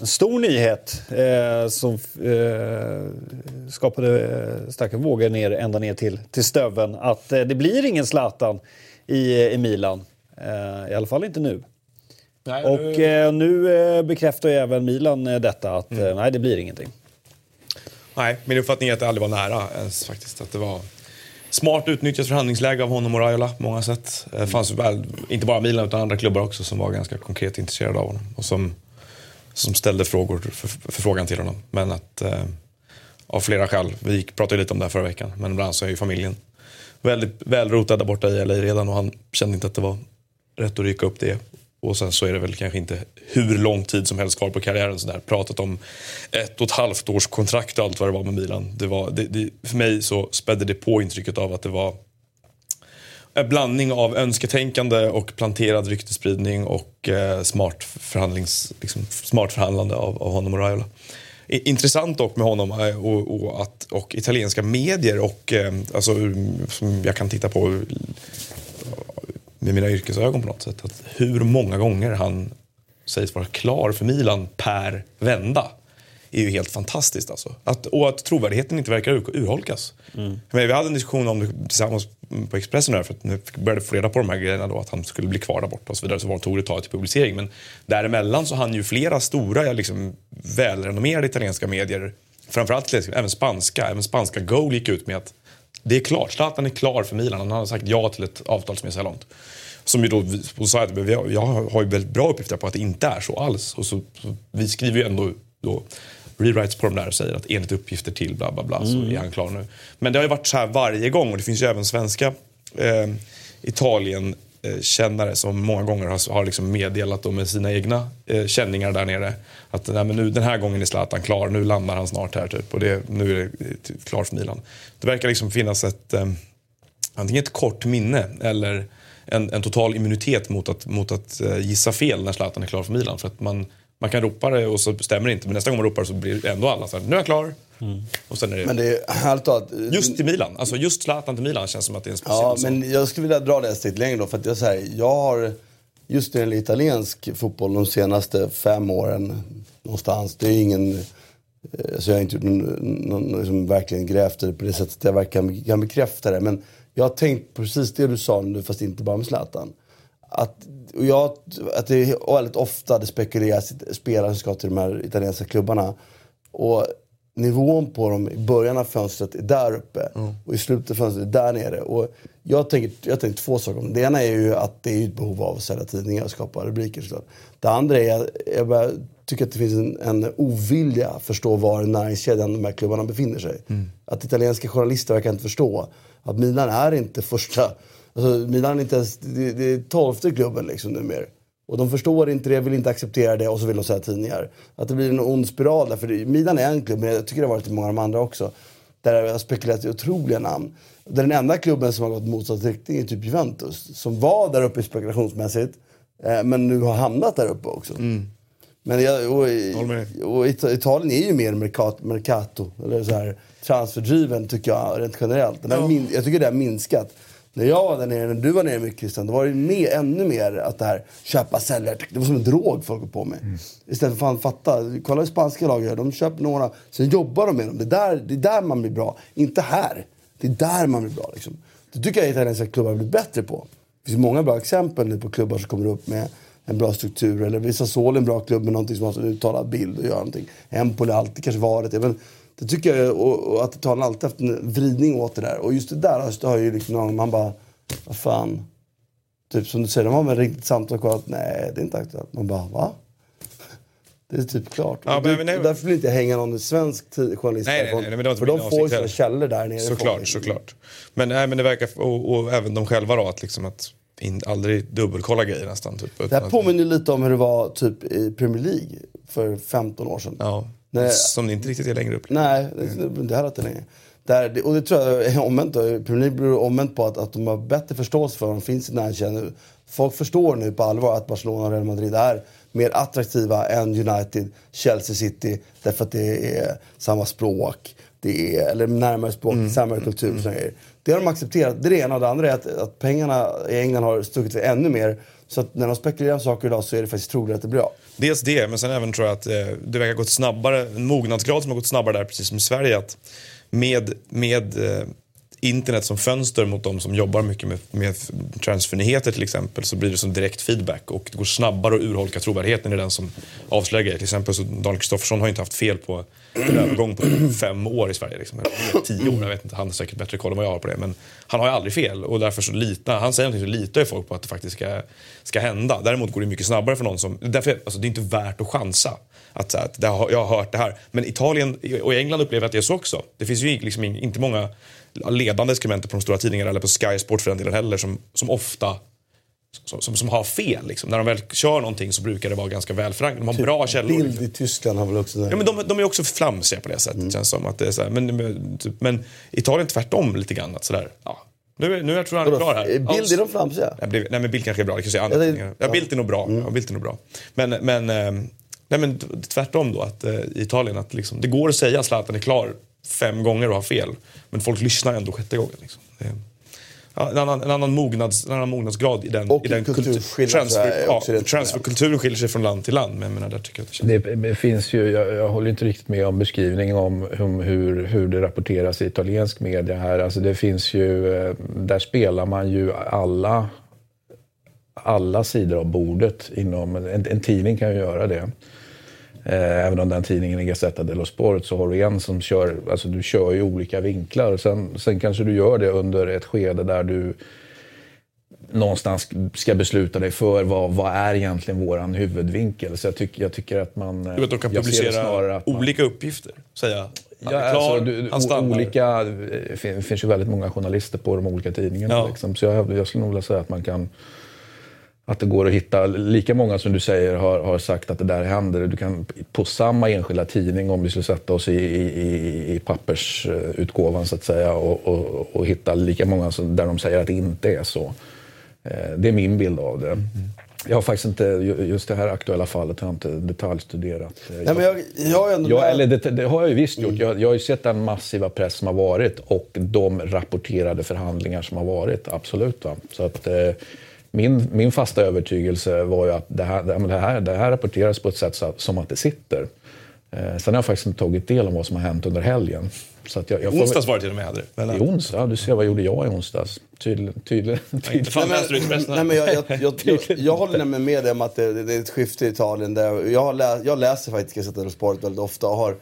en stor nyhet eh, som eh, skapade eh, starka vågor ner, ända ner till, till stöven. Att eh, det blir ingen Zlatan i, i Milan. Eh, I alla fall inte nu. Nej, Och eh, nu eh, bekräftar ju även Milan eh, detta att eh, nej, det blir ingenting. Nej, min uppfattning är att det aldrig var nära ens faktiskt. Att det var smart utnyttjat förhandlingsläge av honom och Raiola på många sätt. Det fanns väl, inte bara Milan utan andra klubbar också som var ganska konkret intresserade av honom. Och som, som ställde frågor, för, förfrågan till honom. Men att eh, av flera skäl, vi pratade lite om det här förra veckan, men ibland så är ju familjen väldigt välrotad där borta i LA redan och han kände inte att det var rätt att rycka upp det. Och sen så är det väl kanske inte hur lång tid som helst kvar på karriären. Så där. Pratat om ett och ett halvt års kontrakt och allt vad det var med Milan. Det var, det, det, för mig så spädde det på intrycket av att det var en blandning av önsketänkande och planterad ryktespridning och eh, smart, förhandlings, liksom, smart förhandlande av, av honom och Raiola. Intressant dock med honom eh, och, och, att, och italienska medier och eh, alltså, som jag kan titta på med mina yrkesögon på något sätt. Att hur många gånger han sägs vara klar för Milan per vända är ju helt fantastiskt. Alltså. Att, och att trovärdigheten inte verkar ur, urholkas. Men vi hade en diskussion om det tillsammans på Expressen här, för att nu började få reda på de här grejerna då, att han skulle bli kvar där borta och så vidare. Så var tog det tag till publicering. Men däremellan så hann ju flera stora, liksom, välrenommerade italienska medier, framförallt liksom, även spanska, även spanska Goal gick ut med att det är klart, Zlatan är klar för Milan. Han har sagt ja till ett avtal som är så här långt. Som ju då och att jag, har ju väldigt bra uppgifter på att det inte är så alls. Och så, så vi skriver ju ändå då rewrites på de där och säger att enligt uppgifter till bla bla bla så är han klar nu. Men det har ju varit så här varje gång och det finns ju även svenska eh, Italien eh, kännare som många gånger har, har liksom meddelat dem med sina egna eh, känningar där nere. Att nej, men nu, den här gången är Zlatan klar, nu landar han snart här typ. Och det, nu är det eh, klart för Milan. Det verkar liksom finnas ett eh, antingen ett kort minne eller en, en total immunitet mot att, mot att eh, gissa fel när Zlatan är klar för Milan. För att man, man kan ropa det och så stämmer det inte. Men nästa gång man ropar så blir ändå alla så här, nu är jag klar. Och sen är det, Men det är helt talat... just till Milan, alltså just Zlatan till Milan känns som att det är en speciell Ja, sak. men jag skulle vilja dra det ett steg längre då. För att jag, så här, jag har just när det gäller italiensk fotboll de senaste fem åren någonstans. Det är ingen... eh, Så jag har inte gjort någon, någon liksom verkligen grävt det på det sättet jag verkligen kan bekräfta det. Men jag har tänkt precis det du sa nu, fast inte bara med Zlatan. Att, och jag, att det är väldigt ofta det spekuleras spelare som ska till de här italienska klubbarna. Och nivån på dem i början av fönstret är där uppe och i slutet av fönstret är där nere. Och jag tänker, jag tänker två saker om det. Ena är ju att det är ett behov av att sälja tidningar och skapa rubriker såklart. Det andra är att jag bara tycker att det finns en, en ovilja att förstå var i näringskedjan de här klubbarna befinner sig. Att italienska journalister verkar inte förstå att Milan är inte första Alltså, Milan är inte ens, det, det är tolfte klubben liksom numera. Och de förstår inte det, vill inte acceptera det och så vill de sälja tidningar. Att det blir en ond spiral där. För Milan är en klubb, men jag tycker det har varit många av de andra också. Där det har spekulerat i otroliga namn. Den enda klubben som har gått motsatt riktning är typ Juventus. Som var där uppe spekulationsmässigt. Eh, men nu har hamnat där uppe också. Men jag, och, med och It- Italien är ju mer mercato, eller så här transferdriven tycker jag rent generellt. Den har min, jag tycker det har minskat. När jag var där nere, när du var nere mycket Christian, då var det mer, ännu mer att det här köpa, sälja, det var som en drog folk höll på med. Mm. Istället för att fatta, kolla hur spanska lag gör, de köper några, sen jobbar de med dem. Det är där, det är där man blir bra, inte här. Det är där man blir bra liksom. Det tycker jag italienska klubbar blivit bättre på. Det finns många bra exempel nu på klubbar som kommer upp med en bra struktur. Eller vissa sål en bra klubb med någonting som har en uttalad bild och gör någonting. Empoli har alltid kanske varit det. Men det tycker jag, och, och att Italien alltid haft en vridning åt det där. Och just det där har ju liksom någon, man bara, vad fan. Typ som du säger, de har väl riktigt samtal kvar att nej, det är inte aktuellt. Man bara, va? [LAUGHS] Det är typ klart. Ja, men, men, därför vill inte jag hänga någon svensk journalist nej, nej, nej, nej, För de får ju sina källor där nere. Såklart, såklart. Men, nej, men det verkar, och, och, även de själva då, att, liksom att in, aldrig dubbelkolla grejer nästan. Typ, det här påminner lite om hur det var typ i Premier League för 15 år sedan. Ja, När, som inte riktigt är längre upp. Nej, det, det här är inte längre. Där, och det tror jag är omvänt. Premier League beror omvänt på att, att de har bättre förståelse för vad de finns i närheten nu. Folk förstår nu på allvar att Barcelona och Real Madrid är mer attraktiva än United, Chelsea City. Därför att det är samma språk, det är, eller närmare språk, mm. samma kultur. Mm. Det har de accepterat. Det är det ena. Och det andra är att, att pengarna i England har stuckit ännu mer. Så att när de spekulerar om saker idag så är det faktiskt troligt att det blir av. Dels det, men sen även tror jag att eh, det verkar gått snabbare, en mognadsgrad som har gått snabbare där precis som i Sverige. Att med, med eh, internet som fönster mot de som jobbar mycket med, med transfernyheter till exempel så blir det som direkt feedback och det går snabbare att urholka trovärdigheten i den som avslöjar grejer. Till exempel så Daniel Kristoffersson har ju inte haft fel på en övergång på fem år i Sverige. Liksom. Tio år, jag vet inte, han har säkert bättre koll än vad jag har på det. Men han har ju aldrig fel och därför så litar, han säger någonting så litar ju folk på att det faktiskt ska, ska hända. Däremot går det mycket snabbare för någon som, därför, alltså, det är inte värt att chansa. Att, att jag har hört det här. Men Italien och England upplever att det är så också. Det finns ju liksom inte många ledande skribenter på de stora tidningarna eller på Sky Sport för den delen heller som, som ofta som, som, som, har fel. Liksom. När de väl kör någonting så brukar det vara ganska väl förankrat. De har typ bra källor. Bild liksom. i Tyskland har väl också det. Ja, men de, de är också flamsiga på det sättet. Mm. Känns som att det är så här. Men, typ, men Italien tvärtom lite grann. Att sådär, ja. Nu, nu jag tror jag han är klar här. Bild, är de flamsiga? nej, men Bild kanske är bra. Det kanske är. Ja, ja, Bild är nog bra. Mm. Ja, Bild är nog bra. Men, men, eh, nej, men tvärtom då. Att, eh, I Italien, att liksom, det går att säga att Zlatan är klar fem gånger och har fel. Men folk lyssnar ändå sjätte gången. Liksom. En, annan, en, annan mognads, en annan mognadsgrad i den, och i den kultur, transfer, ja, transferkulturen skiljer sig från land till land. Men, men där tycker jag det, det, det finns ju, jag, jag, håller inte riktigt med om beskrivningen om hur, hur det rapporteras i italiensk media här. Alltså det finns ju, eh, där spelar man ju alla, alla sidor av bordet. Inom, en, en tidning kan ju göra det. Eh, även om den tidningen är Gazzetta dello Sport så har du en som kör, alltså du kör ju olika vinklar. Sen, sen kanske du gör det under ett skede där du någonstans ska besluta dig för vad, vad är egentligen våran huvudvinkel. Så jag, tyck, jag tycker att man... Du vet, de kan publicera olika man, uppgifter? Säga Ja, klar, alltså, du, olika, det finns ju väldigt många journalister på de olika tidningarna. Ja. Liksom. Så jag, jag skulle nog vilja säga att man kan att det går att hitta, lika många som du säger har, har sagt att det där händer. Du kan på samma enskilda tidning, om vi skulle sätta oss i, i, i pappersutgåvan så att säga och, och, och hitta lika många som, där de säger att det inte är så. Eh, det är min bild av det. Mm. Jag har faktiskt inte, just det här aktuella fallet har jag inte detaljstuderat. Nej, men jag, jag ändå jag, eller det, det, har jag ju visst gjort. Mm. Jag, jag har ju sett den massiva press som har varit och de rapporterade förhandlingar som har varit, absolut. Va? Så att, eh, min, min fasta övertygelse var ju att det här, det här, det här rapporteras på ett sätt så, som att det sitter. Eh, sen har jag faktiskt inte tagit del av vad som har hänt under helgen. Så att jag, jag onsdags var det till och med hade det. I onsdag? Du ser, vad gjorde jag i onsdags? Tydligen. Tydlig, tydlig. Nej, men, nej, men jag, jag, jag, jag, [LAUGHS] jag håller nämligen med dig om att det, det, är ett skifte i Italien. Där jag, lä, jag läser faktiskt Gazzetta Sport väldigt ofta och har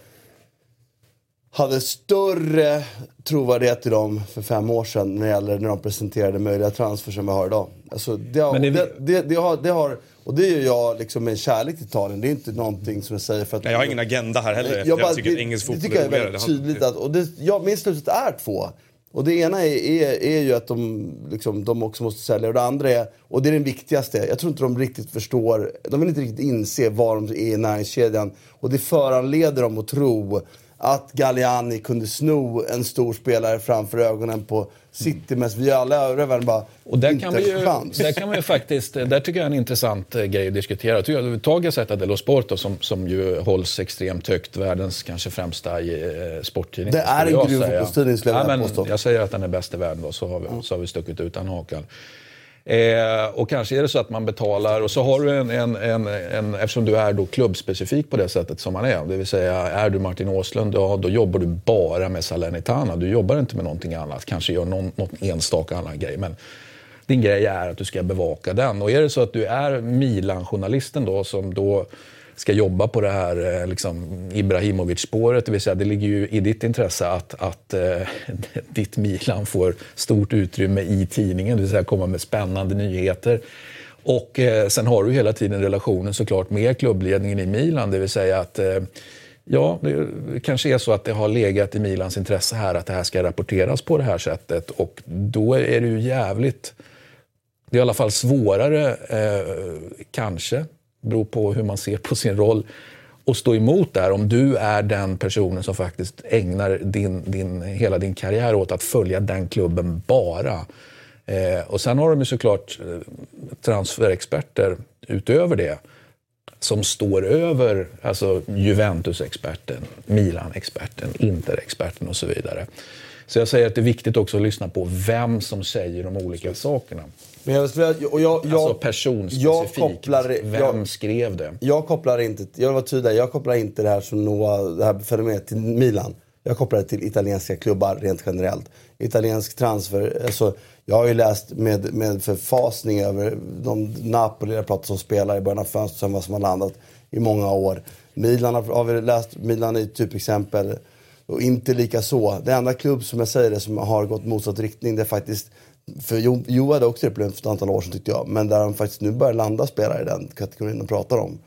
hade större trovärdighet i dem för fem år sedan när, det gäller, när de presenterade möjliga transfer som vi har idag. Alltså, det, har, det, det, det, det, har, det har, och det gör jag liksom med kärlek till Italien. Det är inte någonting som jag säger för att... Nej, jag har ingen agenda här heller. Jag, bara, jag tycker det, engelsk fotboll det tycker jag är väldigt tydligt. Att, och det, ja, min slutsats är två. Och det ena är, är, är ju att de, liksom, de också måste sälja. Och det andra är, och det är den viktigaste, jag tror inte de riktigt förstår, de vill inte riktigt inse var de är i näringskedjan. Och det föranleder dem att tro att Galliani kunde sno en stor spelare framför ögonen på City. Men vi alla övriga världen bara, Och där inte kan, vi ju, chans. där kan man ju faktiskt, där tycker jag är en intressant eh, grej att diskutera. Jag tycker att Ta Gazzetta dello Sport då, som, som ju hålls extremt högt, världens kanske främsta eh, sporttidning. Det är en säga. fotbollstidning, skulle jag ja, vilja påstå. Jag säger att den är bäst i världen då, så har vi, så har vi stuckit ut den hakan. Eh, och kanske är det så att man betalar och så har du en, en, en, en, eftersom du är då klubbspecifik på det sättet som man är, det vill säga är du Martin Åslund, ja, då jobbar du bara med Salernitana. Du jobbar inte med någonting annat, kanske gör någon, någon enstaka annan grej. Men din grej är att du ska bevaka den. Och är det så att du är Milan-journalisten då som då ska jobba på det här eh, liksom, Ibrahimovic-spåret. Det vill säga, det ligger ju i ditt intresse att, att eh, [LAUGHS] ditt Milan får stort utrymme i tidningen, det vill säga komma med spännande nyheter. Och eh, sen har du hela tiden relationen såklart med klubbledningen i Milan, det vill säga att eh, Ja, det kanske är så att det har legat i Milans intresse här att det här ska rapporteras på det här sättet och då är det ju jävligt det är i alla fall svårare, eh, kanske, beror på hur man ser på sin roll, att stå emot där om du är den personen som faktiskt ägnar din, din, hela din karriär åt att följa den klubben bara. Eh, och sen har de ju såklart eh, transferexperter utöver det som står över alltså Juventus-experten, Milan-experten, Inter-experten och så vidare. Så jag säger att det är viktigt också att lyssna på vem som säger de olika sakerna. Men jag, och jag, jag, Alltså personspecifikt. jag kopplar, Vem jag, skrev det? jag kopplar inte, jag vill vara tydlig, jag kopplar inte det här som Noah, det här fenomenet till Milan. Jag kopplar det till italienska klubbar rent generellt. Italiensk transfer, alltså, jag har ju läst med, med förfasning över de Napoli jag pratade som spelare i början av fönstret, sen vad som har landat i många år. Milan har, har vi läst, Milan är ett typexempel. Och inte lika så. Det enda klubb som jag säger det som har gått motsatt riktning det är faktiskt för Jo, jo hade också det problemet för ett antal år sedan tyckte jag. Men där de faktiskt nu börjar landa spelare i den kategorin de pratar om.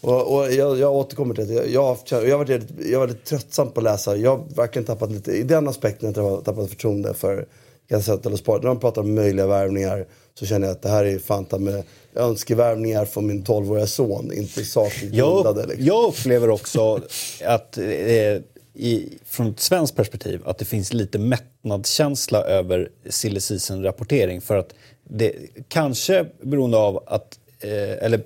Och, och jag, jag återkommer till det. Jag, jag, har jag, har varit, väldigt- jag har varit tröttsam på att läsa. Jag har verkligen tappat lite, i den aspekten har jag tappat förtroende för Gazzetta eller Sport. När de pratar om möjliga värvningar så känner jag att det här är fanta med önskevärvningar från min 12-åriga son. Inte sakligt grundade. Liksom. jag upplever också att eh, i, från ett svenskt perspektiv att det finns lite mättnadskänsla över silly season-rapportering. För att det kanske beroende av att, eh, eller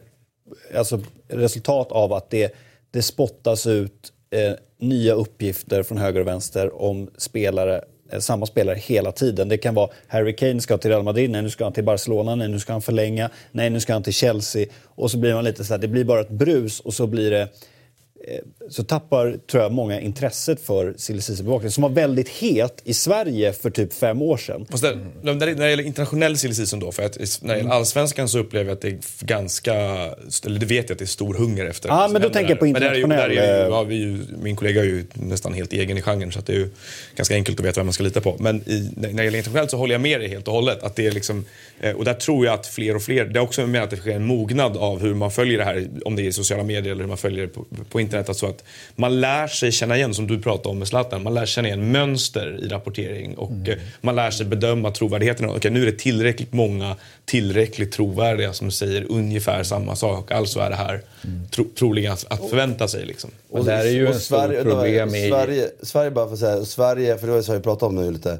alltså resultat av att det, det spottas ut eh, nya uppgifter från höger och vänster om spelare eh, samma spelare hela tiden. Det kan vara Harry Kane ska till Real Madrid, nej nu ska han till Barcelona, nej nu ska han förlänga, nej nu ska han till Chelsea. Och så blir man lite så här, det blir bara ett brus och så blir det så tappar tror jag många intresset för silly season-bevakning som var väldigt het i Sverige för typ fem år sedan. Fast det, när, det, när det gäller internationell silly season då, för att när det Mm. gäller allsvenskan så upplever jag att det är ganska, eller det vet jag att det är stor hunger efter. Ja, men då tänker jag på där. Men där är ju- där är ju- internationell, eh, ja, vi Min kollega är ju nästan helt egen i genren så det är ju ganska enkelt att veta vem man ska lita på. Men i, när det gäller internationellt så håller jag med dig helt och hållet. Att det är liksom, eh, och där tror jag att fler och fler, det är också med att det sker en mognad av hur man följer det här, om det är i sociala medier eller hur man följer det på, på internet. Alltså att man lär sig känna igen, som du pratade om med Zlatan, man lär känna igen mönster i rapportering och eh, man lär sig bedöma trovärdigheten. Okej, nu är det tillräckligt många tillräckligt trovärdiga som säger ungefär samma sak. Alltså är det här tro, troligen att, förvänta sig. Liksom. Men det här är ju och en stor problem i... Sverige, Sverige, bara för att säga, Sverige, för det var ju så vi pratade om nu lite.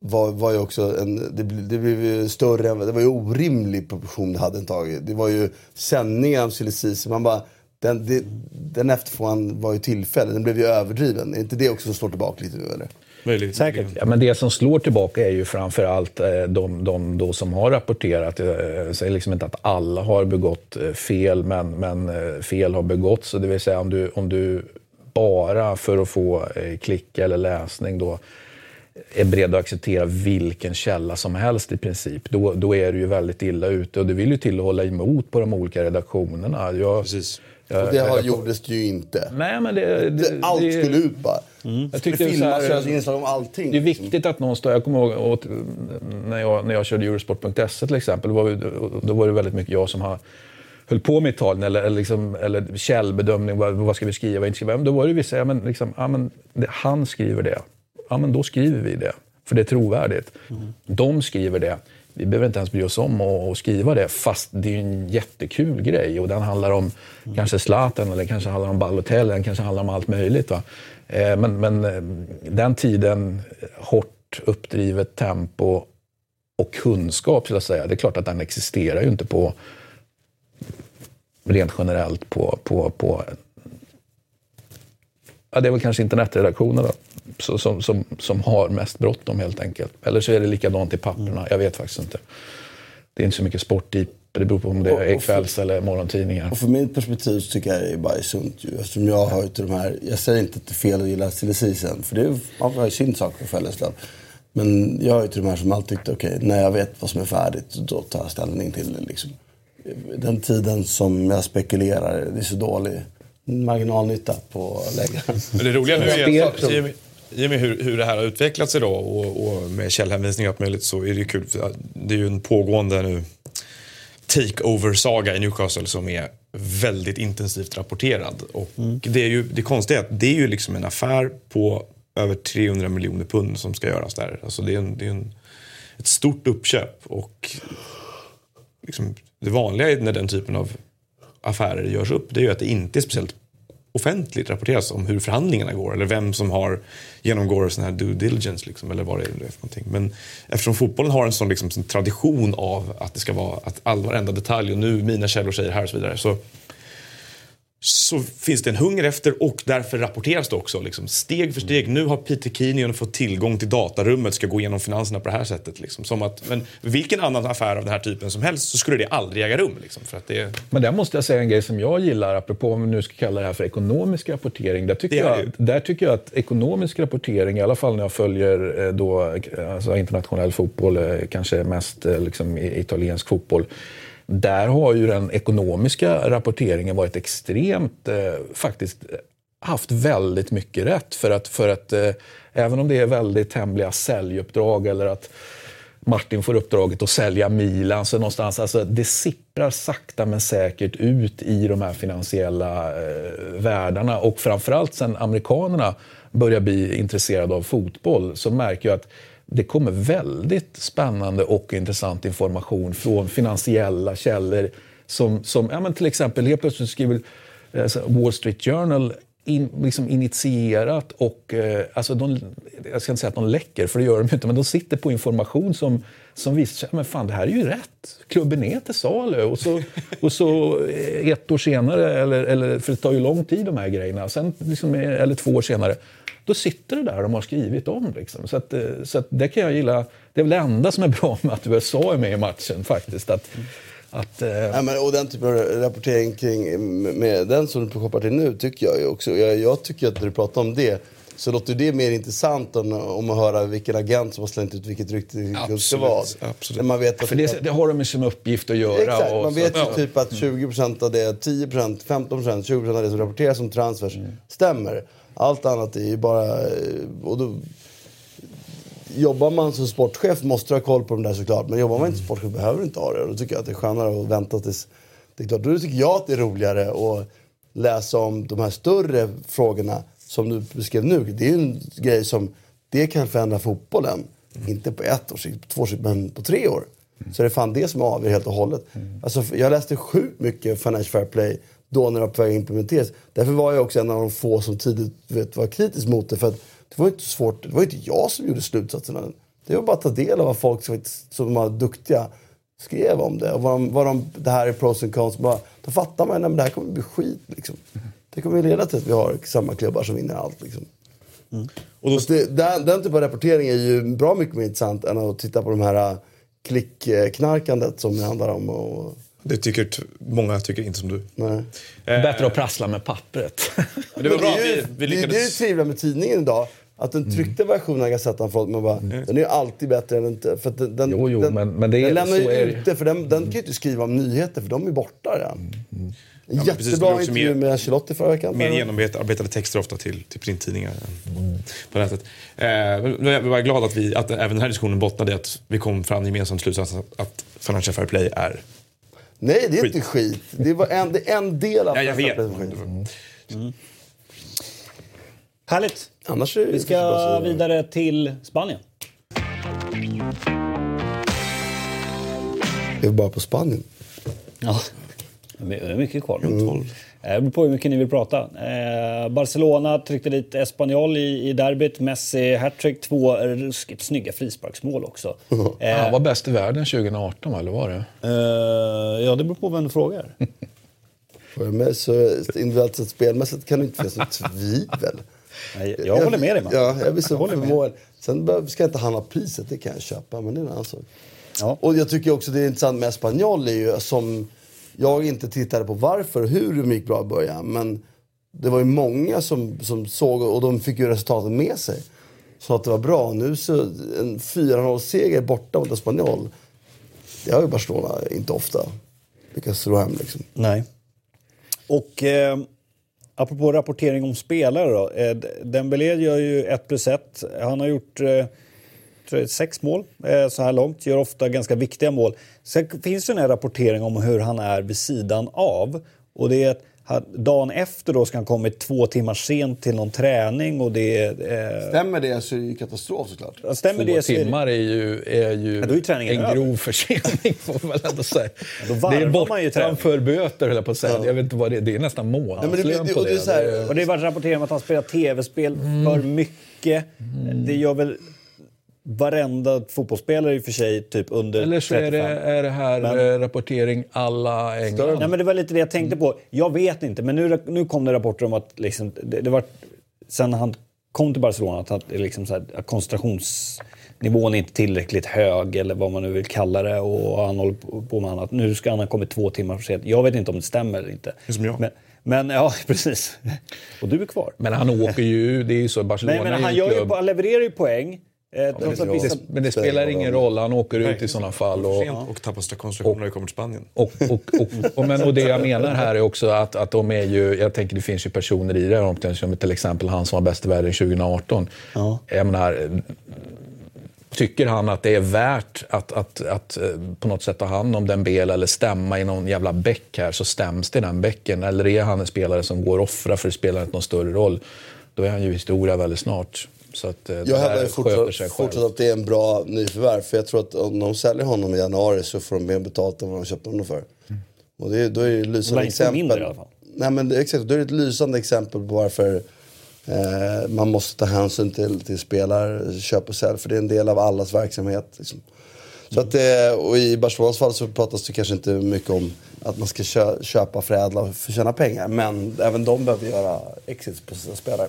Var, var ju också en, det, det blev ju större, än- det var ju orimlig proportion det hade en tag. Det var ju sändningar om silly man bara, den, det, den efterfrågan var ju tillfällig, den blev ju överdriven. Är inte det också som slår tillbaka lite nu eller? Möjligt. Säkert. Ja, men det som slår tillbaka är ju framför allt eh, de, de då som har rapporterat. eh, Jag säger liksom inte att alla har begått eh, fel, men, men fel har begåtts. Så Det vill säga om du, om du bara för att få klick eller läsning då är beredd att acceptera vilken källa som helst i princip, då, då är du ju väldigt illa ute. Och det vill ju till att hålla emot på de olika redaktionerna. Jag, Precis. Och det har, gjordes det ju inte. Nej, men det, det, Det, allt det- skulle ut bara. Jag Det tyckte så filmas här- inslag om allting. Det är viktigt att någon står... Jag kommer ihåg åt, när, jag, när jag körde Eurosport.se till exempel. Då var, vi, då var det väldigt mycket jag som har, höll på med Italien. Eller, eller, liksom, eller källbedömning. Vad, vad ska vi skriva? Vad inte skriva? Men då var det vissa... Ja, men liksom, ja, men det, han skriver det. Ja, men då skriver vi det. För det är trovärdigt. De skriver det vi behöver inte ens bry oss om att skriva det, fast det är en jättekul grej. Och den handlar om mm. kanske Zlatan, eller kanske handlar om Balotelli, den kanske handlar om allt möjligt. Va? Eh, men, men eh, den tiden, hårt uppdrivet tempo och kunskap, skulle jag säga, det är klart att den existerar ju inte på rent generellt på, på, på ja, det är väl kanske internetredaktionerna så, som, som, som har mest bråttom helt enkelt. Eller så är det likadant i papperna. Jag vet faktiskt inte. Det är inte så mycket sport i det beror på om det är kvälls eller morgontidningar. Och för mitt perspektiv så tycker jag det är bara sunt ju. Eftersom jag har ju de här, jag säger inte att det är fel att gilla silly season. För det är, man sin sak för Fällesland. Men jag har ju till de här som alltid tyckt, okej, okay, när jag vet vad som är färdigt, då tar jag ställning till det liksom. Den tiden som jag spekulerar, det är så dålig marginalnytta på att lägga. det roliga nu är i och med hur, hur det här har utvecklats idag och, och med källhänvisningar och allt möjligt så är det kul. Det är ju en pågående nu takeover-saga i Newcastle som är väldigt intensivt rapporterad. Och mm. det, är ju, det konstiga är att det är ju liksom en affär på över 300 miljoner pund som ska göras där. Alltså det är, en, det är en, ett stort uppköp. Och liksom, det vanliga när den typen av affärer görs upp det är ju att det inte är speciellt offentligt rapporteras om hur förhandlingarna går eller vem som har, genomgår sån här due diligence. Liksom, eller vad det är för någonting. Men eftersom fotbollen har en sån liksom, tradition av att det ska vara att all varenda detalj och nu mina källor säger här och så vidare. Så så finns det en hunger efter och därför rapporteras det också. Liksom, steg för steg. Nu har Peter Kinion fått tillgång till datarummet ska gå igenom finanserna på det här sättet. Liksom. Som att, men vilken annan affär av den här typen som helst så skulle det aldrig äga rum. Liksom, för att det... Men där måste jag säga en grej som jag gillar, apropå om vi nu ska kalla det här för ekonomisk rapportering. Där tycker, jag, där tycker jag att ekonomisk rapportering, i alla fall när jag följer eh, då, alltså internationell fotboll, eh, kanske mest eh, liksom, italiensk fotboll, där har ju den ekonomiska rapporteringen varit extremt, eh, faktiskt eh, haft väldigt mycket rätt. För att, för att eh, även om det är väldigt hemliga säljuppdrag eller att Martin får uppdraget att sälja Milan, så någonstans, alltså, det sipprar sakta men säkert ut i de här finansiella eh, världarna. Och framförallt sen amerikanerna börjar bli intresserade av fotboll så märker jag att det kommer väldigt spännande och intressant information från finansiella källor. Som, som ja, men till exempel, helt plötsligt skriver eh, Wall Street Journal in, liksom initierat och, eh, alltså de, jag ska inte säga att de läcker, för det gör de inte, men de sitter på information som, som visar sig, men fan det här är ju rätt. Klubben är till salu. Och så, och så eh, ett år senare, eller, eller, för det tar ju lång tid de här grejerna, sen liksom, eh, eller två år senare, då sitter det där de har skrivit om. Liksom. Så, att, eh, så att det kan jag gilla. Det är väl det enda som är bra med att USA är med i matchen faktiskt. Att, att, eh... ja, men, och den typen av rapportering kring med den som du kopplar till nu tycker jag ju också. Jag, jag tycker att när du pratar om det så låter det mer intressant än om att höra vilken agent som har slängt ut vilket rykte det ska vara. Absolut. Man vet att För det, det har de med sin uppgift att göra. Exakt, man vet ju ja. typ att 20% av det, 10%, 15%, 20% av det som rapporteras som transfers mm. stämmer. Allt annat är ju bara... Och då, jobbar man som sportchef måste du ha koll på de där såklart. Men jobbar man inte som sportchef behöver du inte ha det. Då tycker jag att det är skönare att vänta tills... Det är klart, då tycker jag att det är roligare att läsa om de här större frågorna som du beskrev nu. Det är en grej som det kan förändra fotbollen. Mm. Inte på ett år sikt, på två år sikt, men på tre år. Mm. Så det är fan det som avgör helt och hållet. Mm. Alltså, jag läste sjukt mycket Financial Fair Play då när det var på väg att implementeras. Därför var jag också en av de få som tidigt vet, var kritisk mot det. För att det var inte svårt. Det var inte jag som gjorde slutsatserna. Det var bara att ta del av vad folk som, som var duktiga skrev om det. Och vad de, vad de, det här är pros and cons. Bara, då fattar man att det här kommer bli skit. Liksom. Det kommer leda till att vi har samma klubbar som vinner allt. Liksom. Mm. Och då... det, den, den typen av rapportering är ju bra mycket mer intressant än att titta på de här äh, klickknarkandet som det handlar om. Och, det tycker många tycker inte som du. Nej. Eh, Bättre att prassla med pappret. [LAUGHS] det var bra. Vi, vi lyckades... Det är det trevliga med tidningen idag. Att den tryckta mm. versionen av Gazettan, folk, man bara, mm. den är ju alltid bättre än inte. För den, den, jo, jo, den, men, men det är, den lämnar ju ute, för den, den kan ju inte skriva om nyheter, för de är borta redan. Mm. mm. Ja, Jättebra intervju med Ancelotti förra veckan. Mer genomarbetade texter ofta till, till printtidningar mm. på nätet. Eh, jag var glad att, vi, att även den här diskussionen bottnade i att vi kom fram gemensamt slutsatsen att, att Financial Fair Play är Nej, det är skit. inte skit. Det är en, det är en del av ja, jag vet. Mm. Mm. Härligt. Annars Vi ska vidare till Spanien. är vi bara på Spanien. Ja, det är mycket kvar. Mm. Det beror på hur mycket ni vill prata. Eh, Barcelona tryckte dit Espanyol i, i derbyt. Messi hattrick, två ruskigt snygga frisparksmål också. [LAUGHS] Eh, Han var bäst i världen 2018, eller var det? Eh, ja, det beror på vem du frågar. [LAUGHS] För mig så individuellt sett spelmässigt kan det inte finnas något tvivel. Nej, jag håller med dig man. Ja, jag vill så för mål. Sen ska inte han ha priset, det kan jag köpa, men det är en annan sak. Ja. Och jag tycker också det är intressant med Espanyol är ju som jag inte tittade på varför och hur de gick bra i början. Men det var ju många som, som såg och de fick ju resultatet med sig. Så att det var bra. Nu så en 4-0-seger borta mot Espanyol. Det har ju Barcelona inte ofta lyckats slå hem liksom. Nej. Och eh, apropå rapportering om spelare då. Eh, Dembélé gör ju 1 plus 1. Han har gjort eh, sex mål eh, så här långt. Gör ofta ganska viktiga mål. Sen finns det en rapportering om hur han är vid sidan av. Och det är dagen efter då ska han kommit två timmar sent till någon träning och det är... Eh... Stämmer det så är det katastrof såklart. Stämmer Två det så timmar är ju, är ju Ja, är en över. grov försening [LAUGHS] får man väl ändå säga. då det är bortanför böter höll jag på att säga. Jag vet inte vad det är. Det är nästan månadslön på och det. det Och har varit rapportering om att han spelar tv-spel för mycket. Det gör väl varenda fotbollsspelare i och för sig typ under Eller så 35. är det, är det här Men- eh, rapportering alla England. Nej, men det var lite det jag tänkte på. Jag vet inte, men nu, nu kom det rapporter om att liksom, det, det var sen han kom till Barcelona att, han, liksom så här, att koncentrationsnivån är inte tillräckligt hög eller vad man nu vill kalla det och han håller på- med annat. Nu ska han ha kommit två timmar för sent. Jag vet inte om det stämmer eller inte. Det är som jag. Men, men ja, [LAUGHS] precis. Och du är kvar. Men han åker ju, det är ju så, Barcelona Nej, men är han, ju gör ju, han levererar ju poäng. Eh, trots att det- vissa, Det, men det spelar ingen roll, han åker ut i sådana fall. Och, Sent och tappar koncentrationen när vi kommer till Spanien. Och, och, och, och, men, och det jag menar här är också att, att de är ju, jag tänker det finns ju personer i det här omklädningsrummet, till exempel han som var bäst i världen 2018. Ja. Jag menar, tycker han att det är värt att, att, att eh, på något sätt ta hand om den bel eller stämma i någon jävla bäck här så stäms det i den bäcken. Eller är han en spelare som går och offrar för det spelar inte någon större roll. Då är han ju historia väldigt snart. Så att eh, det Jag hävdar fortsatt att det är en bra nyförvärv. För jag tror att om de säljer honom i januari så får de mer betalt än vad de köpte honom för. Och det, är- då är det ett lysande inte exempel. mindre i alla fall. Nej men det, exakt, då är det ett lysande exempel på varför eh, man måste ta hänsyn till, till spelare, köp och sälj. För det är en del av allas verksamhet. Liksom. Så att, eh, och i Barcelonas fall så pratas det kanske inte mycket om att man ska kö, köpa, förädla och förtjäna pengar. Men även de behöver göra exits på sina spelare.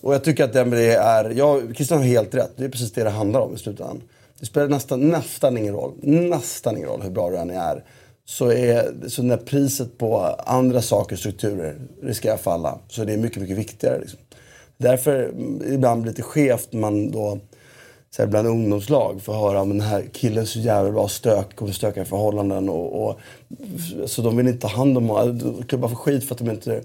Och jag tycker att Dembélé är, ja, Christian har helt rätt. Det är precis det det handlar om i slutändan. Det spelar nästan, nästan ingen roll, nästan ingen roll hur bra du än är. Så, är, så när priset på andra saker, strukturer, riskerar att falla, så är det mycket, mycket viktigare. Liksom. Därför mm, ibland blir det lite skevt när man då så här, bland ungdomslag får höra om den här killen är så jävla bra stök, kommer stöka i förhållanden. Och, och, så de vill inte ta hand om honom. Klubbar får skit för att de inte...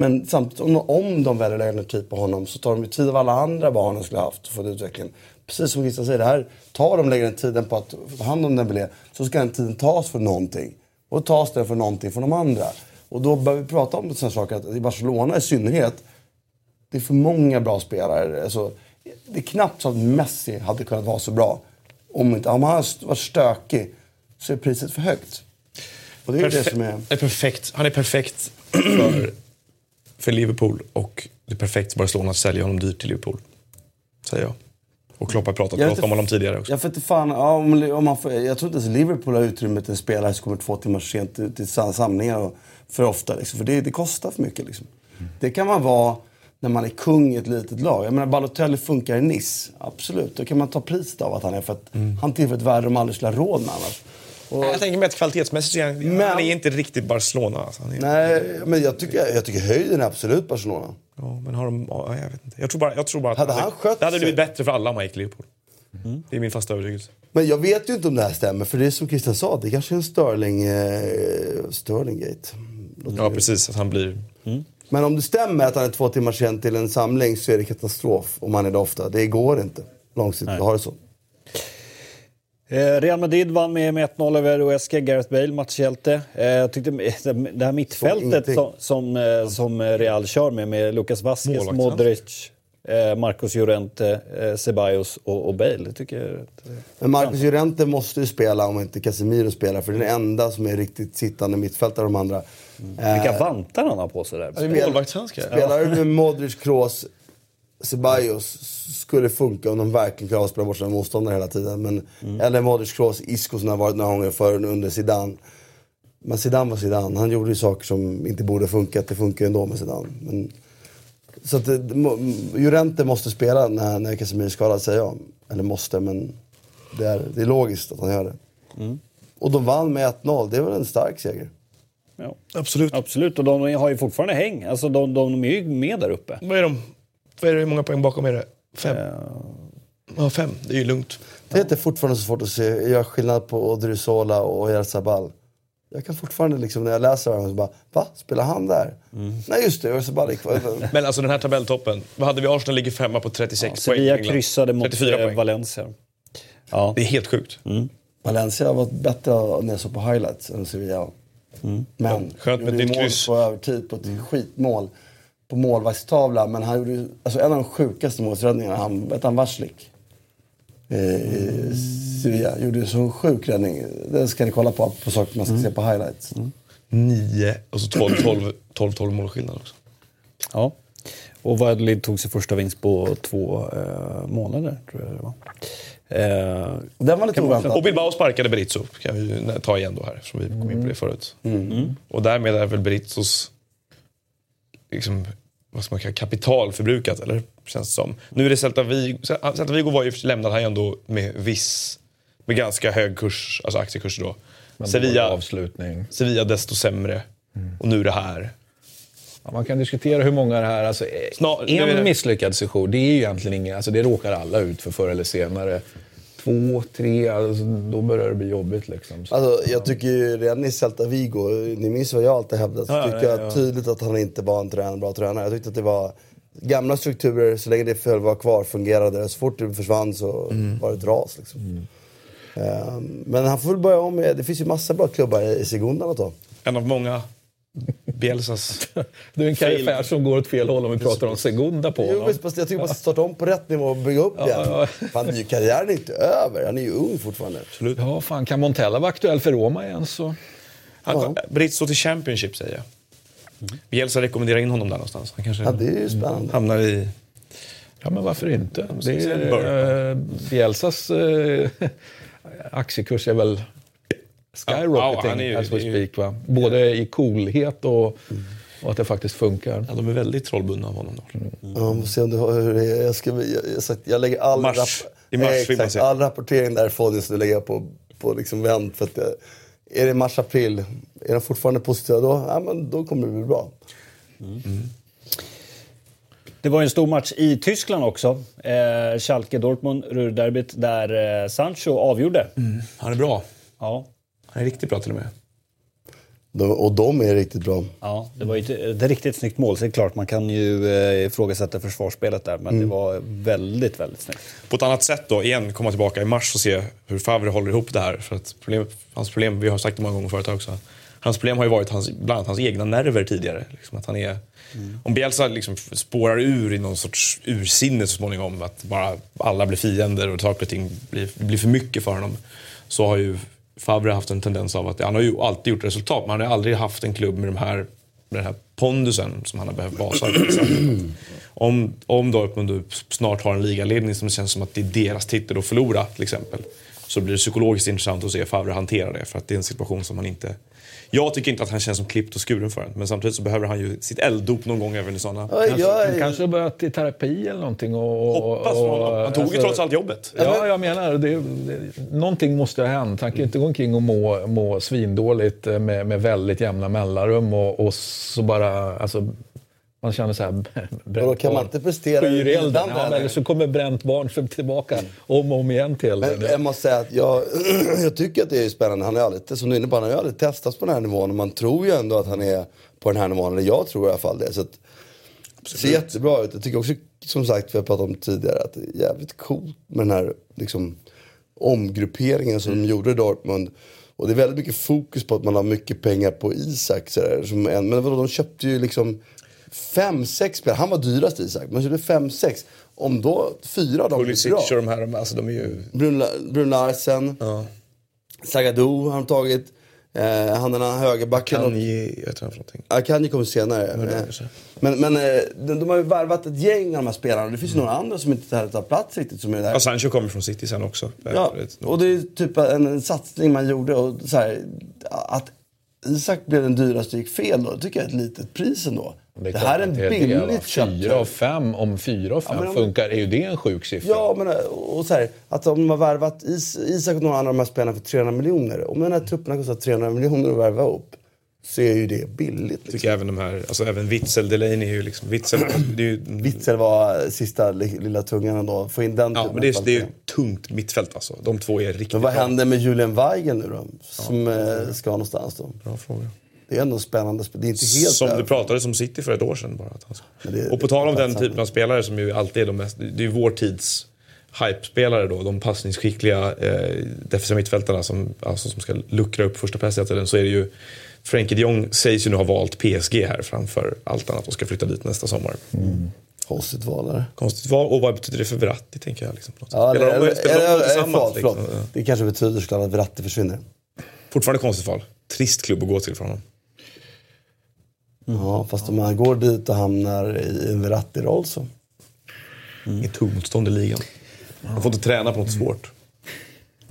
Men samtidigt, om, om de väljer att lägga ner tid på honom så tar de ju tid av alla andra barn de skulle ha haft för utvecklingen. Precis som Christian säger, det här, tar de lägger den tiden på att ta hand om Dembélé så ska den tiden tas för någonting. Och tas den för någonting från de andra. Och då börjar vi prata om sådana saker, att i Barcelona i synnerhet det är för många bra spelare. Alltså, det är knappt så att Messi hade kunnat vara så bra. Om, inte, om han hade varit stökig så är priset för högt. Och det är ju det som är... är perfekt. Han är perfekt för, för Liverpool och det är perfekt för Barcelona att sälja honom dyrt till Liverpool. Säger jag. Och Klopp har pratat gott om honom tidigare också. Jag, vet inte fan, ja, om, om man får, jag tror inte ens Liverpool har utrymme till en spelare som kommer två timmar sent till, till sam- samlingar och, för ofta. Liksom, för det, det kostar för mycket. Liksom. Det kan man vara när man är kung i ett litet lag. Jag menar, Balotelli funkar i Nice. Absolut, då kan man ta priset av att han är för att han tillför ett värde de aldrig skulle ha råd med annars. Och, Jag tänker mig att kvalitetsmässigt så är han, Men- han är inte riktigt Barcelona. Alltså. Är, nej, men jag tycker, jag tycker höjden är absolut Barcelona. ja, men har de, ja, jag vet inte. Jag tror bara, jag tror bara att Hade det- han skött det hade blivit sig- bättre för alla om han gick till Liverpool. Det är min fasta övertygelse. Men jag vet ju inte om det här stämmer, för det är som Christian sa, det kanske är en Sterling, eh, Sterlinggate. Ja, precis. Att han blir... Men om det stämmer att han är två timmar sen till en samling så är det katastrof om han är det ofta. Det går inte långsiktigt att ha det så. Eh, Real Madrid vann med, med 1-0 över Huesca, Gareth Bale, matchhjälte. Eh, jag tyckte det här mittfältet som, som, eh, som Real kör med, med Lucas Vasquez. Modric, Marcos Llorente, Ceballos och, och Bale. Det tycker Men Marcus Llorente måste ju spela om inte Casemiro spelar. För det är den enda som är riktigt sittande mittfältare av de andra. Eh, Vilka vantar han har på sig där. Målvaktshandskar. Spelar du med Modric, Kroos, Ceballos skulle funka om de verkligen klarar att spela bort sina motståndare hela tiden. Men, Eller Modric, Kroos, Isco som har varit några gånger förr under Zidane. Men Zidane var Zidane. Han gjorde ju saker som inte borde funkat. Det funkar ändå med Zidane. Men, så att det, må- Llorente måste spela när, när Casemiro är skadad säger jag. Eller måste, men det är, det är logiskt att han gör det. Och de vann med 1-0. Det är väl en stark seger. Ja. Absolut. Absolut, och de har ju fortfarande häng. Alltså de, de är ju med där uppe. Vad är de? Vad är det, hur många poäng bakom är det? Fem? Ja, fem. Det är ju lugnt. Det är inte fortfarande så svårt att se, göra skillnad på Odriozola och Oyarzabal. Jag kan fortfarande liksom när jag läser dem så bara, va? Spelar han där? Nej just det, Oyarzabal är kvar. Men alltså den här tabelltoppen. Vad hade vi? Arsenal ligger femma på 36 poäng. Sevilla kryssade mot 34 eh, poäng. Valencia. Ja. Det är helt sjukt. Valencia har varit bättre när jag såg på highlights än Sevilla. Men Skönt med gjorde mål på övertid på ett skitmål. På målvaktstavla. Men han gjorde alltså en av de sjukaste målsräddningarna, han, vet han Varslik? Eh, Sevilla gjorde ju så sjuk räddning. Den ska ni kolla på, på saker man ska se på highlights. Nio och så 12, 12, 12, 12 målskillnad också. ja. Och Valladolid tog sig första vinst på två eh, månader, tror jag det var. Eh, Den var lite oväntad. Och Bilbao sparkade Berizzo, kan vi ta igen då här, eftersom vi kom in på det förut. Och därmed är väl Berizzos liksom, vad ska man kalla kapital förbrukat, eller? Känns det som. Nu är det Celta Vigo, Celta Vigo var ju, lämnade han ju ändå med viss, med ganska hög kurs, alltså aktiekurs då. Men Sevilla, avslutning. Sevilla desto sämre. Och nu det här. Ja, man kan diskutera hur många det här... Alltså, Snar- är det- en misslyckad session, det är ju egentligen ingen... Alltså, det råkar alla ut för förr eller senare. Två, tre, alltså, då börjar det bli jobbigt. Liksom. Så. Alltså, jag tycker ju redan i Celta Vigo, ni minns vad jag alltid hävdat, så Ja, tycker ja, jag ja. tydligt att han inte var en tränare, bra tränare. Jag tyckte att det var gamla strukturer, så länge det föll var kvar fungerade Så fort det försvann så Mm. var det ett ras. Liksom. Ehm, men han får väl börja om med, det finns ju massa bra klubbar i Segundan att ta. En av många Bielsas... [LAUGHS] Det är en karriär som går åt fel håll om vi pratar om Segunda på Jo, honom. visst, fast jag tycker man ska starta om på rätt nivå och bygga upp igen. ja. Fan, det är ju- karriären är inte över, han är ju ung fortfarande. Ja, fan, kan Montella vara aktuell för Roma igen så... Han, Berizzo till Championship säger jag. Bielsa rekommenderar in honom där någonstans. Han kanske Ja, det är ju spännande. hamnar i... Ja, men varför inte? Det är, eh, Bielsas eh, [LAUGHS] aktiekurs är väl skyrocketing Ja, as we speak. Va? Både i coolhet och, och att det faktiskt funkar. Ja, de är väldigt trollbundna av honom. Då. Se om är. Jag, ska, jag, jag, sagt, jag lägger all, Mars. rapp- I mars Eh, exakt, all rapportering därifrån just nu lägger jag på, på liksom vänt. För att jag, är det mars, april, är de fortfarande positiva då, ja, men då kommer det bli bra. Det var ju en stor match i Tyskland också. Eh, Schalke-Dortmund, Ruhrderbyt, där eh, Sancho avgjorde. Han är bra. Ja. Han är riktigt bra till och med. De, och de är riktigt bra. Ja, det var ju ett, ett riktigt snyggt mål. Så det är klart, man kan ju eh, ifrågasätta försvarsspelet där, men det var väldigt, väldigt snyggt. På ett annat sätt då, igen, komma tillbaka i mars och se hur Favre håller ihop det här. För att problem, hans problem, vi har sagt det många gånger förut också, hans problem har ju varit hans, bland annat hans egna nerver tidigare. Liksom att han är, Om Bielsa liksom spårar ur i någon sorts ursinne så småningom, att bara alla blir fiender och saker och ting blir, blir för mycket för honom, så har ju Favre har haft en tendens av att, han har ju alltid gjort resultat, men han har aldrig haft en klubb med, de här, med den här pondusen som han har behövt basa. om, om Dortmund snart har en ligaledning som känns som att det är deras titel att förlora till exempel. Så blir det psykologiskt intressant att se Favre hantera det. För att det är en situation som han inte... Jag tycker inte att han känns som klippt och skuren för en. Men samtidigt så behöver han ju sitt elddop någon gång även i sådana... Ja, jag Han kanske har börjat i terapi eller någonting. Och, och, Hoppas för honom. Han tog ju alltså- trots allt jobbet. Ja, jag menar det, det, Någonting måste ha hänt. Han kan ju inte gå omkring och må, må svindåligt med, med väldigt jämna mellanrum och, och så bara... Alltså, man känner så här... [LAUGHS] Vadå, kan man inte prestera i elden. Ja, eller? så kommer bränt barn tillbaka om och om igen till men elden. jag måste säga att jag, [CLEARS THROAT] jag tycker att det är spännande. Han ju aldrig, som du är inne på, han har ju aldrig testats på den här nivån. Och man tror ju ändå att han är på den här nivån. Eller jag tror i alla fall det. Så att, det ser jättebra ut. Jag tycker också, som sagt, vi har pratat om tidigare, att det är jävligt coolt med den här liksom, omgrupperingen som de gjorde i Dortmund. Och det är väldigt mycket fokus på att man har mycket pengar på Isak. Så där, som en, men vadå, de köpte ju liksom fem, sex spelare. Han var dyrast Isak. Man körde fem, sex. Om då fyra av dem Pulisic bra. och de här, alltså de är ju... Brun, Brun Larsen. Ja. Zagadou har de tagit. Eh, han den här högerbacken. Kan ge, jag vet inte någonting. Akanji kommer senare. Men Eh, kanske. Men, men eh, de, de har ju varvat ett gäng av de här spelarna. Det finns ju några andra som inte tar, plats riktigt. Som är där. Ja, Sancho kommer från City sen också. Ja, och det är typ en, en satsning man gjorde. Och så här, att Isak blev den dyraste gick fel då, det tycker jag är ett litet pris ändå. Det, är här är en det det, billigt köpt Fyra av fem, om fyra av fem om- funkar, är ju det en sjuk siffra? Ja, men och så här, att om de har värvat Is, Isak och några andra av de här spelarna för 300 miljoner. Om den här truppen har kostat 300 miljoner att värva upp så är ju det billigt. Liksom. tycker även de här, alltså även Witzel, Delaney är ju liksom, Witzel, det är ju... Witzel var sista li- lilla tungan ändå. Få in den Ja, men det är, det är ju tungt mittfält alltså. De två är riktigt Men vad bra. händer med Julian Weigel nu då? Som eh, ska någonstans då? Bra fråga. Det är ändå spännande. sp- Det är inte helt Som över. det pratades om City för ett år sedan bara. Men det- och på tal om det är den typen av spelare som ju alltid är de mest, det är vår tids hype-spelare då. De passningsskickliga eh, defensiva mittfältarna som, alltså, som ska luckra upp första pressen hela tiden. Så är det ju Frenkie de Jong sägs ju nu ha valt PSG här framför allt annat och ska flytta dit nästa sommar. Konstigt val eller? Konstigt val. Och vad betyder det för Verratti tänker jag. Liksom. Ja, Spelar eller, de- eller, spelar de eller, eller, tillsammans, liksom? Det kanske betyder såklart att Verratti försvinner. Fortfarande konstigt val. Trist klubb att gå till för honom. Ja, fast om man går dit och hamnar i en Verratti-roll så. Inget tuggmotstånd i ligan. Han får inte träna på något svårt.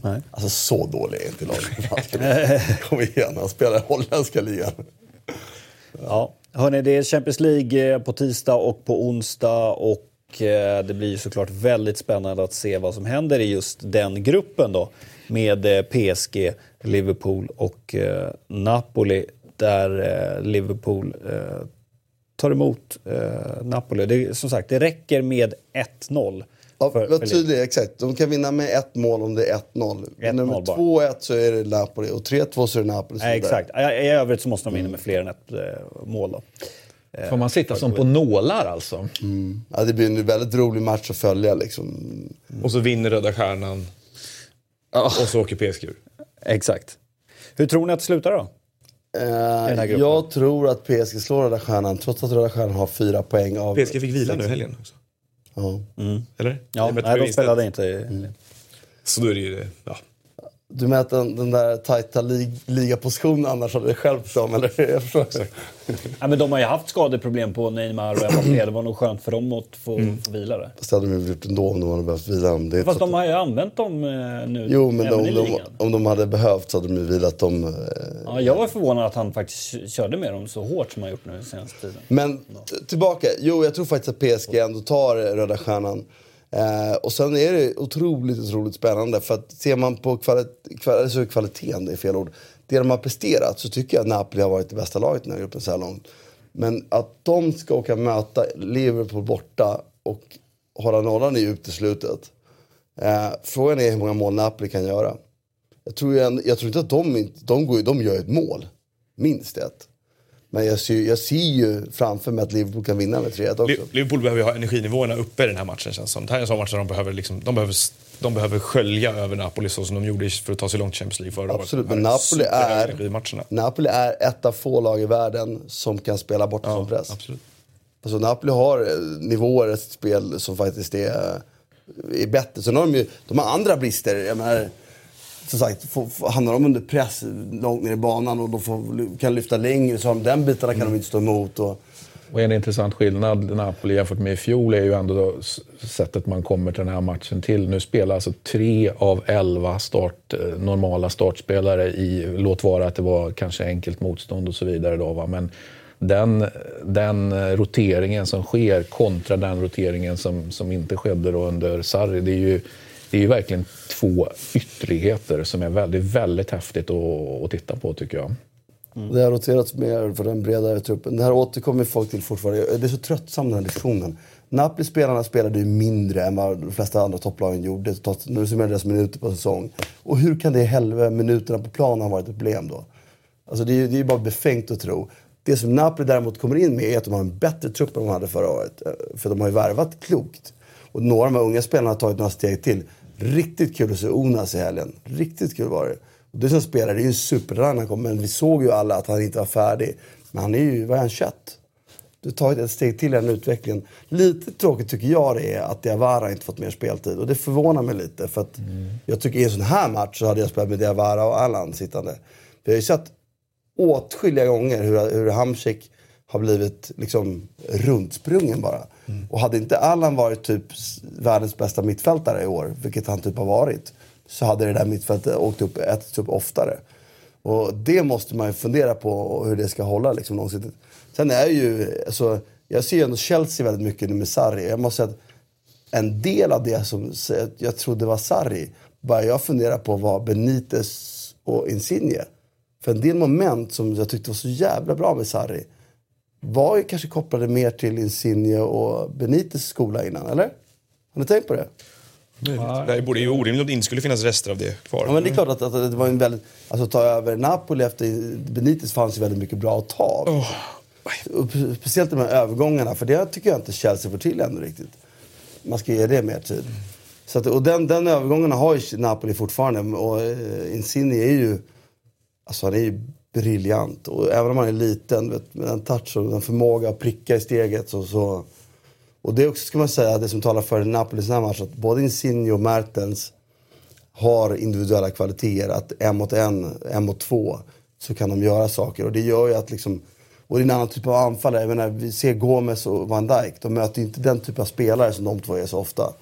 Nej. Alltså så dålig är inte laget. [LAUGHS] Kom igen, han spelar i holländska ligan. Ja. Hörrni, det är Champions League eh, på tisdag och på onsdag. Och eh, det blir såklart väldigt spännande att se vad som händer i just den gruppen då. Med eh, PSG, Liverpool och Napoli. Där eh, Liverpool eh, tar emot eh, Napoli. Det, som sagt, det räcker med 1-0. Ja, för- var tydlig, exakt. De kan vinna med ett mål om det är 1-0. 1-0 Nummer bara. 2-1 så är det Napoli och 3-2 så är det Napoli. Nej, exakt. I, I övrigt så måste de vinna med fler än ett mål. Då. Får man sitta som på nålar alltså? Ja, det blir en väldigt rolig match att följa liksom. Och så vinner Röda Stjärnan. Och så åker PSG ur. Exakt. Hur tror ni att det slutar då? Eh, jag tror att PSG slår Röda Stjärnan trots att Röda Stjärnan har fyra poäng av... PSG fick vila nu i helgen också. Ja. Eller? Ja, I nej, de spelade inte. Så då är det ju det. Ja. Du menar att den, den där tajta lig, ligapositionen annars hade stjälpt dem? Eller? Jag förstår. Ja, men de har ju haft skadeproblem på Neymar och Mbappé. Det var nog skönt för dem att få, Mm. få vila det. Fast det hade de gjort ändå om de hade behövt vila. Om det Fast de har ju använt dem eh, nu Jo, men de, i de, om de hade behövt så hade de ju vilat dem. eh, Ja, jag var förvånad att han faktiskt körde med dem så hårt som han gjort nu senaste tiden. Men tillbaka. Jo, jag tror faktiskt att PSG ändå tar Röda Stjärnan. Eh, och sen är det otroligt, otroligt spännande. För att ser man på kvalit- kval- alltså kvaliteten, det är fel ord. Det de har presterat så tycker jag att Napoli har varit det bästa laget i den här gruppen så här långt. Men att de ska åka och möta Liverpool borta och hålla nollan i uteslutet. Eh, frågan är hur många mål Napoli kan göra. Jag tror, ju jag tror inte att de, de, går, ju- de gör ett mål. Minst ett. Men jag ser, jag ser ju framför mig att Liverpool kan vinna med 3-1 också. Li- Liverpool behöver ju ha energinivåerna uppe i den här matchen känns som. Det här är en sån match där de behöver, liksom, de behöver, de behöver skölja över Napoli så som de gjorde för att ta sig långt i Champions League förra året. Absolut, men Napoli är. Napoli är ett av få lag i världen som kan spela bort från press. Absolut. Alltså Napoli har eh, nivåer i sitt spel som faktiskt är, är bättre. Sen har de ju de har andra brister. Jag menar, som sagt, får, hamnar de under press långt ner i banan och de får, kan lyfta längre så har de den bitarna kan de inte stå emot. Och, Och en intressant skillnad Napoli jämfört med i fjol är ju ändå då sättet man kommer till den här matchen till. Nu spelar alltså tre av elva start, eh, normala startspelare i, låt vara att det var kanske enkelt motstånd och så vidare då va, men den, den eh, roteringen som sker kontra den roteringen som, som inte skedde då under Sarri, det är ju det är ju verkligen två ytterligheter som är väldigt, väldigt häftigt att, att titta på tycker jag. Mm. Det har roterats mer för den bredare truppen. Det här återkommer folk till fortfarande. Det är så tröttsam den här diskussionen. Napoli-spelarna spelade ju mindre än vad de flesta andra topplagen gjorde. När du summerar deras minuter på säsong. Och hur kan det i helvete minuterna på planen ha varit ett problem då? Alltså det är ju det är bara befängt att tro. Det som Napoli däremot kommer in med är att de har en bättre trupp än de hade förra året. Eh, för de har ju värvat klokt. Och några av de här unga spelarna har tagit några steg till. Riktigt kul att se Onas i helgen. Riktigt kul var det. Och det som spelar, det är ju en han kom. Men vi såg ju alla att han inte var färdig. Men han är ju, vad är han, 21? du har tagit ett steg till i den utvecklingen. Lite tråkigt tycker jag det är att Diawara inte fått mer speltid. Och det förvånar mig lite. För att mm. jag tycker i en sån här match så hade jag spelat med Diawara och Allan sittande. Vi har ju sett åtskilliga gånger hur, hur Hamsik har blivit liksom runtsprungen bara. Mm. Och hade inte Allan varit typ världens bästa mittfältare i år, vilket han typ har varit, så hade det där mittfältet åkt upp, ätits upp oftare. Och det måste man ju fundera på hur det ska hålla liksom långsiktigt. Sen är ju, alltså, jag ser ju ändå Chelsea väldigt mycket nu med Sarri. Jag måste säga att en del av det som jag trodde var Sarri, bara jag funderar på var Benitez och Insigne. För en del moment som jag tyckte var så jävla bra med Sarri var ju kanske kopplade mer till Insigne och Benites skola innan, eller? Har ni tänkt på det? Det borde ju orimligt om det inte skulle finnas rester av det kvar. Ja, men det är klart att, att det var en väldigt... Alltså ta över Napoli efter Benites fanns ju väldigt mycket bra att ta av. Oh. Speciellt de här övergångarna, för det tycker jag inte Chelsea får till ännu riktigt. Man ska ge det mer tid. Så att, och den, den övergången har ju Napoli fortfarande. Och uh, Insigne är ju... Alltså han är ju briljant. Och även om han är liten, vet, med den touch och den förmåga att pricka i steget så... så och det är också, ska man säga, det som talar för Napoli i den här matchen. Att både Insigne och Mertens har individuella kvaliteter. Att en mot en, en mot två, så kan de göra saker. Och det gör ju att liksom... Och det är en annan typ av anfallare. Jag menar, vi ser Gomes och Van Dijk. De möter ju inte den typ av spelare som de två är så ofta.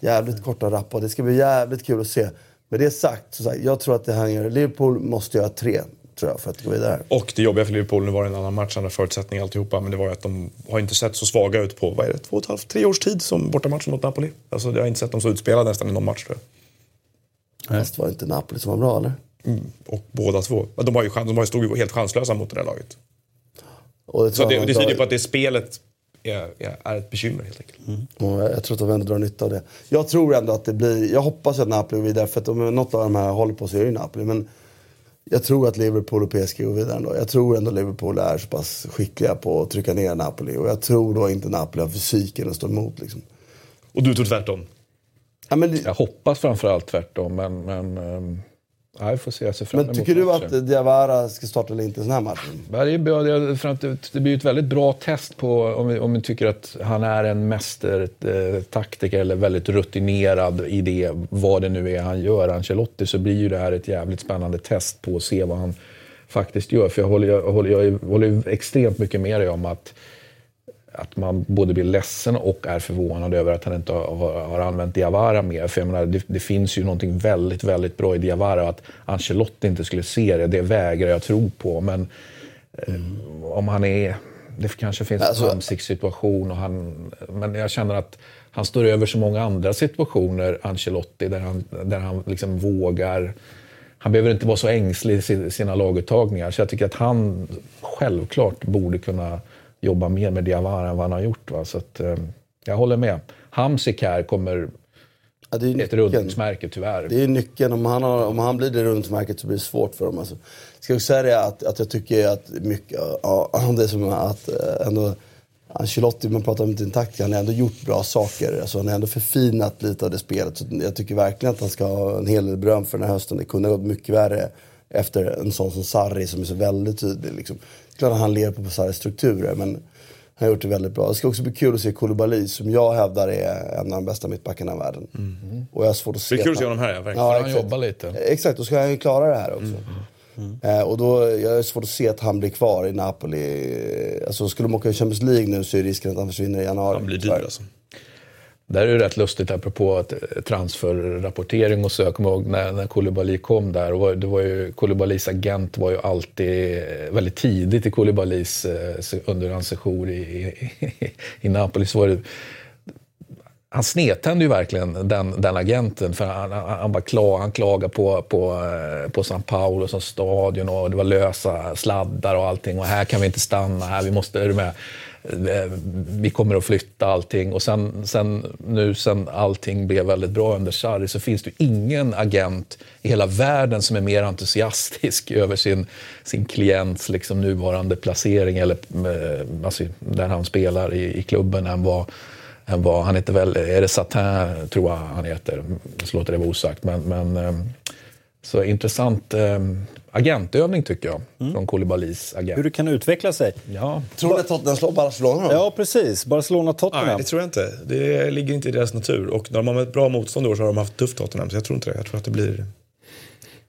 Jävligt korta rappa. Det ska bli jävligt kul att se. Med det sagt, så sagt jag tror att det hänger... Liverpool måste göra tre tror jag, för att gå vidare. Och det jobbiga för Liverpool, nu var det en annan match, andra förutsättningar alltihopa, men det var ju att de har inte sett så svaga ut på, vad är det, två och ett halvt, tre års tid som bortamatchen mot Napoli. Alltså jag har inte sett dem så utspelade nästan i någon match tror jag. Fast var det inte Napoli som var bra eller? Mm, och båda två. De, har ju, de har ju stod ju helt chanslösa mot det där laget. Det så det, det tyder på att det spelet är, är ett bekymmer helt enkelt. Mm. jag tror att de ändå drar nytta av det. Jag tror ändå att det blir, jag hoppas att Napoli går vidare för att om något av de här håller på så är det Napoli. Men jag tror att Liverpool och PSG går vidare ändå. Jag tror ändå Liverpool är så pass skickliga på att trycka ner Napoli. Och jag tror då inte Napoli har fysiken att stå emot. Liksom. Och du tror tvärtom? Ja, men... Jag hoppas framförallt tvärtom, men... men um... Ja, får se. Jag ser fram Men tycker du matchen. att Diawara ska starta eller inte i den här matchen? Det, är bra, det blir ett väldigt bra test på om vi, om vi tycker att han är en mästertaktiker eller väldigt rutinerad i det, vad det nu är han gör, Ancelotti, så blir ju det här ett jävligt spännande test på att se vad han faktiskt gör. För jag håller, jag håller, jag håller extremt mycket med dig om att att man både blir ledsen och är förvånad över att han inte har, har använt Diawara mer. För jag menar, det, det, finns ju någonting väldigt, väldigt bra i Diawara. Att Ancelotti inte skulle se det, det vägrar jag tro på. Men mm. om han är... Det kanske finns alltså, en ansiktssituation. Och han, men jag känner att han står över så många andra situationer, Ancelotti, där han, där han liksom vågar han behöver inte vara så ängslig i sina laguttagningar. Så jag tycker att han självklart borde kunna jobba mer med Diawara än vad han har gjort. Va? Så att, eh, jag håller med. Hamsik här kommer ja, det är ett rundningsmärke tyvärr. Det är nyckeln. Om han, har, om han blir det rundningsmärket så blir det svårt för dem. Alltså. Ska jag säga det att, att jag tycker att mycket, ja, [CLEARS THROAT] det är som att eh, ändå Ancelotti, man pratar om sin taktik, han har ändå gjort bra saker. Alltså, han har ändå förfinat lite av det spelet. Så jag tycker verkligen att han ska ha en hel del beröm för den här hösten. Det kunde ha gått mycket värre efter en sån som Sarri som är så väldigt tydlig. Liksom klart att han lever på Sarris strukturer, men han har gjort det väldigt bra. Det ska också bli kul att se Koulibaly, som jag hävdar är en av de bästa mittbackarna i världen. Mm. Och jag har svårt att se... Det är kul att se honom här, ja, verkligen. Ja, han jobbar lite. Exakt, då ska han ju klara det här också. Mm. Mm. Eh, och då, jag har svårt att se att han blir kvar i Napoli. Alltså skulle de åka i Champions League nu så är risken att han försvinner i januari. Han blir dyr alltså. Där är det rätt lustigt, apropå att eh, transferrapportering och så. Jag kommer ihåg när, när Koulibaly kom där. Och det var ju, Koulibalys agent var ju alltid eh, väldigt tidigt i Koulibalys, eh, under hans sejour i, i, i Napoli. Så var det, han snedtände ju verkligen den, den agenten. För han, han, han, bara klag, han klagade på, på, på San Paolo som stadion och det var lösa sladdar och allting. Och här kan vi inte stanna, här vi måste... Är du med? Vi kommer att flytta allting. Och sen, sen, nu sen allting blev väldigt bra under Sarri så finns det ingen agent i hela världen som är mer entusiastisk [LAUGHS] över sin, sin klients liksom, nuvarande placering, eller eh, alltså, där han spelar i, i klubben, än vad, än vad, han heter väl, är det Satin tror jag han heter, så låter det vara osagt. Men, men, eh, så intressant eh, agentövning tycker jag, från Koulibalys agent. Hur det kan utveckla sig. Ja, Tror ni att Tottenham slår Barcelona då? Ja, precis. Barcelona-Tottenham. Nej, det tror jag inte. Det ligger inte i deras natur. Och när de har med ett bra motstånd år så har de haft tufft Tottenham. Så jag tror inte det. Jag tror att det blir...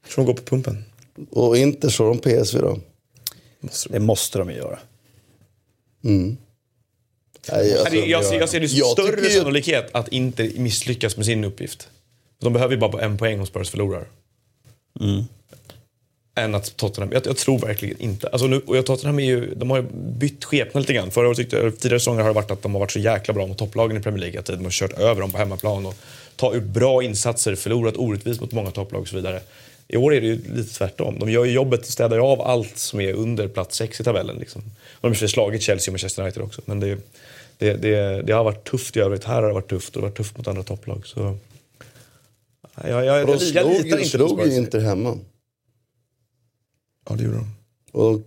Jag tror de går på pumpen. Och inte slår de PSV då? Måste de. Det måste de ju göra. Nej, alltså, Nej, jag, ser, jag ser det som Jag större sannolikhet att inte misslyckas med sin uppgift. De behöver ju bara en poäng om Spurs förlorar. Mm. Än att Tottenham, jag, jag tror verkligen inte. Alltså nu, och Tottenham är ju, de har ju bytt skepnad lite grann. Förra året tyckte, tidigare säsonger har det varit att de har varit så jäkla bra mot topplagen i Premier League. Att de har kört över dem på hemmaplan och tagit bra insatser, förlorat orättvist mot många topplag och så vidare. I år är det ju lite tvärtom. De gör ju jobbet, städar ju av allt som är under plats 6 i tabellen. Liksom. De har i slagit Chelsea och Manchester United också. Men det, det, det, det har varit tufft i övrigt. Här har det varit tufft och det har varit tufft mot andra topplag. Så... Jag, jag, jag, de jag, slog, litar de inte slog. Inter hemma. Ja, det gjorde de. Och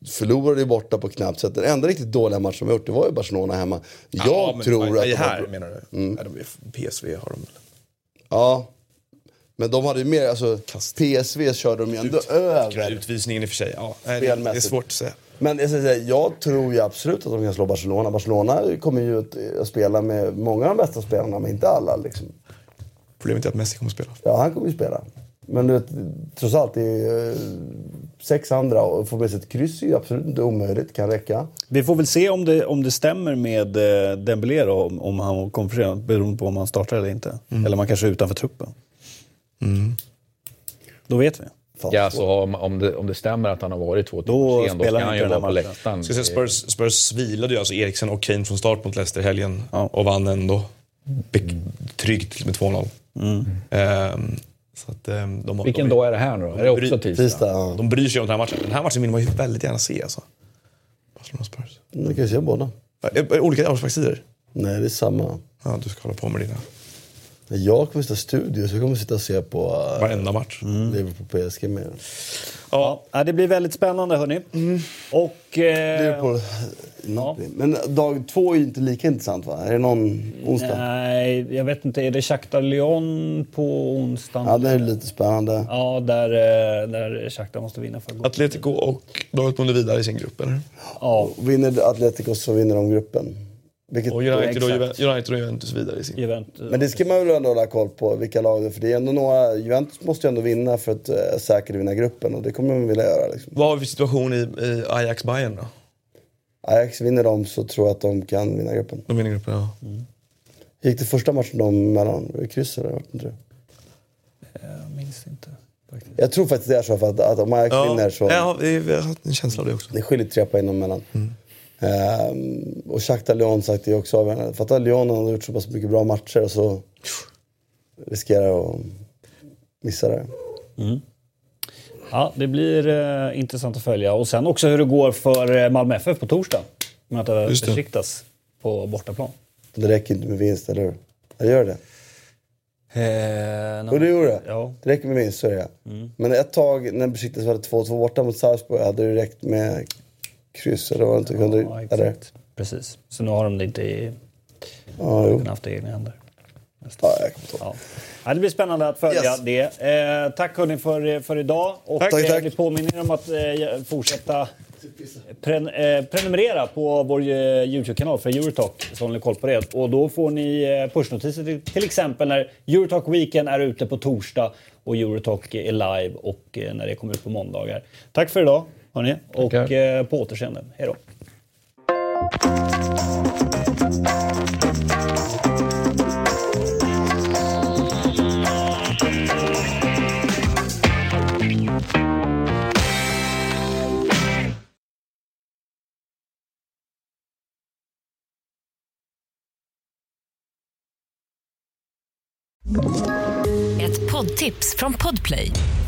de förlorade ju borta på knappt sätt. Den enda riktigt dåliga match de har gjort, det var ju Barcelona hemma. Jag ja, men, tror ja, att de här har... menar du? Nej, de är, PSV har de? Ja. Men de hade ju mer, alltså PSV körde de ju ändå över. Utvisningen i och för sig. Ja, nej, det, det är svårt att säga. Men jag, säga, jag tror ju absolut att de kan slå Barcelona. Barcelona kommer ju att, att spela med många av de bästa spelarna, men inte alla. Liksom. Problemet är att Messi kommer att spela. Ja, han kommer ju spela. Men du vet, trots allt, det är eh, sex andra och få med sig ett kryss är absolut inte omöjligt. Kan räcka. Vi får väl se om det, om det stämmer med eh, Dembélé då, om, om han kommer för sent, beroende på om han startar eller inte. Eller om han kanske är utanför truppen. Då vet vi. Ja så om, om, det, om det stämmer att han har varit två timmar sen, då ska han ju vara på läktaren. Ska säga, Spurs, Spurs vilade ju alltså Eriksen och Kane från start mot Leicester helgen Ja. och vann ändå be- tryggt med 2-0. Ehm, så att, ehm, de, Vilken de, dag är det här nu då? Är det också tisdag? Tisdag, ja. de bryr sig om den här matchen. Den här matchen vill man ju väldigt gärna se. Alltså. Barcelona Spurs. Nu kan jag se båda. Det Olika avsparkstider? Nej, det är samma. Ja, du ska hålla på med dina. Jag kommer sitta i studio, så jag kommer sitta och se på uh, Varenda match. Liverpool PSG med. Ja. ja, det blir väldigt spännande hörni. Och... Eh, Liverpool, ja. Men dag två är ju inte lika intressant va? Är det någon onsdag? Nej, jag vet inte. Är det Shakhtar Lyon på onsdagen? Ja, det är lite spännande. Ja, där, eh, där Shakhtar måste vinna för att gå. Atletico och Dortmund är vidare i sin grupp, eller? Ja, Vinner Atletico så vinner de gruppen. Vilket, Och United. Juve- United och Juventus vidare i sin. Juventus. men det ska man väl ändå hålla koll på, vilka lag det är. För det är ändå några, Juventus måste ju ändå vinna för att uh, säkert vinna gruppen. Och det kommer man vilja göra. Liksom. Vad har vi för situation i, i ajax bayern då? Ajax vinner de så tror jag att de kan vinna gruppen. De vinner gruppen, ja. Gick det första matchen de mellan? Kryss eller? Jag inte. Jag minns inte. faktiskt. Jag tror faktiskt det är så för att, att om Ajax vinner så... Ja, vi, vi har en känsla av det också. Det skiljer tre poäng dem emellan. Ehm, och Shakhtar Lyon sagt det är också avgörande. För att Lyon har gjort så pass mycket bra matcher och så riskerar att missa det. Ja, det blir eh, intressant att följa. Och sen också hur det går för eh, Malmö FF på torsdag. Möta. Besiktas på bortaplan. Det räcker inte med vinst, eller hur? Eller gör det? Eh, Jo, det gjorde det. Ja. Det räcker med vinst, så är det Men ett tag när Besiktas hade 2-2 borta mot Sarpsborg hade det räckt med kryss. Eller var det inte? Kunde, Ja, eller? Precis. Så nu har de det inte i... Ja, jo. kunnat haft det i egna händer. Ja, jag kommer. Ja. Det blir spännande att följa Yes. det. Eh, tack hörni för, för idag. Och Tack, eh, tack. vi påminner er om att eh, fortsätta pren, eh, prenumerera på vår eh, Youtube-kanal för Eurotalk så håller ni koll på det. Och då får ni eh, pushnotiser till, till exempel när Eurotalk Weekend är ute på torsdag och Eurotalk är live och eh, när det kommer ut på måndagar. Tack för idag hörni och Tackar. eh, på återseende. Hej då. Ett poddtips från Podplay.